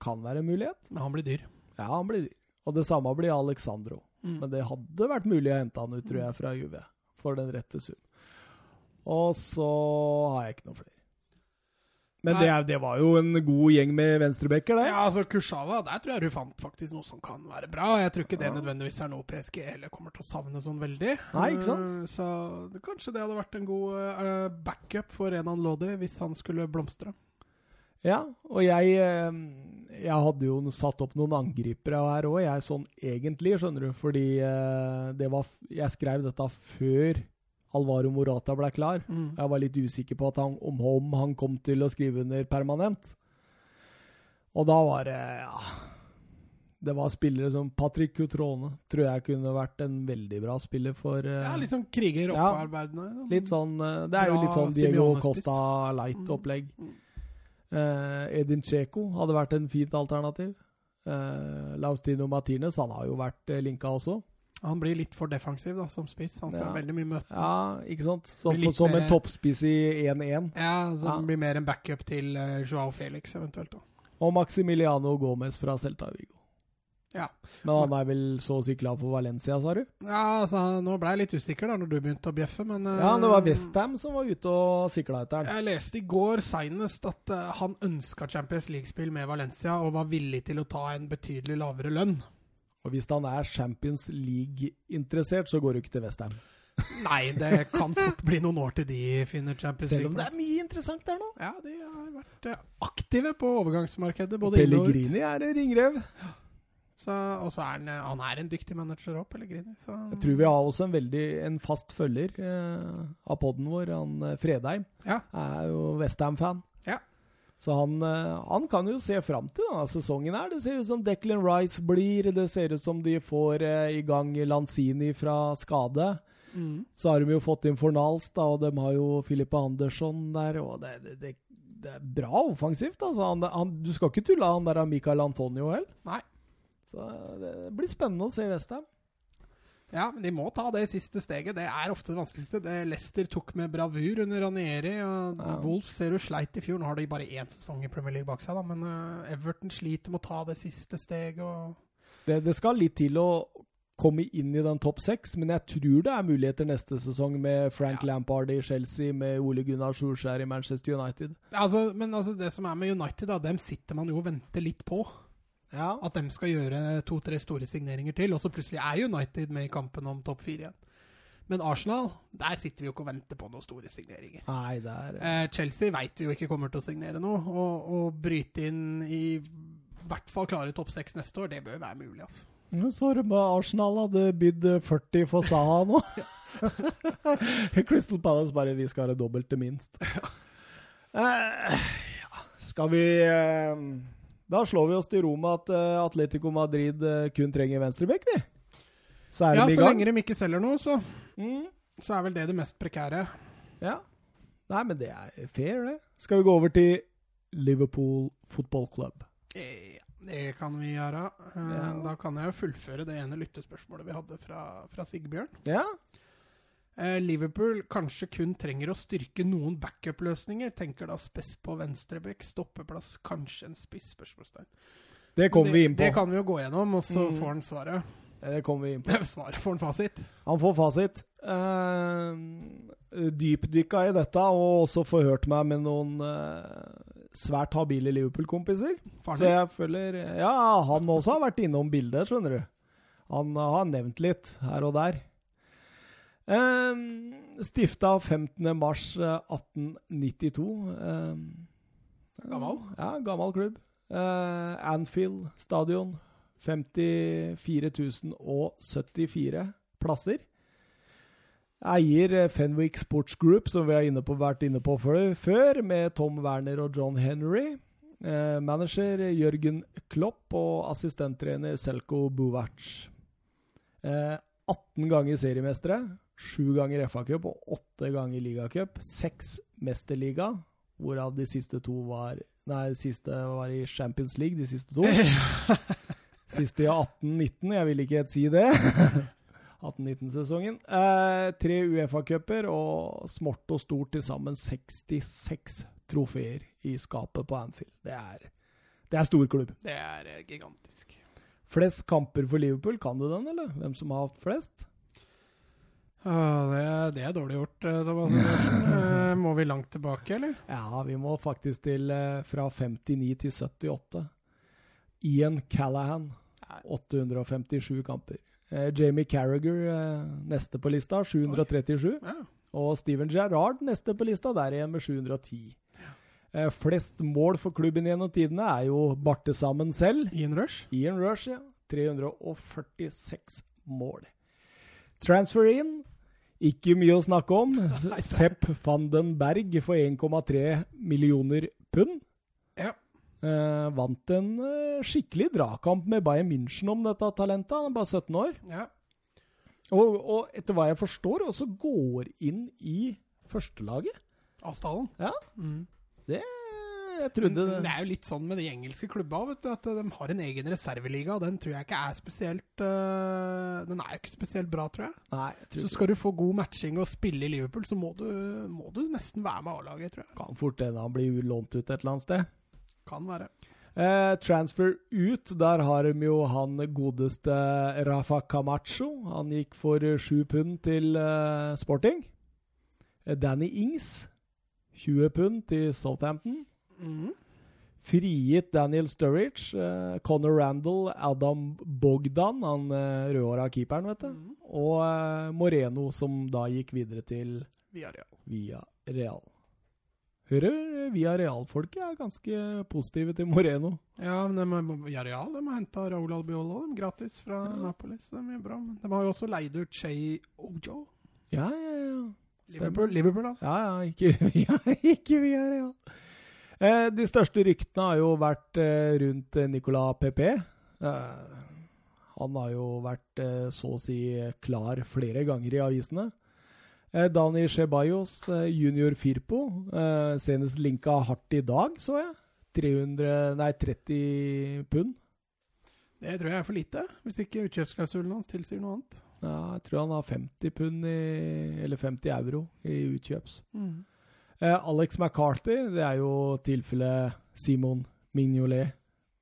kan være en mulighet. Men han blir dyr. Ja, han blir dyr. Og det samme blir Alexandro. Mm. Men det hadde vært mulig å hente han ut, tror jeg, fra Juve. For den rette sum. Og så har jeg ikke noe flere. Men det, det var jo en god gjeng med venstrebacker, det. Ja, altså Kursava, der tror jeg du fant faktisk noe som kan være bra. Jeg tror ikke det nødvendigvis er noe PSG heller kommer til å savne sånn veldig. Nei, ikke sant? Eh, Så det, kanskje det hadde vært en god uh, backup for Renan Lodi hvis han skulle blomstre. Ja, og jeg, eh, jeg hadde jo satt opp noen angripere her òg, jeg sånn egentlig, skjønner du. Fordi eh, det var Jeg skrev dette før Alvaro Morata ble klar. Mm. Jeg var litt usikker på at han, om, om han kom til å skrive under permanent. Og da var det Ja. Det var spillere som Patrick Cutrone. Tror jeg kunne vært en veldig bra spiller for uh, Ja, litt sånn kriger Ja. Litt sånn eh, Det er jo litt sånn Diego Costa light-opplegg. Mm. Eh, Edin Cheko hadde vært en fint alternativ. Eh, Lautino Martinez han har jo vært uh, linka også. Han blir litt for defensiv da, som spiss. Han ser Ja. veldig mye møte. Ja, ikke sant? Som, som en toppspiss i 1-1. Ja, som Ja. blir mer en backup til uh, Joao Felix eventuelt. da. Og Maximiliano Gomez fra Celta Vigo. Ja. Men han er vel så å si klar for Valencia, sa du? Ja, altså, Nå ble jeg litt usikker da når du begynte å bjeffe, men eh, Ja, det var Westham som var ute og sikla etter han. Jeg leste i går seinest at uh, han ønska Champions League-spill med Valencia og var villig til å ta en betydelig lavere lønn. Og hvis han er Champions League-interessert, så går du ikke til Westham. Nei, det kan fort bli noen år til de finner Champions League. Selv om det er mye interessant der nå. Ja, de har vært eh, aktive på overgangsmarkedet. både og. Pellegrini er en ringrev. Så, og så er han, han er en dyktig manager òg, Pellegrini. Så. Jeg tror vi har også en veldig en fast følger eh, av poden vår, han eh, Fredheim. Ja. Er jo Westham-fan. Ja. Så han, eh, han kan jo se fram til denne sesongen her. Det ser ut som Declan Rice blir. Det ser ut som de får eh, i gang Lanzini fra skade. Mm. Så har de jo fått inn Fornals, da, og de har jo Filippe Andersson der. og Det, det, det, det er bra offensivt. altså. Han, han, du skal ikke tulle han der av Michael Antonio heller. Så det blir spennende å se Westham. Ja, men de må ta det siste steget. Det er ofte det vanskeligste. Det Leicester tok med bravur under Ranieri. Og Ja. Wolves ser du sleit i fjor. Nå har de bare én sesong i Premier League bak seg, da. Men uh, Everton sliter med å ta det siste steget. Det, det skal litt til å komme inn i den topp seks, men jeg tror det er muligheter neste sesong med Frank Ja. Lampard i Chelsea, med Ole Gunnar Solskjær i Manchester United. altså, men altså, det som er med United, da, dem sitter man jo og venter litt på. Ja. At de skal gjøre to-tre store signeringer til, og så plutselig er United med i kampen om topp fire igjen. Men Arsenal, der sitter vi jo ikke og venter på noen store signeringer. Nei, det er Eh, Chelsea veit vi jo ikke kommer til å signere noe, og, og bryte inn i hvert fall klare topp seks neste år, det bør være mulig. altså. Jeg Så du med Arsenal hadde bydd 40 for Saha nå? Crystal Palace bare 'vi skal ha det dobbelte minst'. Eh, ja. Skal vi eh, Da slår vi oss til ro med at uh, Atletico Madrid uh, kun trenger venstreback, vi. Så er Ja, de i så lenge de ikke selger noe, så, Mm. så er vel det det mest prekære. Ja. Nei, men det er fair, det. Skal vi gå over til Liverpool Football Club? Ja, Det kan vi gjøre. Uh, Ja. Da kan jeg jo fullføre det ene lyttespørsmålet vi hadde fra, fra Sigbjørn. Ja. Eh, Liverpool kanskje kun trenger å styrke noen backup-løsninger. Tenker da spess på venstrebekk, stoppeplass, kanskje en spiss? spørsmålstegn. Det kommer vi inn på. Det kan vi jo gå gjennom, og så Mm. får han svaret. Det kommer vi inn på. Svaret får han fasit. Han får fasit. Uh, Dypdykka i dette, og også forhørt meg med noen uh, svært habile Liverpool-kompiser. Så jeg føler Ja, han også har vært innom bildet, skjønner du. Han har nevnt litt her og der. Um, stifta 15. mars eh, 1892. Gammel? Ja, gammel klubb. Eh, Anfield stadion. 54 074 plasser. Eier eh, Fenwick Sports Group, som vi har inne på, vært inne på før, før, med Tom Werner og John Henry. Eh, manager Jørgen Klopp og assistenttrener Selko Buvac. Eh, 18 ganger seriemestere. Sju ganger FA-cup og åtte ganger ligacup. Seks mesterliga, hvorav de siste to var Nei, de siste var i Champions League, de siste to. Siste i 18-19, jeg vil ikke helt si det. 18-19-sesongen. Eh, tre Uefa-cuper og smått og stort til sammen 66 trofeer i skapet på Anfield. Det er, det er stor klubb. Det er eh, gigantisk. Flest kamper for Liverpool, kan du den, eller? Hvem som har hatt flest? Ah, det, er- det er dårlig gjort, eh, Thomas. Eh, må vi langt tilbake, eller? Ja, vi må faktisk til eh, fra 59 til 78. Ian Callahan, 857 kamper. Eh, Jamie Carragher eh, neste på lista, 737. Ja. Og Steven Gerrard neste på lista, der igjen med 710. Ja. flest mål for klubben gjennom tidene er jo Bartesammen selv. Ian Rush. Ian Rush, ja. 346 mål. Transfer in. Ikke mye å snakke om. Sepp van den Berg for 1,3 millioner pund. Ja. Eh, vant en eh, skikkelig dragkamp med Bayern München om dette talentet. Han er bare 17 år. ja. Og, og etter hva jeg forstår, også går inn i førstelaget. Avstanden. Ja. Mm. Det Jeg trodde det er jo litt sånn med de engelske klubba vet du, at de har en egen reserveliga. og Den tror jeg ikke er spesielt uh, Den er jo ikke spesielt bra, tror jeg. Nei, jeg tror Så skal du få god matching og spille i Liverpool, så må du, må du nesten være med A-laget, tror jeg. kan fort hende han blir lånt ut et eller annet sted. Kan være. Eh, transfer ut, der har de jo han godeste Rafa Camacho. Han gikk for sju pund til eh, Sporting. Eh, Danny Ings, 20 pund til Southampton. Mhm. Frigitt Daniel Sturridge, eh, Conor Randall, Adam Bogdan, han eh, rødhåra keeperen, vet du. Mm. Og eh, Moreno, som da gikk videre til Via Real. Via Real. Hører eh, Via Real-folket er ganske positive til Moreno. Ja, men de, Via Real de har henta Raúl Albiolo de, gratis fra ja. Napolis. de er bra. Men de har jo også leid ut Che Ojo. Ja, ja, ja. Liverpool, Liverpool altså. Ja, ja, ikke via, ikke via Real. Eh, de største ryktene har jo vært eh, rundt eh, Nicolas Pepe. Eh, han har jo vært så å si klar flere ganger i avisene. Dani Ceballos, junior Firpo, eh, senest linka hardt i dag, så jeg. 300, nei 30 pund. Det tror jeg er for lite, hvis ikke utkjøpsklausulen hans tilsier noe annet. Ja, jeg tror han har 50 pund i, eller 50 euro i utkjøps. Eh, Alex McCarthy, det er jo tilfellet Simon Mignolet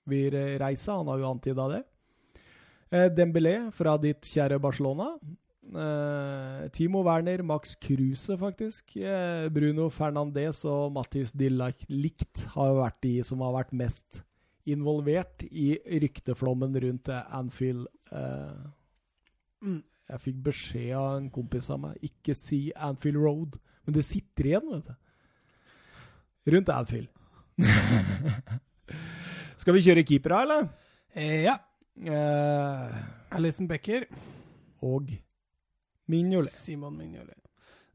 vil eh, reise. Han har jo antyda det. Eh, Dembélé fra ditt kjære Barcelona. Eh, Timo Werner, Max Kruse, faktisk. Eh, Bruno Fernandes og Mattis de likt har jo vært de som har vært mest involvert i rykteflommen rundt eh, Anfield. Eh, Mm. jeg fikk beskjed av en kompis av meg ikke si Anfield Road, men det sitter igjen, vet du. Rundt Adfield. Skal vi kjøre keepere, eller? Eh, ja. Eh, Alison Becker. og Mignolet. Simon Mignolet.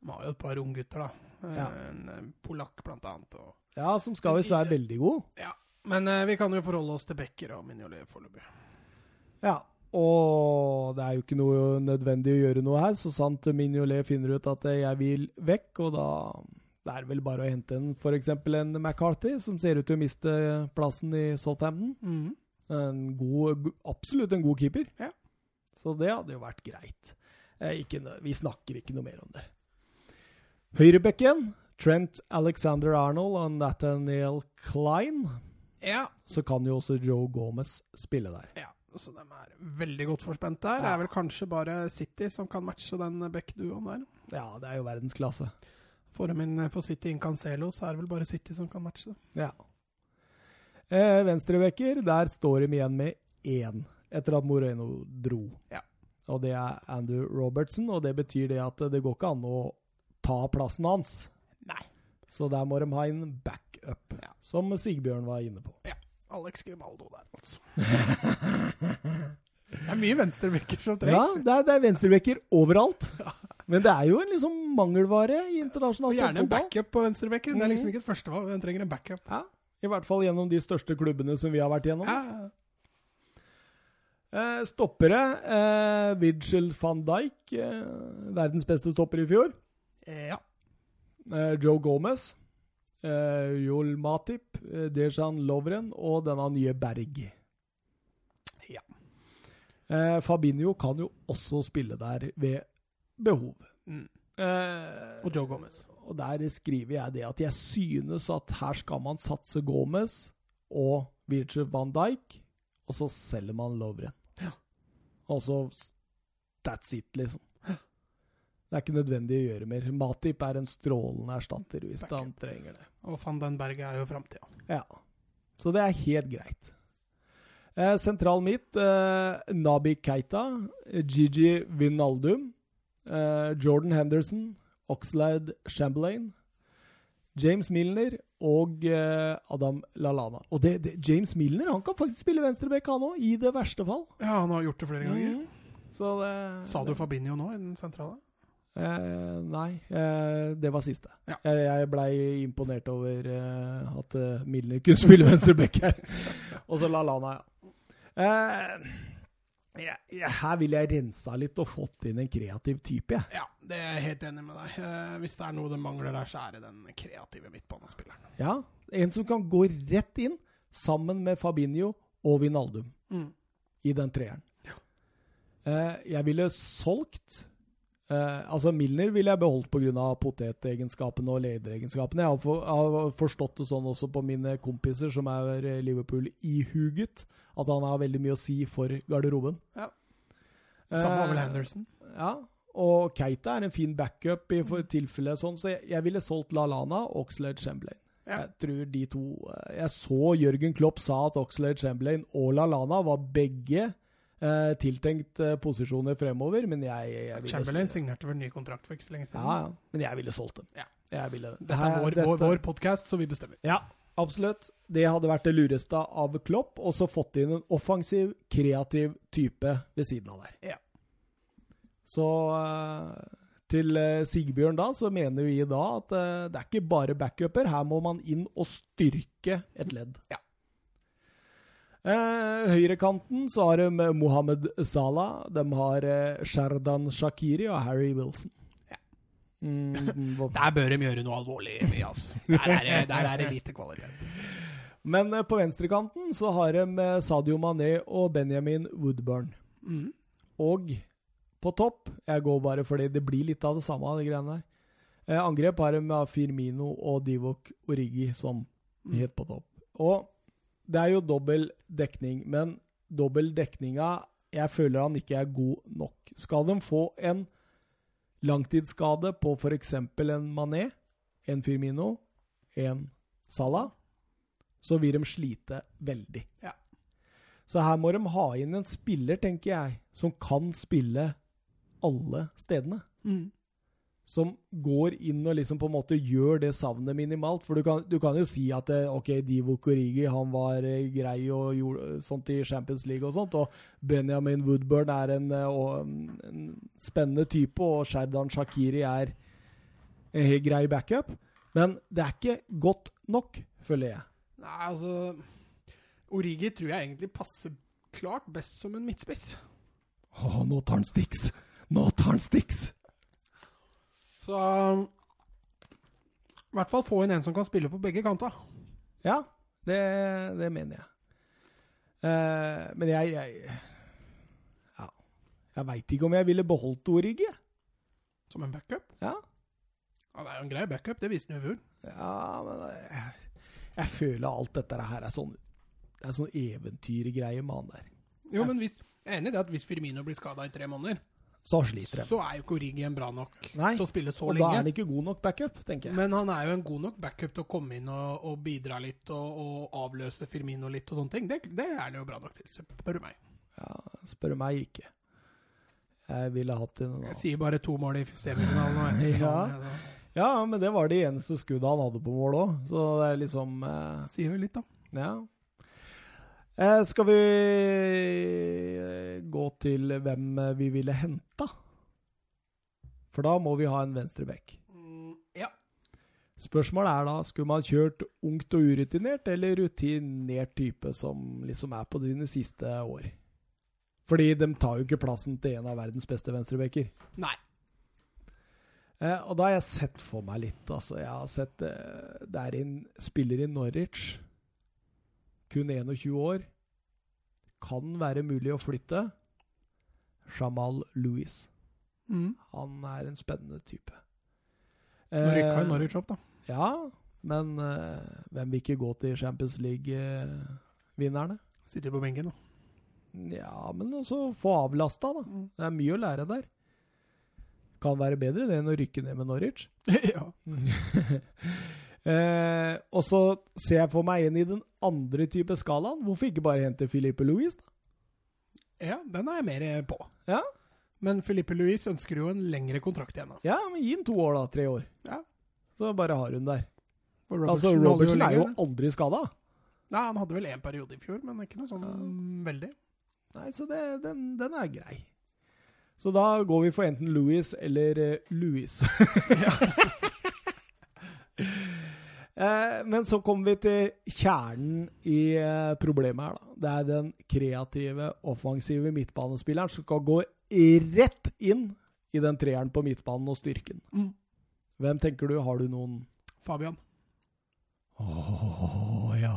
De har jo et par unggutter, da. Eh, Ja. En eh, polakk, blant annet. Og, Ja, som skal visst være veldig god. ja. Men eh, vi kan jo forholde oss til Becker og Mignolet foreløpig. Ja, og det er jo ikke noe nødvendig å gjøre noe her, så sant Mignolet finner ut at jeg vil vekk, og da det er vel bare å hente en f.eks. en McCarthy, som ser ut til å miste plassen i Southampton. Mhm. En god, absolutt en god keeper. Ja. Så det hadde jo vært greit. Eh, ikke, vi snakker ikke noe mer om det. Høyrebekken, Trent Alexander Arnold og Nathaniel Klein. Ja. Så kan jo også Joe Gomez spille der. ja. Så de er veldig godt forspent der. Det er vel kanskje bare City som kan matche den Beck-duoen der. Ja, det er jo verdensklasse. Får de inn for City inn Cancelo, så er det vel bare City som kan matche. Ja. Eh, Venstrebekker, der står de igjen med én, etter at Moreno dro. Ja. Og det er Andrew Robertson, og det betyr det at det går ikke an å ta plassen hans. Nei. Så der må de ha en backup, Ja. som Sigbjørn var inne på. Ja. Alex Grimaldo der, altså. det er mye venstrebekker som Ja, trengs. det er, det er venstrebekker overalt. Men det er jo en liksom mangelvare i internasjonal Og gjerne en fotball. backup på venstrebekken. Det er liksom Mhm. ikke et førstevalg, den trenger en backup. Ja, I hvert fall gjennom de største klubbene som vi har vært gjennom. Ja. Eh, stoppere. Eh, Vigil van Dijk, eh, verdens beste stopper i fjor. Ja. Eh, Joe Gomez. Eh, Joel Matip. Eh, Dejan Lovren og denne nye Berg. Ja. Eh, Fabinho kan jo også spille der ved behov. Mm. Eh, Og Joe Gomez. og der skriver jeg det at jeg synes at her skal man satse Gomez og Virgil van Dijk, og så selger man Lovren. Ja. Og så That's it, liksom. Det er ikke nødvendig å gjøre mer. Matip er en strålende erstatter hvis han trenger det. Og van den Berge er jo framtida. Ja. Så det er helt greit. Eh, sentral midt, eh, Nabi Keita, Gigi Vinaldum, eh, Jordan Henderson, Oxlade Chamberlain, James Milner og eh, Adam Lalana. Og det, det, James Milner han kan faktisk spille venstreback, han òg, i det verste fall. Ja, han har gjort det flere ganger. Mm. Så det, Sa du Fabinho nå i den sentrale? Eh, nei, eh, det var siste. Ja. Jeg, jeg blei imponert over eh, at eh, Milner kunne spille venstreback her. og så Lalana, ja. Eh, jeg, jeg, her ville jeg rensa litt og fått inn en kreativ type, jeg. Ja, det er jeg helt enig med deg. Eh, hvis det er noe det mangler der, så er det den kreative midtbanespilleren. Ja. En som kan gå rett inn sammen med Fabinho og Vinaldum Mm. i den treeren. Ja. Eh, jeg ville solgt eh, Altså, Milner ville jeg beholdt pga. potetegenskapene og lederegenskapene. Jeg har, for, har forstått det sånn også på mine kompiser som er eh, Liverpool-ihuget, at han har veldig mye å si for garderoben. Ja. Samme var vel Eh, Henderson. Ja, og Keita er en fin backup i for tilfelle sånn, så jeg, jeg ville solgt LaLana og Oxlade Chamberlain. Ja. Jeg tror de to eh, Jeg så Jørgen Klopp sa at Oxlade Chamberlain og LaLana var begge eh, tiltenkt eh, posisjoner fremover, men jeg, jeg ville Chamberlain signerte vel ny kontrakt for ikke så lenge siden. Ja, ja. Men jeg ville solgt dem. Ja. Ville. Dette er vår, dette- vår, vår podkast, så vi bestemmer. Ja, absolutt. Det hadde vært det lureste av Klopp, og så fått inn en offensiv, kreativ type ved siden av der. Ja. Så eh, til Sigbjørn da, så mener vi da at det er ikke bare backuper. Her må man inn og styrke et ledd. Ja. Eh, høyrekanten så har de Mohammed Salah. De har eh, Shardan Shakiri og Harry Wilson. Ja. Mm, Der bør de gjøre noe alvorlig mye, altså. Der er det, der er det lite kvalitet. Men eh, på venstrekanten så har de eh, Sadio Mané og Benjamin Woodburn. Mm. Og på topp Jeg går bare fordi det blir litt av det samme, de greiene der. Eh, angrep har de med Firmino og Divok Origi som Mm. helt på topp. Og det er jo dobbel dekning, men dobbel dekninga Jeg føler han ikke er god nok. Skal de få en langtidsskade på f.eks. en Mané, en Firmino, en Salah, så vil de slite veldig. Ja. Så her må de ha inn en spiller, tenker jeg, som kan spille alle stedene. Mm. Som går inn og liksom på en måte gjør det savnet minimalt. For du kan, du kan jo si at eh, ok, Divo Korigi han var eh, grei og gjorde sånt i Champions League og sånt, og Benjamin Woodburn er en, eh, og, en spennende type, og Sherdan Shakiri er en helt grei backup. Men det er ikke godt nok, føler jeg. Nei, altså Origi tror jeg egentlig passer klart best som en midtspiss. Å, nå tar han Stix! Nå tar han Stix! Så i hvert fall få inn en som kan spille på begge kanter. Ja, det, det mener jeg. Eh, men jeg Jeg, ja, jeg veit ikke om jeg ville beholdt Origi. Som en backup. Ja, Ja, Det er jo en grei backup, det viste han jo i ja men jeg, jeg føler alt dette her er sånn Det er sånn eventyrgreie med han der. Jo, men hvis, jeg er enig i det at hvis Firmino blir skada i tre måneder, Så sliter de. så er jo ikke Origien bra nok Nei, til å spille så Og da er han ikke god nok backup, tenker jeg. Men han er jo en god nok backup til å komme inn og, og bidra litt og, og avløse Firmino litt og sånne ting. Det, det er han jo bra nok til, spør du meg. Ja, spør du meg ikke. Jeg ville hatt en Jeg sier bare to mål i semifinalen og. Ja. Ja, men det var det eneste skuddet han hadde på mål òg, så det er liksom eh, Sier vel litt, da. Ja. Eh, skal vi eh, gå til hvem eh, vi ville henta? For da må vi ha en venstreback. Mm, ja. Spørsmålet er da, skulle man kjørt ungt og urutinert, eller rutinert type som liksom er på dine siste år? Fordi de tar jo ikke plassen til en av verdens beste venstrebacker. Nei. Eh, og da har jeg sett for meg litt, altså. Jeg har sett eh, Det er en spiller i Norwich. Kun 21 år. Kan være mulig å flytte. Jamal Louis. Mm. Han er en spennende type. Nå rykka Eh, jo Norwich opp, da. Ja, men uh, hvem vil ikke gå til Champions League-vinnerne? Sitter på benken, da. ja, men også få avlasta, da. Mm. Det er mye å lære der. Kan være bedre det enn å rykke ned med Norwich. ja. eh, og så ser jeg for meg inn i den andre type skalaen. Hvorfor ikke bare hente Filipe Louis, da? ja, den er jeg mer på. Ja. Men Filipe Louis ønsker jo en lengre kontrakt igjen. da. Ja, men gi den to år, da. Tre år. Ja. Så bare har hun der. For altså, Robertson er jo aldri skada. Nei, Han hadde vel én periode i fjor, men ikke noe sånn veldig. Nei, så det, den, den er grei. Så da går vi for enten Louis eller eh, Louis. Eh, men så kommer vi til kjernen i eh, problemet her. da. Det er den kreative, offensive midtbanespilleren som skal gå rett inn i den treeren på midtbanen og styrken. Mm. Hvem tenker du? Har du noen Fabian. Åh, ja.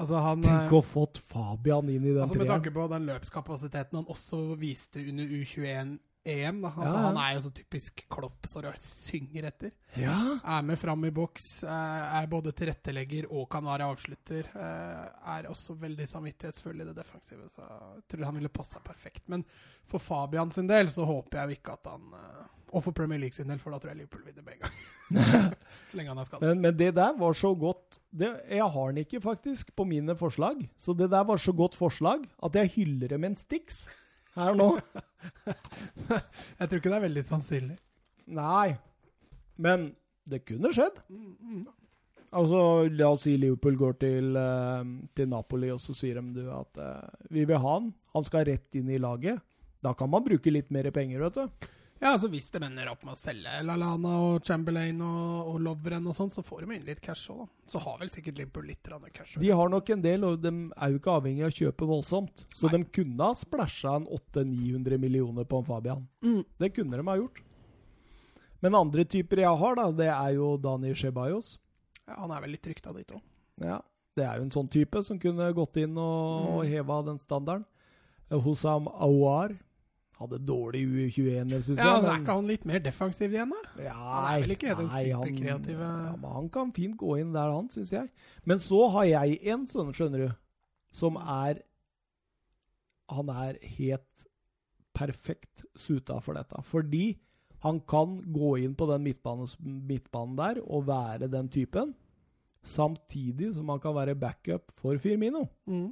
Altså, han Tenk å ha fått Fabian inn i den altså, Med tanke på den løpskapasiteten han også viste under U21 EM, da. Altså, Ja. Han er jo så typisk Klopp, så han synger etter. Ja. Er med fram i boks, eh, er både tilrettelegger og kan være avslutter. eh, Er også veldig samvittighetsfull i det defensive, så jeg tror han ville passa perfekt. Men for Fabian sin del så håper jeg jo ikke at han eh, Og for Premier League sin del, for da tror jeg Liverpool vinner med en gang. så lenge han er skadet. Men, men det der var så godt det, Jeg har den ikke, faktisk, på mine forslag. Så det der var så godt forslag at jeg hyller det med en Stix her nå. Jeg tror ikke det er veldig sannsynlig. Nei, men det kunne skjedd. Altså, La oss si Liverpool går til, eh, til Napoli, og så sier de du, at eh, vi vil ha han. Han skal rett inn i laget. Da kan man bruke litt mer penger, vet du. Ja, altså Hvis de ender opp med å selge Lalana og Chamberlain og, og Lovren og sånn, så får de inn litt cash òg, da. Så har vel sikkert Liverpool litt cash. også. De har nok en del, og de er jo ikke avhengig av å kjøpe voldsomt. Så Nei. de kunne ha splæsja en 800-900 millioner på en Fabian. Mm. Det kunne de ha gjort. Men andre typer jeg har, da, det er jo Dani Ceballos. Ja, han er vel litt rykta dit òg. Ja, det er jo en sånn type som kunne gått inn og, og heva den standarden. Hosam Awar hadde dårlig U21, syns Ja, altså, er ikke han litt mer defensiv igjen, da? ja, han er vel ikke den superkreative- ja, men Han kan fint gå inn der, han, syns jeg. Men så har jeg en sånn, skjønner du, som er Han er helt perfekt suta for dette. Fordi han kan gå inn på den midtbanes, midtbanen der og være den typen, samtidig som han kan være backup for Firmino. Mm.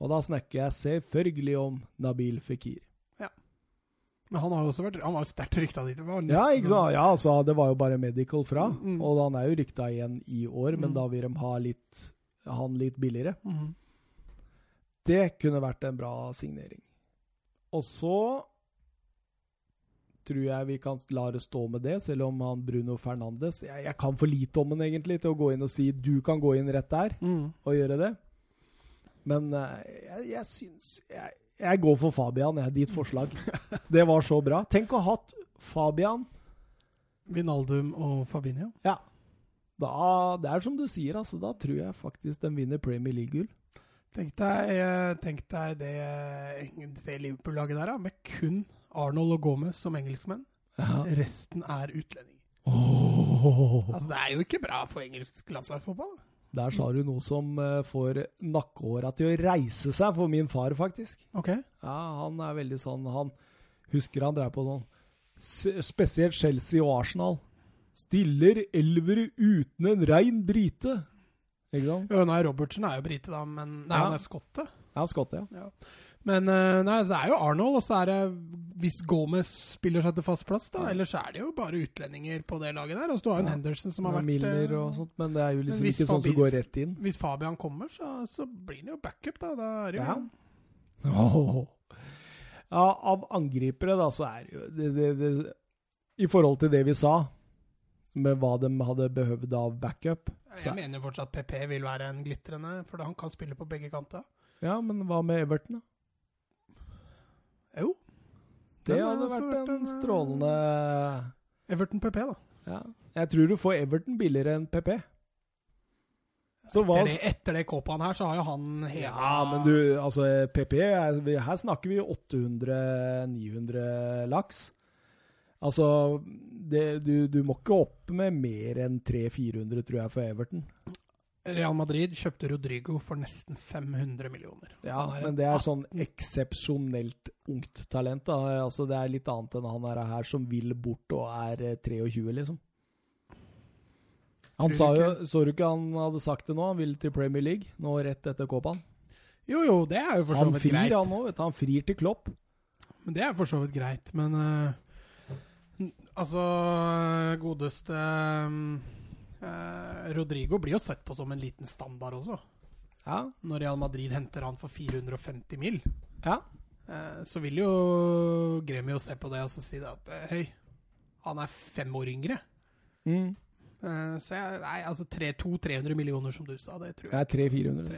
Og da snakker jeg selvfølgelig om Nabil Fikir. Men han har jo også vært Han var jo sterkt rykta dit. Var Ja, ikke sant? Ja, altså, det var jo bare medical fra. Mm, mm. Og han er jo rykta igjen i år, men Mm. da vil de ha litt, han litt billigere. sånn- Mhm. Det kunne vært en bra signering. Og så tror jeg vi kan la det stå med det, selv om han Bruno Fernandes jeg, jeg kan for lite om han egentlig til å gå inn og si du kan gå inn rett der Mm. og gjøre det. Men eh, jeg, jeg syns jeg, jeg går for Fabian, jeg. Ditt forslag. Det var så bra. Tenk å ha hatt Fabian Vinaldum og Fabinho. Ja. Da, det er som du sier, altså. Da tror jeg faktisk de vinner Premier League-gull. Tenk deg, eh, tenk deg det, det Liverpool-laget der, da, med kun Arnold og Gomez som engelskmenn. Ja. Resten er utlendinger. Oh. Altså, Det er jo ikke bra for engelsk landslagsfotball. Der sa du noe som eh, får nakkehåra til å reise seg for min far, faktisk. Ok. Ja, han er veldig sånn Han husker han drev på sånn Spesielt Chelsea og Arsenal. Stiller elvere uten en rein brite. Ikke sant? Jo, nei, Robertsen er jo brite, da, men Nei, Ja. han er skotte. Ja, Ja, ja. Men eh, nei, så er jo Arnold, og så er det Hvis Gomez spiller seg til fast plass, da. Ellers er det jo bare utlendinger på det laget der. Og så du har jo en Ja. Henderson som har vært Milner eh, og sånt, men det er jo liksom ikke sånn som går rett inn. Hvis Fabian kommer, så, så blir han jo backup, da. Da er det jo Ja. Åh. Ja, av angripere, da, så er det jo det, det, det, I forhold til det vi sa, med hva de hadde behøvd av backup så, Jeg mener jo fortsatt PP vil være en glitrende, for han kan spille på begge kanter. Ja, men hva med Everton, da? Jo. Det hadde vært vært en en, eh, strålende Everton PP, da. ja. Jeg tror du får Everton billigere enn PP. Så hva Etter det, etter det Kåpan her, så har jo han hele Ja, men du, altså PP er, Her snakker vi 800-900 laks. Altså, det, du, du må ikke opp med mer enn 300-400, tror jeg, for Everton. Real Madrid kjøpte Rodrigo for nesten 500 millioner. Ja, men det er sånn eksepsjonelt ungt talent. da. Altså, det er litt annet enn han er her som vil bort og er eh, 23, liksom. Han sa jo, Så du ikke han hadde sagt det nå? Han vil til Premier League, nå rett etter Copaen. Jo, jo, det er jo for så vidt frir, greit. han òg. Han frir til Klopp. Men det er for så vidt greit. Men uh, altså Godeste eh, Rodrigo blir jo sett på som en liten standard også. Ja. Når Real Madrid henter han for 450 mil, ja. eh, så vil jo Gremio se på det og så si det at eh, Hei, han er fem år yngre. Mm. Eh, så jeg, nei, altså 200-300 millioner, som du sa, det tror jeg. Det er 300-400.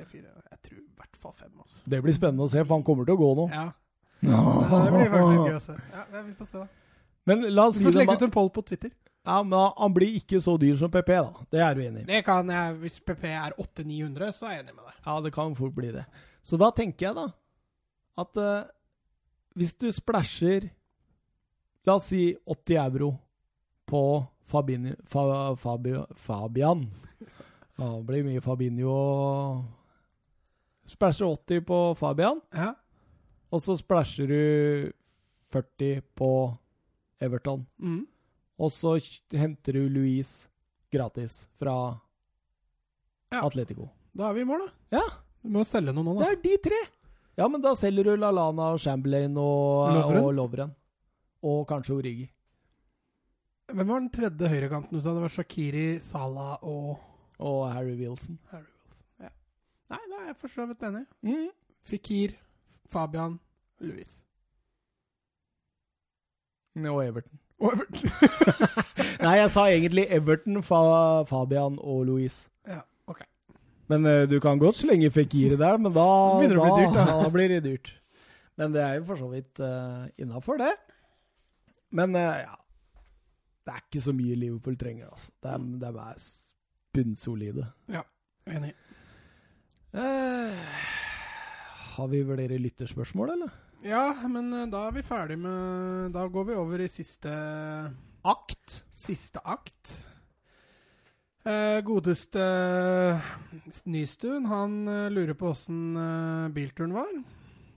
jeg tror i hvert fall fem. Altså. Det blir spennende å se, for han kommer til å gå nå. Ja, ja, det blir faktisk gøy å se. Ja, vi får se, da. Men la oss Vi får si legge ut en poll på Twitter. Ja, men han blir ikke så dyr som PP, da. Det er du enig i? Det kan jeg, Hvis PP er 800-900, så er jeg enig med deg. Ja, det kan fort bli det. Så da tenker jeg da at uh, hvis du splæsjer La oss si 80 euro på Fabini, fa, Fabio, Fabian. Ja, det blir mye Fabinho og Splæsjer 80 på Fabian, Ja. og så splæsjer du 40 på Everton. Mm. Og så henter du Louise gratis fra Ja. Atletico. Da er vi i mål, da. Ja, Du må selge noe nå, da. det er de tre. Ja, men da selger du Lalana og Chamberlain og Lovren. og Lovren. Og kanskje Origi. Hvem var den tredje høyrekanten du sa? Det var Shakiri, Salah og Og Harry Wilson. Harry Wilson. Ja. Nei, da er jeg for så vidt enig. Mm. Fikir, Fabian, Louis. Og Everton. Og Everton. Nei, jeg sa egentlig Everton, Fa Fabian og Louise. ja, ok. Men uh, du kan godt slenge Fikiri der, men da, Det begynner å bli dyrt, da. da blir det dyrt. Men det er jo for så vidt uh, innafor, det. Men uh, ja Det er ikke så mye Liverpool trenger, altså. De, de er bunnsolide. Ja, Enig. Uh, har vi flere lytterspørsmål, eller? Ja, men eh, da er vi ferdig med Da går vi over i siste Akt. Siste akt. Eh, godeste eh, Nystuen, han eh, lurer på åssen bilturen var.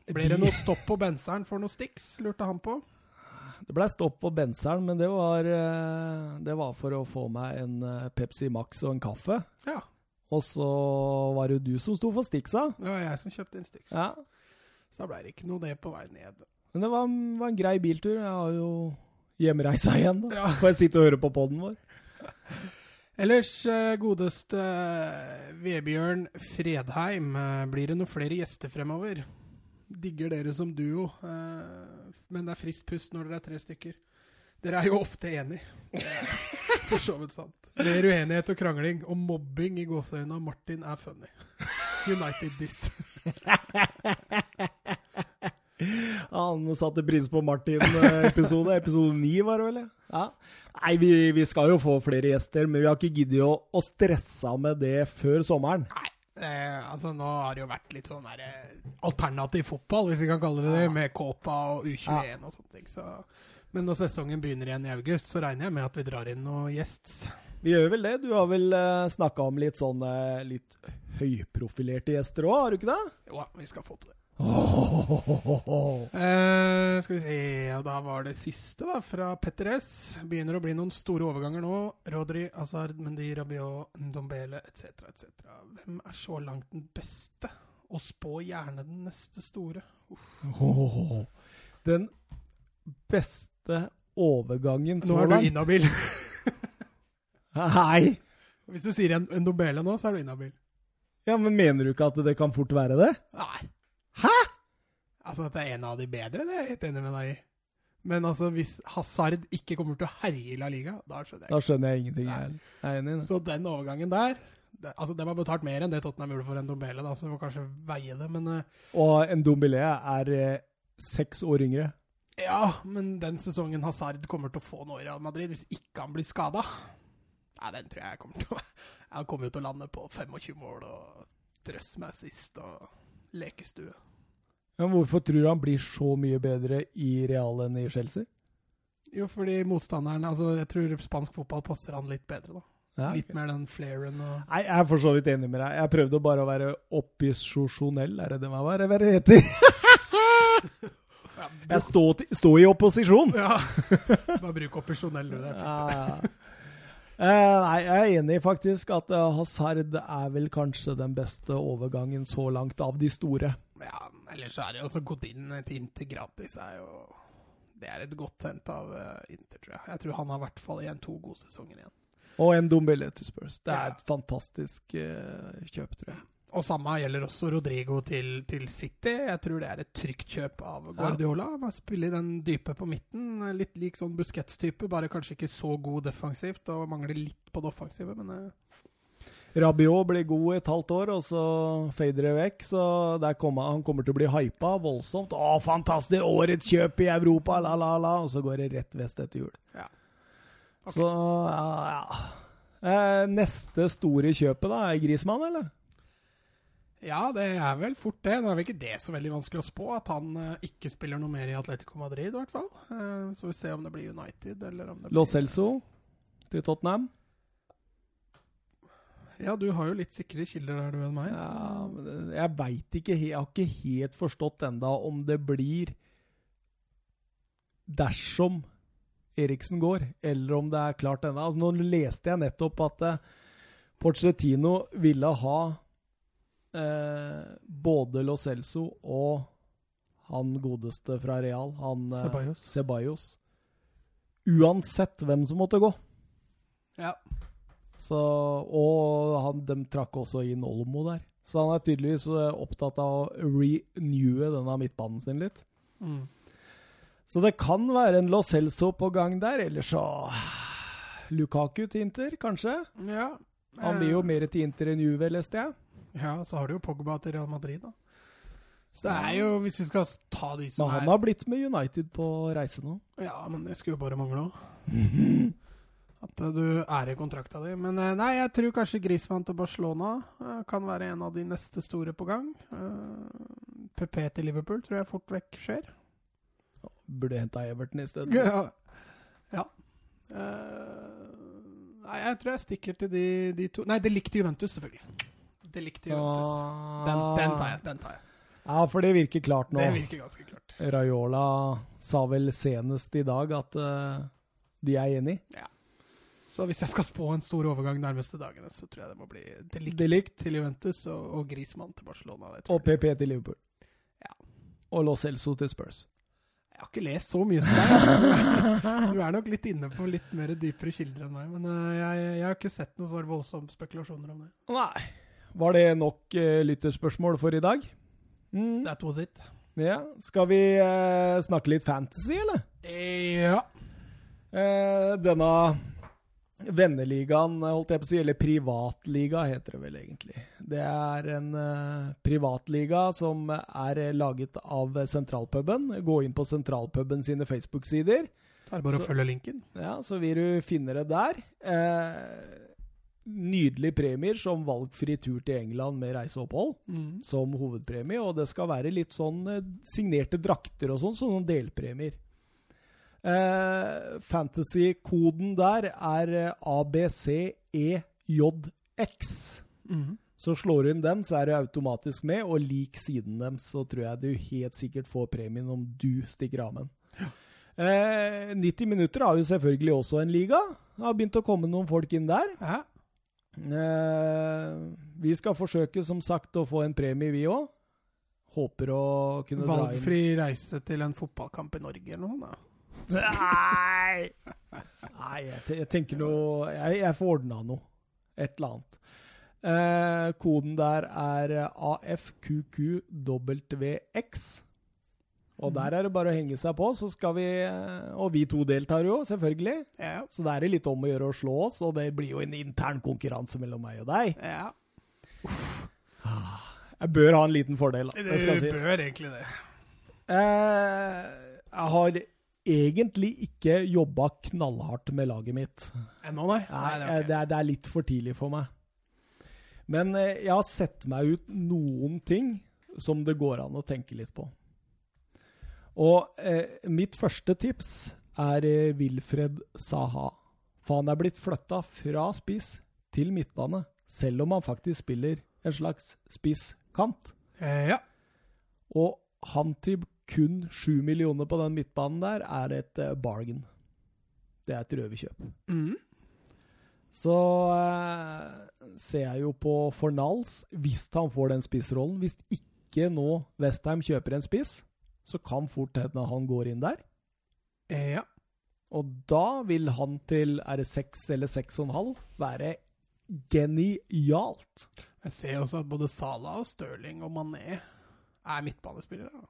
Blir det noe stopp på benseren for noe Stix, lurte han på. Det ble stopp på benseren, men det var, det var for å få meg en Pepsi Max og en kaffe. Ja, Og så var det jo du som sto for Stixa. det var jeg som kjøpte inn Stix. Ja. Så da ble det ikke noe det på vei ned. Men det var, var en grei biltur. Jeg har jo hjemreisa igjen, da. Ja. Får jeg sitte og høre på poden vår. Ellers, eh, godeste eh, Vebjørn Fredheim, eh, blir det noen flere gjester fremover? Digger dere som duo, men det er friskt pust når dere er tre stykker. Dere er jo ofte enige. For så vidt sant. Mer uenighet og krangling og mobbing i gåseøynene av Martin er funny. United this. Han satte pris på Martin-episode. Episode ni, var det vel? Ja. Nei, vi, vi skal jo få flere gjester, men vi har ikke giddet å, å stresse med det før sommeren. Nei, eh, altså nå har det jo vært litt sånn der, eh, alternativ fotball, hvis vi kan kalle det det, med Kåpa og U21 og sånne ting. Så. Men når sesongen begynner igjen i august, så regner jeg med at vi drar inn noen gjests. Vi gjør vel det. Du har vel uh, snakka om litt sånn eh, litt høyprofilerte gjester òg, har du ikke det? Jo, vi skal få til det. Oh, Eh, skal vi se, og da var det siste da, fra Petter S. Begynner å bli noen store overganger nå. Rodri, Azard, Mendy, Rabiot, Ndombele etc. etc. Hvem er så langt den beste? Og spå gjerne den neste store. Den beste overgangen Nå er du langt inhabil. Nei! Hvis du sier en Ndombele nå, så er du inhabil. Ja, men mener du ikke at det kan fort være det? Nei. Hæ?! Altså dette er en av de bedre, det er jeg helt enig med deg i. Men altså, hvis Hazard ikke kommer til å herje i La Liga, da skjønner jeg Da skjønner jeg ingenting. Nei. Jeg Jeg er enig i det. Så den overgangen der det, Altså, De har betalt mer enn det Tottenham gjorde for en Dombele, da, så vi må kanskje veie det, men eh, Og en Dombele er eh, seks år yngre. Ja, men den sesongen Hazard kommer til å få nå i Real Madrid, hvis ikke han blir skada Nei, den tror jeg kommer til å Jeg kommer jo til å lande på 25 mål og drøss meg sist og lekestue. Men hvorfor tror du han blir så mye bedre i Real enn i Chelsea? Jo, fordi motstanderen Altså, jeg tror spansk fotball passer han litt bedre, da. Ja, Litt mer den flairen og Nei, jeg er for så vidt enig med deg. Jeg prøvde bare å være opposisjonell, er det det meg var? hva heter? Jeg står stå i opposisjon! Ja. Bare bruk opposisjonell, du. Det er fint. Eh, nei, jeg er enig faktisk at uh, Hazard er vel kanskje den beste overgangen så langt av de store. Ja, ellers så er det jo også gått inn til Inter gratis. er jo Det er et godt hent av eh, Inter, tror jeg. Jeg tror han har i hvert fall igjen to gode sesonger igjen. Og en Dombele til Spurs. Det er Ja. et fantastisk uh, kjøp, tror jeg. Og samme gjelder også Rodrigo til, til City. Jeg tror det er et trygt kjøp av Guardiola. Man spille i den dype på midten. Litt lik sånn Busquets-type, bare kanskje ikke så god defensivt og mangler litt på det offensive, men eh, Rabiot blir god i et halvt år, og så fader det vekk. Så der kommer, han kommer til å bli hypa voldsomt. Å, fantastisk! Årets kjøp i Europa! La, la, la. Og så går det rett vest etter jul. Ja. Okay. Så ja, ja. Eh, neste store kjøpet, da? Er Grismann, eller? Ja, det er vel fort det. Nå er vel ikke det så veldig vanskelig å spå, at han eh, ikke spiller noe mer i Atletico Madrid, i hvert fall. Eh, så vi ser om det blir United, eller om det Lo blir Celso til Tottenham? Ja, du har jo litt sikre kilder der, du, enn meg. Ja, så- men jeg veit ikke Jeg har ikke helt forstått enda om det blir dersom Eriksen går, eller om det er klart ennå. Altså, nå leste jeg nettopp at eh, Porcetino ville ha eh, både Lo Celso og han godeste fra Real, han eh. Ceballos. Uansett hvem som måtte gå. Ja. Så, og han, de trakk også inn Olmo der. Så han er tydeligvis eh, opptatt av å renewe denne midtbanen sin litt. Mm. Så det kan være en Lo Celso på gang der, eller så Lukaku til Inter, kanskje. ja. Han blir jo mer til Inter enn Juve, leste jeg. Ja, så har du jo Pogba til Real Madrid, da. Så det er jo, hvis vi skal ta de som Men han er har blitt med United på reise nå. Ja, men det skulle jo bare mangle òg. At eh, du er i kontrakta di. Men eh, nei, jeg tror kanskje Griezmann til Barcelona eh, kan være en av de neste store på gang. PP til Liverpool tror jeg fort vekk skjer. Burde henta Everton i stedet. Ja. ja. Nei, jeg tror jeg stikker til de, de to Nei, det likte Juventus, selvfølgelig. Det likte Juventus. Den, den tar jeg. den tar jeg. Ja, for det virker klart nå. Det virker ganske klart. Raiola sa vel senest i dag at uh, de er enig. Så hvis jeg skal spå en stor overgang nærmeste dagene, så tror jeg det må bli Delict delikt. til Juventus og, og Grismann til Barcelona. Det tror Og PP til Liverpool. Ja. Og Lo Celso til Spurs. Jeg har ikke lest så mye som deg. altså. Du er nok litt inne på litt mer dypere kilder enn meg. Men eh, jeg, jeg har ikke sett noen så voldsomme spekulasjoner om det. Nei. Var det nok uh, lytterspørsmål for i dag? Mm. That was it. Ja. Skal vi uh, snakke litt fantasy, eller? Ja. Uh, denne venneligaen, holdt jeg på å si, eller privatliga heter det vel egentlig. Det er en uh, privatliga som er laget av Sentralpuben. Gå inn på Sentralpuben sine Facebook-sider. Det er bare Så- å følge linken. Ja, så vil du finne det der. Eh, nydelige premier som valgfri tur til England med reiseopphold Mm. som hovedpremie, og det skal være litt sånn eh, signerte drakter og sånn, som noen delpremier. Eh, Fantasy-koden der er eh, ABCEJX. Mm. Så slår du inn den, så er du automatisk med, og lik siden dem, så tror jeg du helt sikkert får premien om du stikker av med den. Eh, 90 minutter har jo selvfølgelig også en liga. Det har begynt å komme noen folk inn der. Ja. Eh, vi skal forsøke, som sagt, å få en premie, vi òg. Håper å kunne dra inn Valgfri reise til en fotballkamp i Norge eller noe. Da. Nei! Nei, jeg, tenker noe Jeg, jeg får ordna noe. Et eller annet. Eh, koden der er AFQQWX. Og der er det bare å henge seg på, så skal vi eh, Og vi to deltar jo, selvfølgelig. Ja. Så da er det litt om å gjøre å slå oss, og det blir jo en intern konkurranse mellom meg og deg. ja. Jeg bør ha en liten fordel, da. Det Det skal sies. bør egentlig det. Eh, jeg har egentlig ikke jobba knallhardt med laget mitt. Ennå, nei? Nei, det eh, er okay. det, er, det er litt for tidlig for meg. Men eh, jeg har sett meg ut noen ting som det går an å tenke litt på. Og eh, mitt første tips er eh, Wilfred Saha. For han er blitt flytta fra spiss til midtbane, selv om han faktisk spiller en slags spisskant. Eh, ja. Og han til kun sju millioner på den midtbanen der er et eh, bargain. Det er et røverkjøp. Mm. Så eh, ser jeg jo på Fornals, hvis han får den spissrollen. Hvis ikke nå Westheim kjøper en spiss, så kan fort hende han går inn der. Ja. Og da vil han til R6 eller seks og en halv være genialt. Jeg ser også at både Salah og Stirling og Mané er midtbanespillere.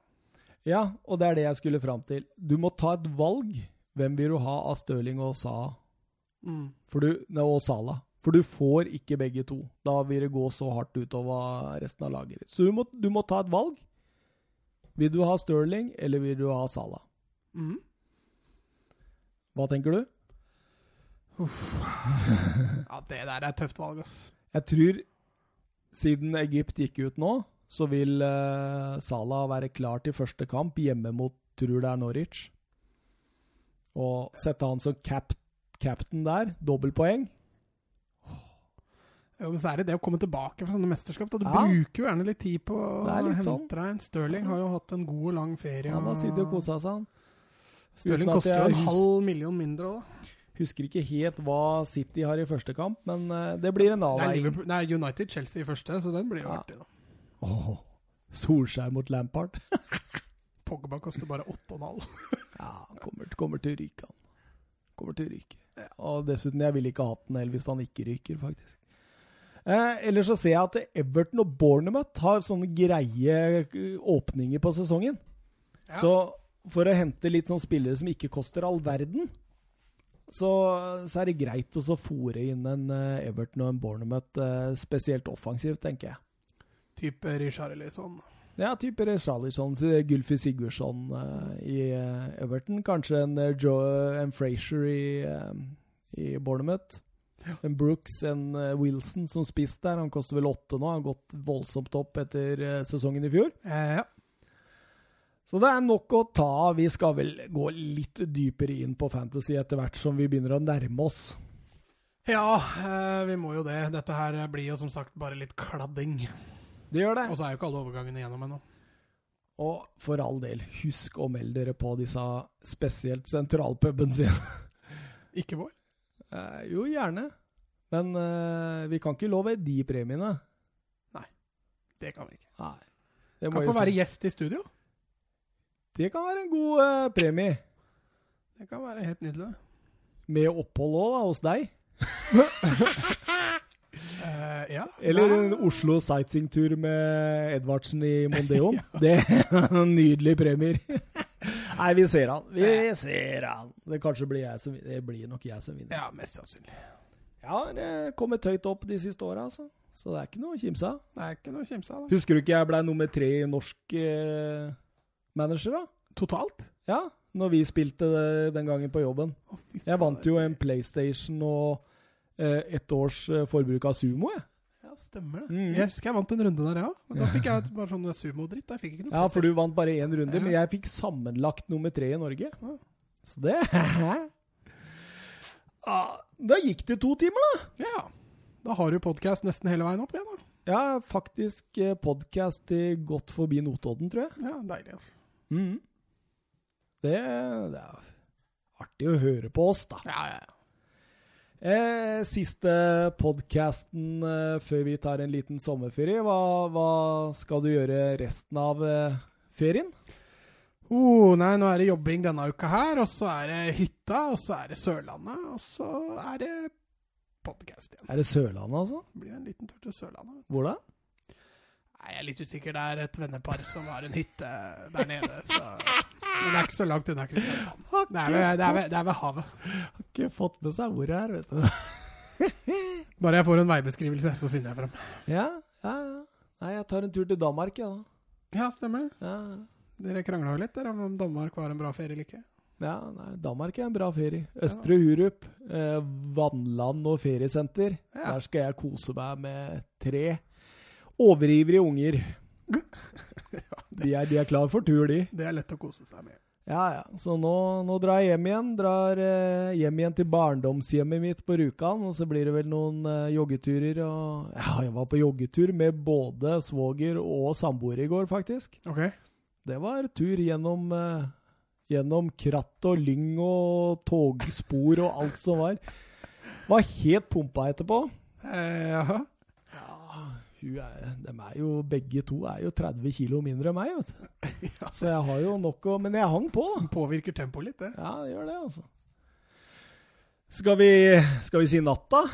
Ja, og det er det jeg skulle fram til. Du må ta et valg. Hvem vil du ha av Stirling og Sa? Mm. Du, og Sala. For du får ikke begge to. Da vil det gå så hardt utover resten av laget. Så du må, du må ta et valg. Vil du ha Stirling, eller vil du ha Sala? Mm. Hva tenker du? Ja, det der er et tøft valg, ass. Jeg tror, siden Egypt gikk ut nå, så vil eh, Salah være klar til første kamp hjemme mot, tror det er Norwich. Og sette han som cap captain der, dobbeltpoeng. Jo, men så er det det å komme tilbake fra sånne mesterskap. Da. Du Ja. bruker jo gjerne litt tid på å Det er hente sånn. deg. Stirling har jo hatt en god og lang ferie. Han har sittet og kosa seg, han. Stirling koster jo en hus- halv million mindre òg. Husker ikke helt hva City har i første kamp, men eh, det blir en Det er avveining. Liverpool- Nei, United-Chelsea i første, så den blir jo Ja. artig. da. Åh, Solskjær mot Lampard. Pogba koster bare 8,5. Ja, han kommer, kommer til å ryke, han. Kommer til å ryke. Og dessuten, jeg ville ikke hatt den heller hvis han ikke ryker, faktisk. Eh, ellers så ser jeg at Everton og Bournemouth har sånne greie eh, åpninger på sesongen. Ja. Så for å hente litt sånne spillere som ikke koster all verden, så, så er det greit å så fòre inn en eh, Everton og en Bournemouth eh, spesielt offensivt, tenker jeg. Type Richard Ellison. Ja, type Charlison, Gulfi Sigurdsson eh, i eh, Everton. Kanskje en, eh, Joe, en Frazier i, eh, i Bournemouth. En Brooks, en Wilson som spiss der. Han koster vel åtte nå. Han har gått voldsomt opp etter sesongen i fjor. Ja. Så det er nok å ta av. Vi skal vel gå litt dypere inn på Fantasy etter hvert som vi begynner å nærme oss. ja, vi må jo det. Dette her blir jo som sagt bare litt kladding. Det gjør det. Og så er jo ikke alle overgangene gjennom ennå. Og for all del, husk å melde dere på disse spesielt sentralpuben sin. Ikke vår. Eh, jo, gjerne. Men eh, vi kan ikke love de premiene. Nei. Det kan vi ikke. Nei. Det, Kan få være gjest i studio. det kan være en god eh, premie. Det kan være helt nydelig. Med opphold òg, hos deg. Eh, ja. Eller en Oslo sightseeingtur med Edvardsen i Mondeon. Det er nydelige premier. Nei, vi ser han. Vi ser han. Det kanskje blir jeg som Det blir nok jeg som vinner. Ja, mest sannsynlig. Jeg har eh, kommet høyt opp de siste åra, altså. Så det er ikke noe å kimse av. Det er ikke noe å kimse av. Husker du ikke jeg ble nummer tre i norsk eh, manager, da? Totalt? Ja, når vi spilte det den gangen på jobben. Jeg vant jo en PlayStation og eh, ett års eh, forbruk av Sumo, jeg. Ja, stemmer det. Mm. Jeg husker jeg vant en runde der, ja. Men da fikk jeg et- bare sånn sumodritt. Jeg fikk ikke noe Ja, for du vant bare én runde, Ja. men jeg fikk sammenlagt nummer tre i Norge. Ja. Så det ah, Da gikk det to timer, da. Ja. Da har du podkast nesten hele veien opp igjen, da. Ja, faktisk eh, podkast til godt forbi Notodden, tror jeg. Ja, deilig, altså. Mm. Det, det er artig å høre på oss, da. Ja, ja, ja. Eh, siste podkasten eh, før vi tar en liten sommerferie. Hva, hva skal du gjøre resten av eh, ferien? Oh, nei, nå er det jobbing denne uka her, og så er det hytta, og så er det Sørlandet, og så er det podkast igjen. Er det Sørlandet, altså? Det blir en liten tur til Sørlandet. Hvor da? Nei, Jeg er litt usikker. Det er et vennepar som har en hytte der nede. Så. Men det er ikke så langt unna Kristiansand. Det er ved, det er ved, det er ved havet. ikke fått med seg ordet det er, vet du. Bare jeg får en veibeskrivelse, så finner jeg frem. Ja, ja, ja. Nei, jeg tar en tur til Danmark, jeg, da. Ja, stemmer. Ja. Dere krangla jo litt der om Danmark var en bra ferie eller ikke. Ja, nei, Danmark er en bra ferie. Østre Hurup, eh, vannland og feriesenter. Ja. Der skal jeg kose meg med tre overivrige unger. De er, de er klar for tur, de. Det er lett å kose seg med. Ja, ja. Så nå, nå drar jeg hjem igjen. Drar eh, hjem igjen til barndomshjemmet mitt på Rjukan. Og så blir det vel noen eh, joggeturer. Og ja, jeg var på joggetur med både svoger og samboer i går, faktisk. Ok. Det var tur gjennom, eh, gjennom kratt og lyng og togspor og alt som var. Var helt pumpa etterpå. Eh. Er, de er jo, begge to er jo 30 kilo mindre enn meg, vet du. Så jeg har jo nok å Men jeg hang på, da. Påvirker tempoet litt, det. Ja, det gjør det, altså. Skal vi, skal vi si natta?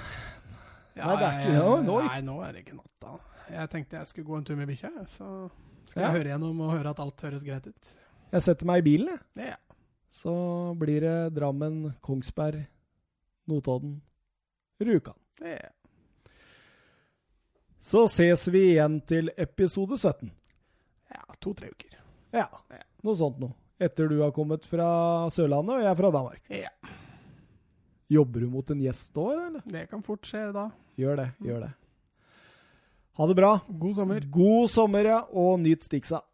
Nei, det er ikke- jeg- ja, nå- Nei, nå er det ikke natta. Jeg tenkte jeg skulle gå en tur med bikkja, så skal Ja. jeg høre gjennom og høre at alt høres greit ut. Jeg setter meg i bilen, jeg. Ja. Så blir det Drammen, Kongsberg, Notodden, Rjukan. ja. Så ses vi igjen til episode 17. ja To-tre uker. Ja, noe sånt noe. Etter du har kommet fra Sørlandet, og jeg er fra Danmark. Ja. Jobber du mot en gjest òg, eller? Det kan fort skje da. Gjør det, gjør det. Ha det bra. God sommer. God sommer, ja, og nyt Stixa.